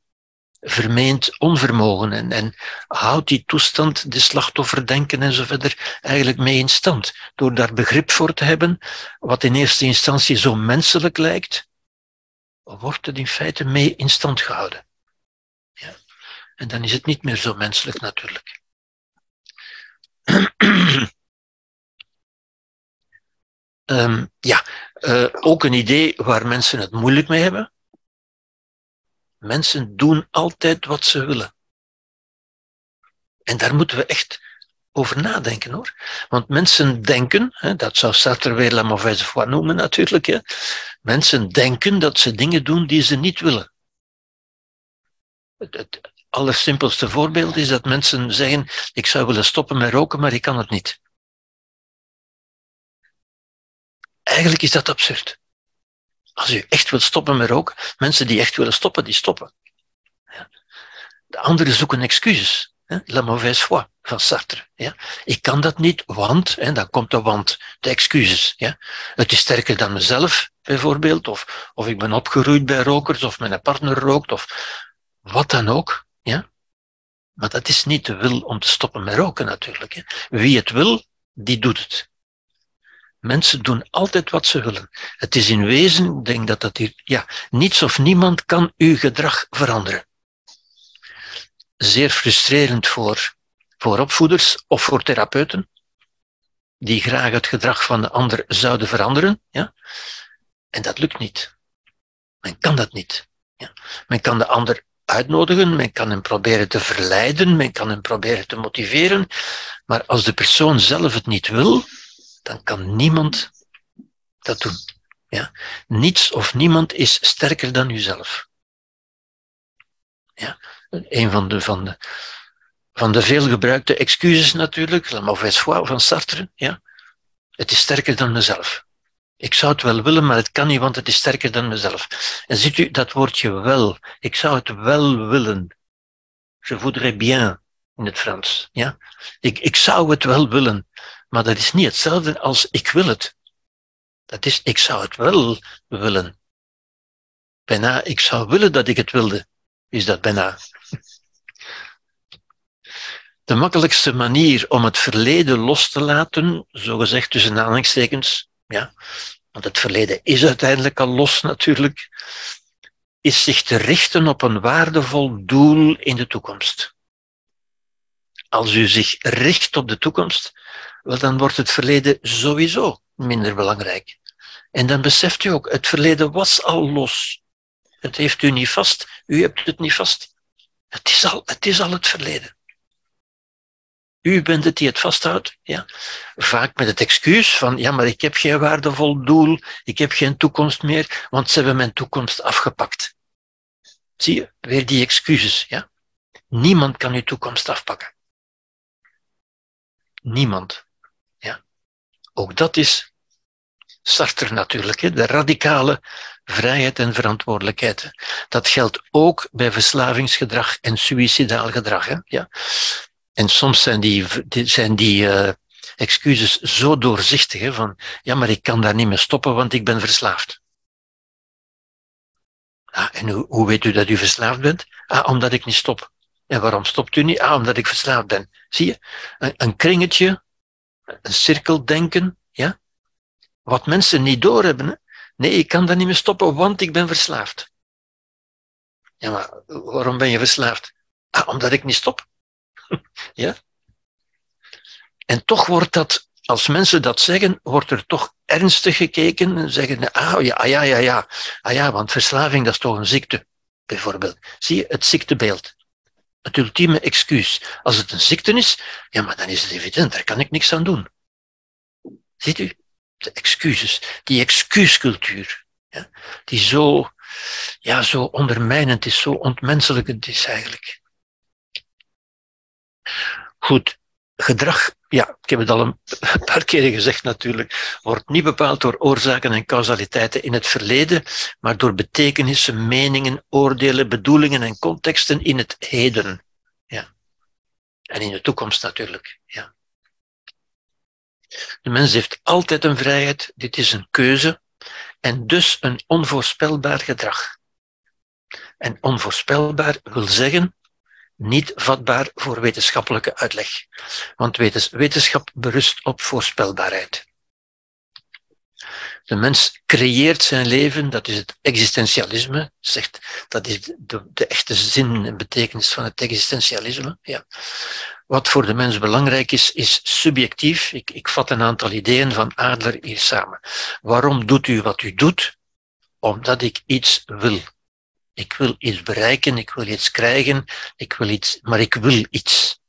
vermeend onvermogen en, en houdt die toestand, de slachtofferdenken en zo verder, eigenlijk mee in stand. Door daar begrip voor te hebben, wat in eerste instantie zo menselijk lijkt, wordt het in feite mee in stand gehouden. Ja. En dan is het niet meer zo menselijk natuurlijk. um, ja, uh, ook een idee waar mensen het moeilijk mee hebben. Mensen doen altijd wat ze willen. En daar moeten we echt over nadenken hoor. Want mensen denken, hè, dat zou Sartre weer la mauvaise foi noemen natuurlijk, hè. mensen denken dat ze dingen doen die ze niet willen. Het, het allersimpelste voorbeeld is dat mensen zeggen, ik zou willen stoppen met roken, maar ik kan het niet. Eigenlijk is dat absurd. Als u echt wilt stoppen met roken, mensen die echt willen stoppen, die stoppen. De anderen zoeken excuses. La mauvaise foi van Sartre. Ik kan dat niet, want, en dan komt de want, de excuses. Ja. Het is sterker dan mezelf, bijvoorbeeld, of, of ik ben opgegroeid bij rokers, of mijn partner rookt, of wat dan ook. Ja. Maar dat is niet de wil om te stoppen met roken natuurlijk. Wie het wil, die doet het. Mensen doen altijd wat ze willen. Het is in wezen, denk dat dat hier, ja, niets of niemand kan uw gedrag veranderen. Zeer frustrerend voor, voor opvoeders of voor therapeuten, die graag het gedrag van de ander zouden veranderen. Ja? En dat lukt niet. Men kan dat niet. Ja? Men kan de ander uitnodigen, men kan hem proberen te verleiden, men kan hem proberen te motiveren, maar als de persoon zelf het niet wil, dan kan niemand dat doen. Ja? Niets of niemand is sterker dan uzelf. Ja? Een van de, van de, van de veelgebruikte excuses natuurlijk, la mauvaise foi van Sartre. Ja? Het is sterker dan mezelf. Ik zou het wel willen, maar het kan niet, want het is sterker dan mezelf. En ziet u dat woordje wel. Ik zou het wel willen. Je voudrais bien in het Frans. Ja? Ik, ik zou het wel willen. Maar dat is niet hetzelfde als ik wil het. Dat is, ik zou het wel willen. Bijna, ik zou willen dat ik het wilde, is dat bijna. De makkelijkste manier om het verleden los te laten, zogezegd tussen aanhalingstekens, ja, want het verleden is uiteindelijk al los natuurlijk, is zich te richten op een waardevol doel in de toekomst. Als u zich richt op de toekomst, wel, dan wordt het verleden sowieso minder belangrijk. En dan beseft u ook, het verleden was al los. Het heeft u niet vast, u hebt het niet vast. Het is al het, is al het verleden. U bent het die het vasthoudt, ja. Vaak met het excuus van, ja, maar ik heb geen waardevol doel, ik heb geen toekomst meer, want ze hebben mijn toekomst afgepakt. Zie je, weer die excuses, ja. Niemand kan uw toekomst afpakken. Niemand. Ook dat is Sartre natuurlijk, de radicale vrijheid en verantwoordelijkheid. Dat geldt ook bij verslavingsgedrag en suicidaal gedrag. Ja. En soms zijn die, zijn die uh, excuses zo doorzichtig, hè, van ja, maar ik kan daar niet mee stoppen, want ik ben verslaafd. Ah, en hoe, hoe weet u dat u verslaafd bent? Ah, omdat ik niet stop. En waarom stopt u niet? Ah, omdat ik verslaafd ben. Zie je? Een kringetje een cirkeldenken, ja? Wat mensen niet doorhebben. Nee, ik kan daar niet meer stoppen, want ik ben verslaafd. Ja, maar waarom ben je verslaafd? Ah, omdat ik niet stop. ja? En toch wordt dat, als mensen dat zeggen, wordt er toch ernstig gekeken en zeggen, ah ja, ah, ja, ja, ja, ah ja, want verslaving dat is toch een ziekte, bijvoorbeeld. Zie je, het ziektebeeld het ultieme excuus. Als het een ziekte is, ja, maar dan is het evident, daar kan ik niks aan doen. Ziet u? De excuses, die excuuscultuur, ja, die zo, ja, zo ondermijnend is, zo ontmenselijkend is eigenlijk. Goed, gedrag, ja, ik heb het al een paar keren gezegd natuurlijk, wordt niet bepaald door oorzaken en causaliteiten in het verleden, maar door betekenissen, meningen, oordelen, bedoelingen en contexten in het heden. Ja. En in de toekomst natuurlijk. Ja. De mens heeft altijd een vrijheid, dit is een keuze, en dus een onvoorspelbaar gedrag. En onvoorspelbaar wil zeggen niet vatbaar voor wetenschappelijke uitleg. Want wetenschap berust op voorspelbaarheid. De mens creëert zijn leven, dat is het existentialisme, zegt, dat is de, de echte zin en betekenis van het existentialisme. Ja. Wat voor de mens belangrijk is, is subjectief. Ik, ik vat een aantal ideeën van Adler hier samen. Waarom doet u wat u doet? Omdat ik iets wil. Ik wil iets bereiken, ik wil iets krijgen, ik wil iets, maar ik wil iets.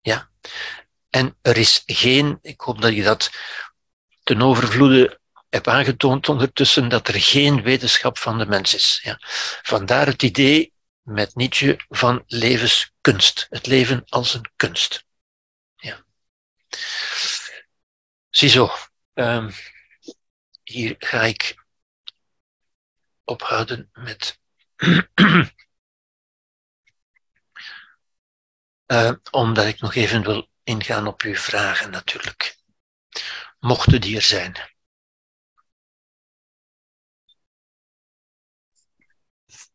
Ja. En er is geen, ik hoop dat je dat ten overvloede heb aangetoond ondertussen, dat er geen wetenschap van de mens is. Ja. Vandaar het idee met Nietzsche van levenskunst. Het leven als een kunst. Ja. Ziezo, um, hier ga ik ophouden met. Uh, omdat ik nog even wil ingaan op uw vragen natuurlijk. Mochten die er zijn.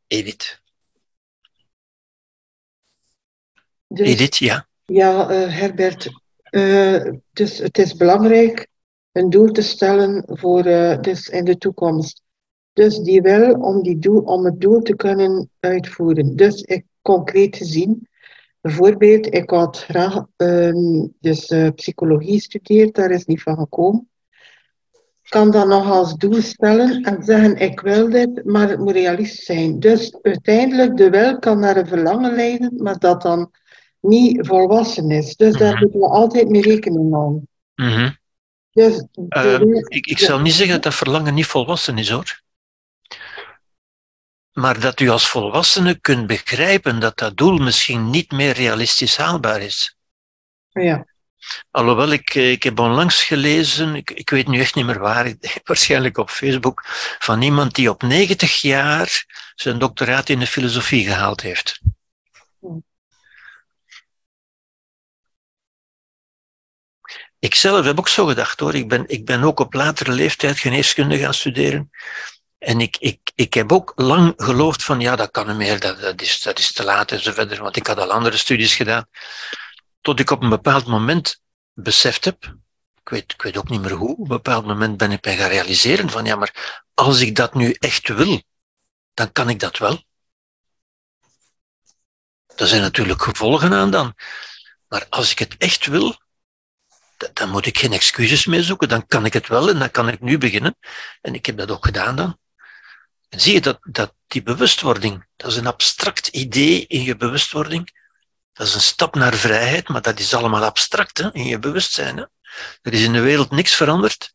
Edith. Dus, Edith, ja. Ja, uh, Herbert. Uh, dus het is belangrijk een doel te stellen voor uh, dus in de toekomst. Dus die wil om, die doel, om het doel te kunnen uitvoeren. Dus ik, concreet gezien, bijvoorbeeld, ik had graag um, dus, psychologie gestudeerd, daar is niet van gekomen kan dat nog als doel stellen en zeggen ik wil dit, maar het moet realistisch zijn. Dus uiteindelijk de wil kan naar een verlangen leiden, maar dat dan niet volwassen is. Dus daar moeten we altijd mee rekenen houden. Mm dus uh, ik, ik zal niet zeggen dat dat verlangen niet volwassen is hoor. Maar dat u als volwassene kunt begrijpen dat dat doel misschien niet meer realistisch haalbaar is. Ja. Alhoewel, ik, eh, ik heb onlangs gelezen, ik, ik weet nu echt niet meer waar, waarschijnlijk op Facebook, van iemand die op 90 jaar zijn doctoraat in de filosofie gehaald heeft. Ik zelf heb ook zo gedacht hoor. Ik ben, ik ben ook op latere leeftijd geneeskunde gaan studeren. En ik, ik, ik heb ook lang geloofd van ja, dat kan niet meer, dat, dat, is, dat is te laat en zo verder, want ik had al andere studies gedaan. Tot ik op een bepaald moment beseft heb, ik weet, ik weet ook niet meer hoe, op een bepaald moment ben ik mij gaan realiseren van ja, maar als ik dat nu echt wil, dan kan ik dat wel. Er zijn natuurlijk gevolgen aan dan. Maar als ik het echt wil, dan moet ik geen excuses meer zoeken. Dan kan ik het wel en dan kan ik nu beginnen. En ik heb dat ook gedaan dan. En zie je dat, dat die bewustwording, dat is een abstract idee in je bewustwording. Dat is een stap naar vrijheid, maar dat is allemaal abstract hè, in je bewustzijn. Hè. Er is in de wereld niks veranderd.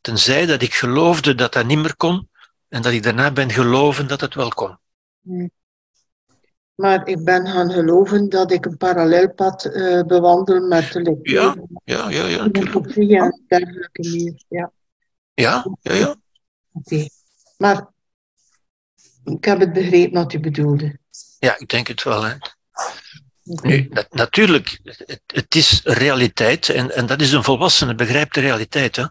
Tenzij dat ik geloofde dat dat niet meer kon en dat ik daarna ben geloven dat het wel kon. Maar ik ben gaan geloven dat ik een parallelpad uh, bewandel met de lectuur. Ja, ja, ja, ja. En dergelijke meer, ja. Ja, ja, ja. Oké. Okay. Maar ik heb het begrepen wat u bedoelde. Ja, ik denk het wel. Hè. Nu, dat, natuurlijk, het, het, is realiteit en, en dat is een volwassene begrijpt de realiteit. Hè.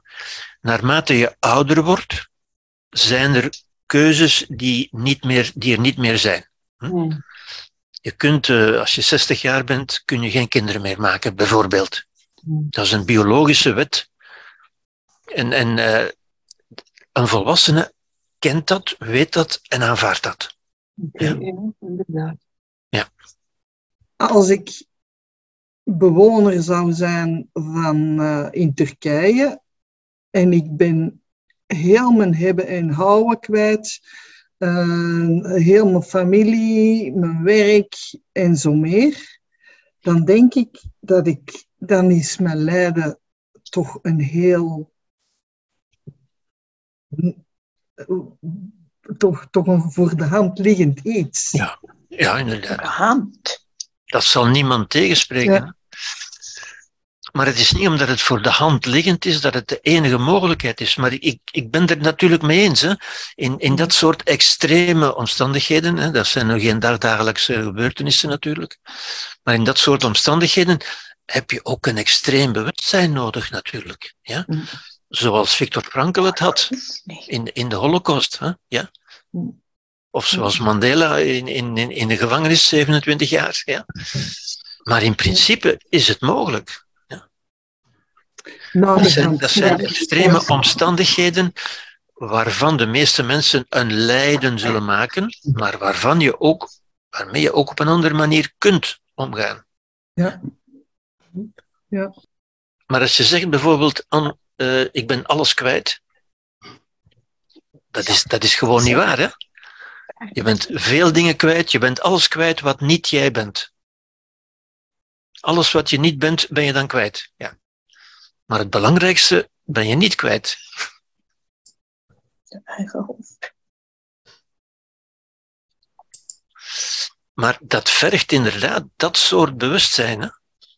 Naarmate je ouder wordt, zijn er keuzes die, niet meer, die er niet meer zijn. Hm? Je kunt, uh, als je 60 jaar bent, kun je geen kinderen meer maken, bijvoorbeeld. Dat is een biologische wet. En, en uh, een volwassene kent dat, weet dat en aanvaardt dat. Okay, ja. ja, inderdaad. Ja als ik bewoner zou zijn van uh, in Turkije en ik ben heel mijn hebben en houden kwijt, uh, heel mijn familie, mijn werk en zo meer, dan denk ik dat ik, dan is mijn lijden toch een heel, toch, toch een voor de hand liggend iets. Ja, ja inderdaad. De hand. Dat zal niemand tegenspreken. Ja. Maar het is niet omdat het voor de hand liggend is dat het de enige mogelijkheid is. Maar ik, ik ben er natuurlijk mee eens. Hè. In, in dat soort extreme omstandigheden, hè, dat zijn nog geen dagdagelijkse gebeurtenissen natuurlijk, maar in dat soort omstandigheden heb je ook een extreem bewustzijn nodig natuurlijk. Ja? Zoals Victor Frankl het had in, in de Holocaust. Hè? Ja? Mm. Of zoals Mandela in, in, in de gevangenis, 27 jaar. Ja. Maar in principe is het mogelijk. Ja. Nou, Dat zijn, dat zijn extreme omstandigheden waarvan de meeste mensen een lijden zullen maken, maar waarvan je ook, waarmee je ook op een andere manier kunt omgaan. Ja. Ja. Maar als je zegt bijvoorbeeld, eh, ik ben alles kwijt, dat is, dat is gewoon niet waar. Hè? Je bent veel dingen kwijt, je bent alles kwijt wat niet jij bent. Alles wat je niet bent, ben je dan kwijt. Ja. Maar het belangrijkste ben je niet kwijt. Je eigen hoofd. Maar dat vergt inderdaad dat soort bewustzijn. Hè?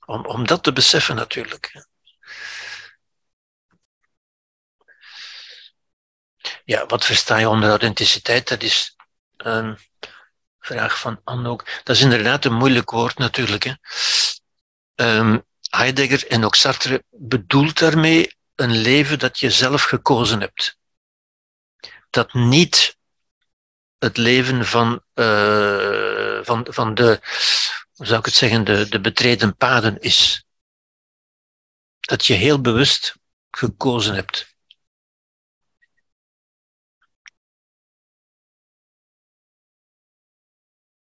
Om, om dat te beseffen natuurlijk. Ja, wat versta je onder authenticiteit? Dat is een vraag van Anne ook. Dat is inderdaad een moeilijk woord natuurlijk. Hè? Ehm, Heidegger en ook Sartre bedoelt daarmee een leven dat je zelf gekozen hebt. Dat niet het leven van, uh, van, van de, hoe zou ik het zeggen, de, de betreden paden is. Dat je heel bewust gekozen hebt.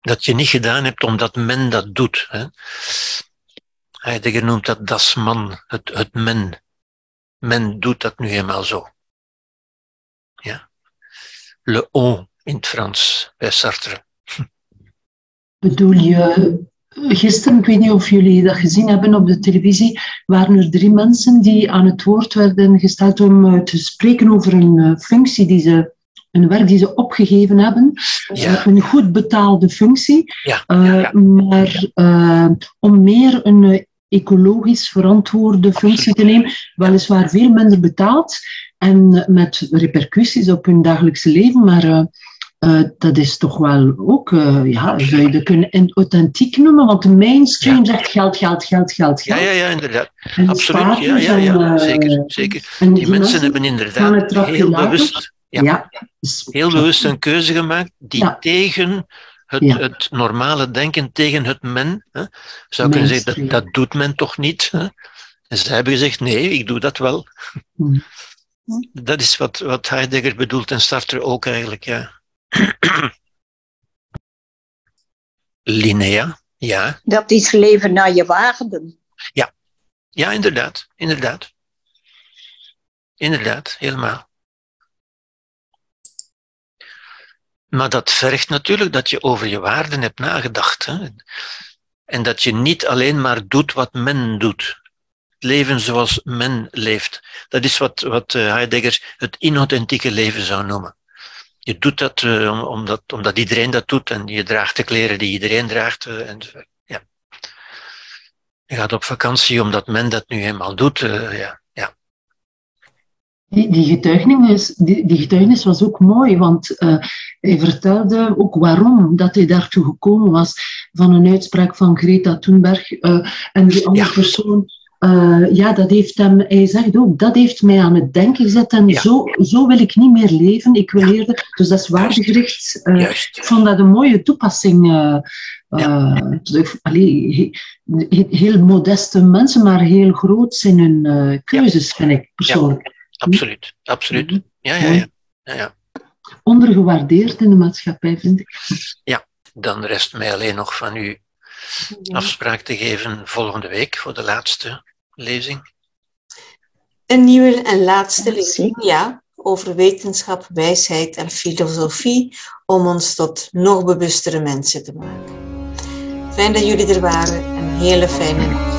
Dat je niet gedaan hebt omdat men dat doet. Hè. Heidegger noemt dat das man, het, het men. Men doet dat nu eenmaal zo. Ja. Le on in het Frans, bij Sartre. Bedoel je, gisteren, ik weet niet of jullie dat gezien hebben op de televisie, waren er drie mensen die aan het woord werden gesteld om eh, te spreken over een eh, functie die ze een werk die ze opgegeven hebben, Ja. een goed betaalde functie, Ja, eh, ja, ja. maar eh, om meer een eh, ecologisch verantwoorde functie te nemen, weliswaar veel minder betaald en eh, met repercussies op hun dagelijkse leven, maar eh, eh, dat is toch wel ook, eh, ja, zou je dat kunnen en authentiek noemen, want de mainstream zegt geld, geld, geld, geld, Ja, geld. ja, ja, inderdaad. En de Absoluut. Ja, ja, ja. en, eh, Zeker, zeker. en Die mensen hebben gaan inderdaad heel bewust, ja. ja. dus- heel bewust een keuze gemaakt die Ja. tegen het, Ja. het normale denken, tegen het men, hè, zou kunnen zeggen, dat, dat doet men toch niet. Hè? En ze hebben gezegd, nee, ik doe dat wel. Hm. Dat is wat, wat Heidegger bedoelt en Sartre ook eigenlijk, ja. Linea, ja. Dat is leven naar je waarden. Ja, inderdaad, inderdaad. Inderdaad, helemaal. Maar dat vergt natuurlijk dat je over je waarden hebt nagedacht. Hè? En dat je niet alleen maar doet wat men doet. Leven zoals men leeft. Dat is wat, wat eh, Heidegger het inauthentieke leven zou noemen. Je doet dat eh, om- omdat, omdat iedereen dat doet en je draagt de kleren die iedereen draagt. eh, en, ja. Je gaat op vakantie omdat men dat nu eenmaal doet. ja. Die, die, getuigenis, die, die getuigenis was ook mooi, want eh, hij vertelde ook waarom dat hij daartoe gekomen was van een uitspraak van Greta Thunberg. eh, en die andere Ja. persoon, eh, ja, dat heeft hem, hij zegt ook, dat heeft mij aan het denken gezet en Ja. zo, zo wil ik niet meer leven, ik wil eerder, dus dat is waardegericht. ik vond dat een mooie toepassing. allee, he- heel modeste mensen, maar heel groot in hun keuzes, vind ik persoonlijk. Absoluut. Absoluut. Ja, ja, ja. ja, ja. Ondergewaardeerd in de maatschappij, vind ik. Dan rest mij alleen nog van u afspraak te geven volgende week voor de laatste lezing. Een nieuwe en laatste Ja, lezing, ja, over wetenschap, wijsheid en filosofie, om ons tot nog bewustere mensen te maken. Fijn dat jullie er waren. Een hele fijne nacht.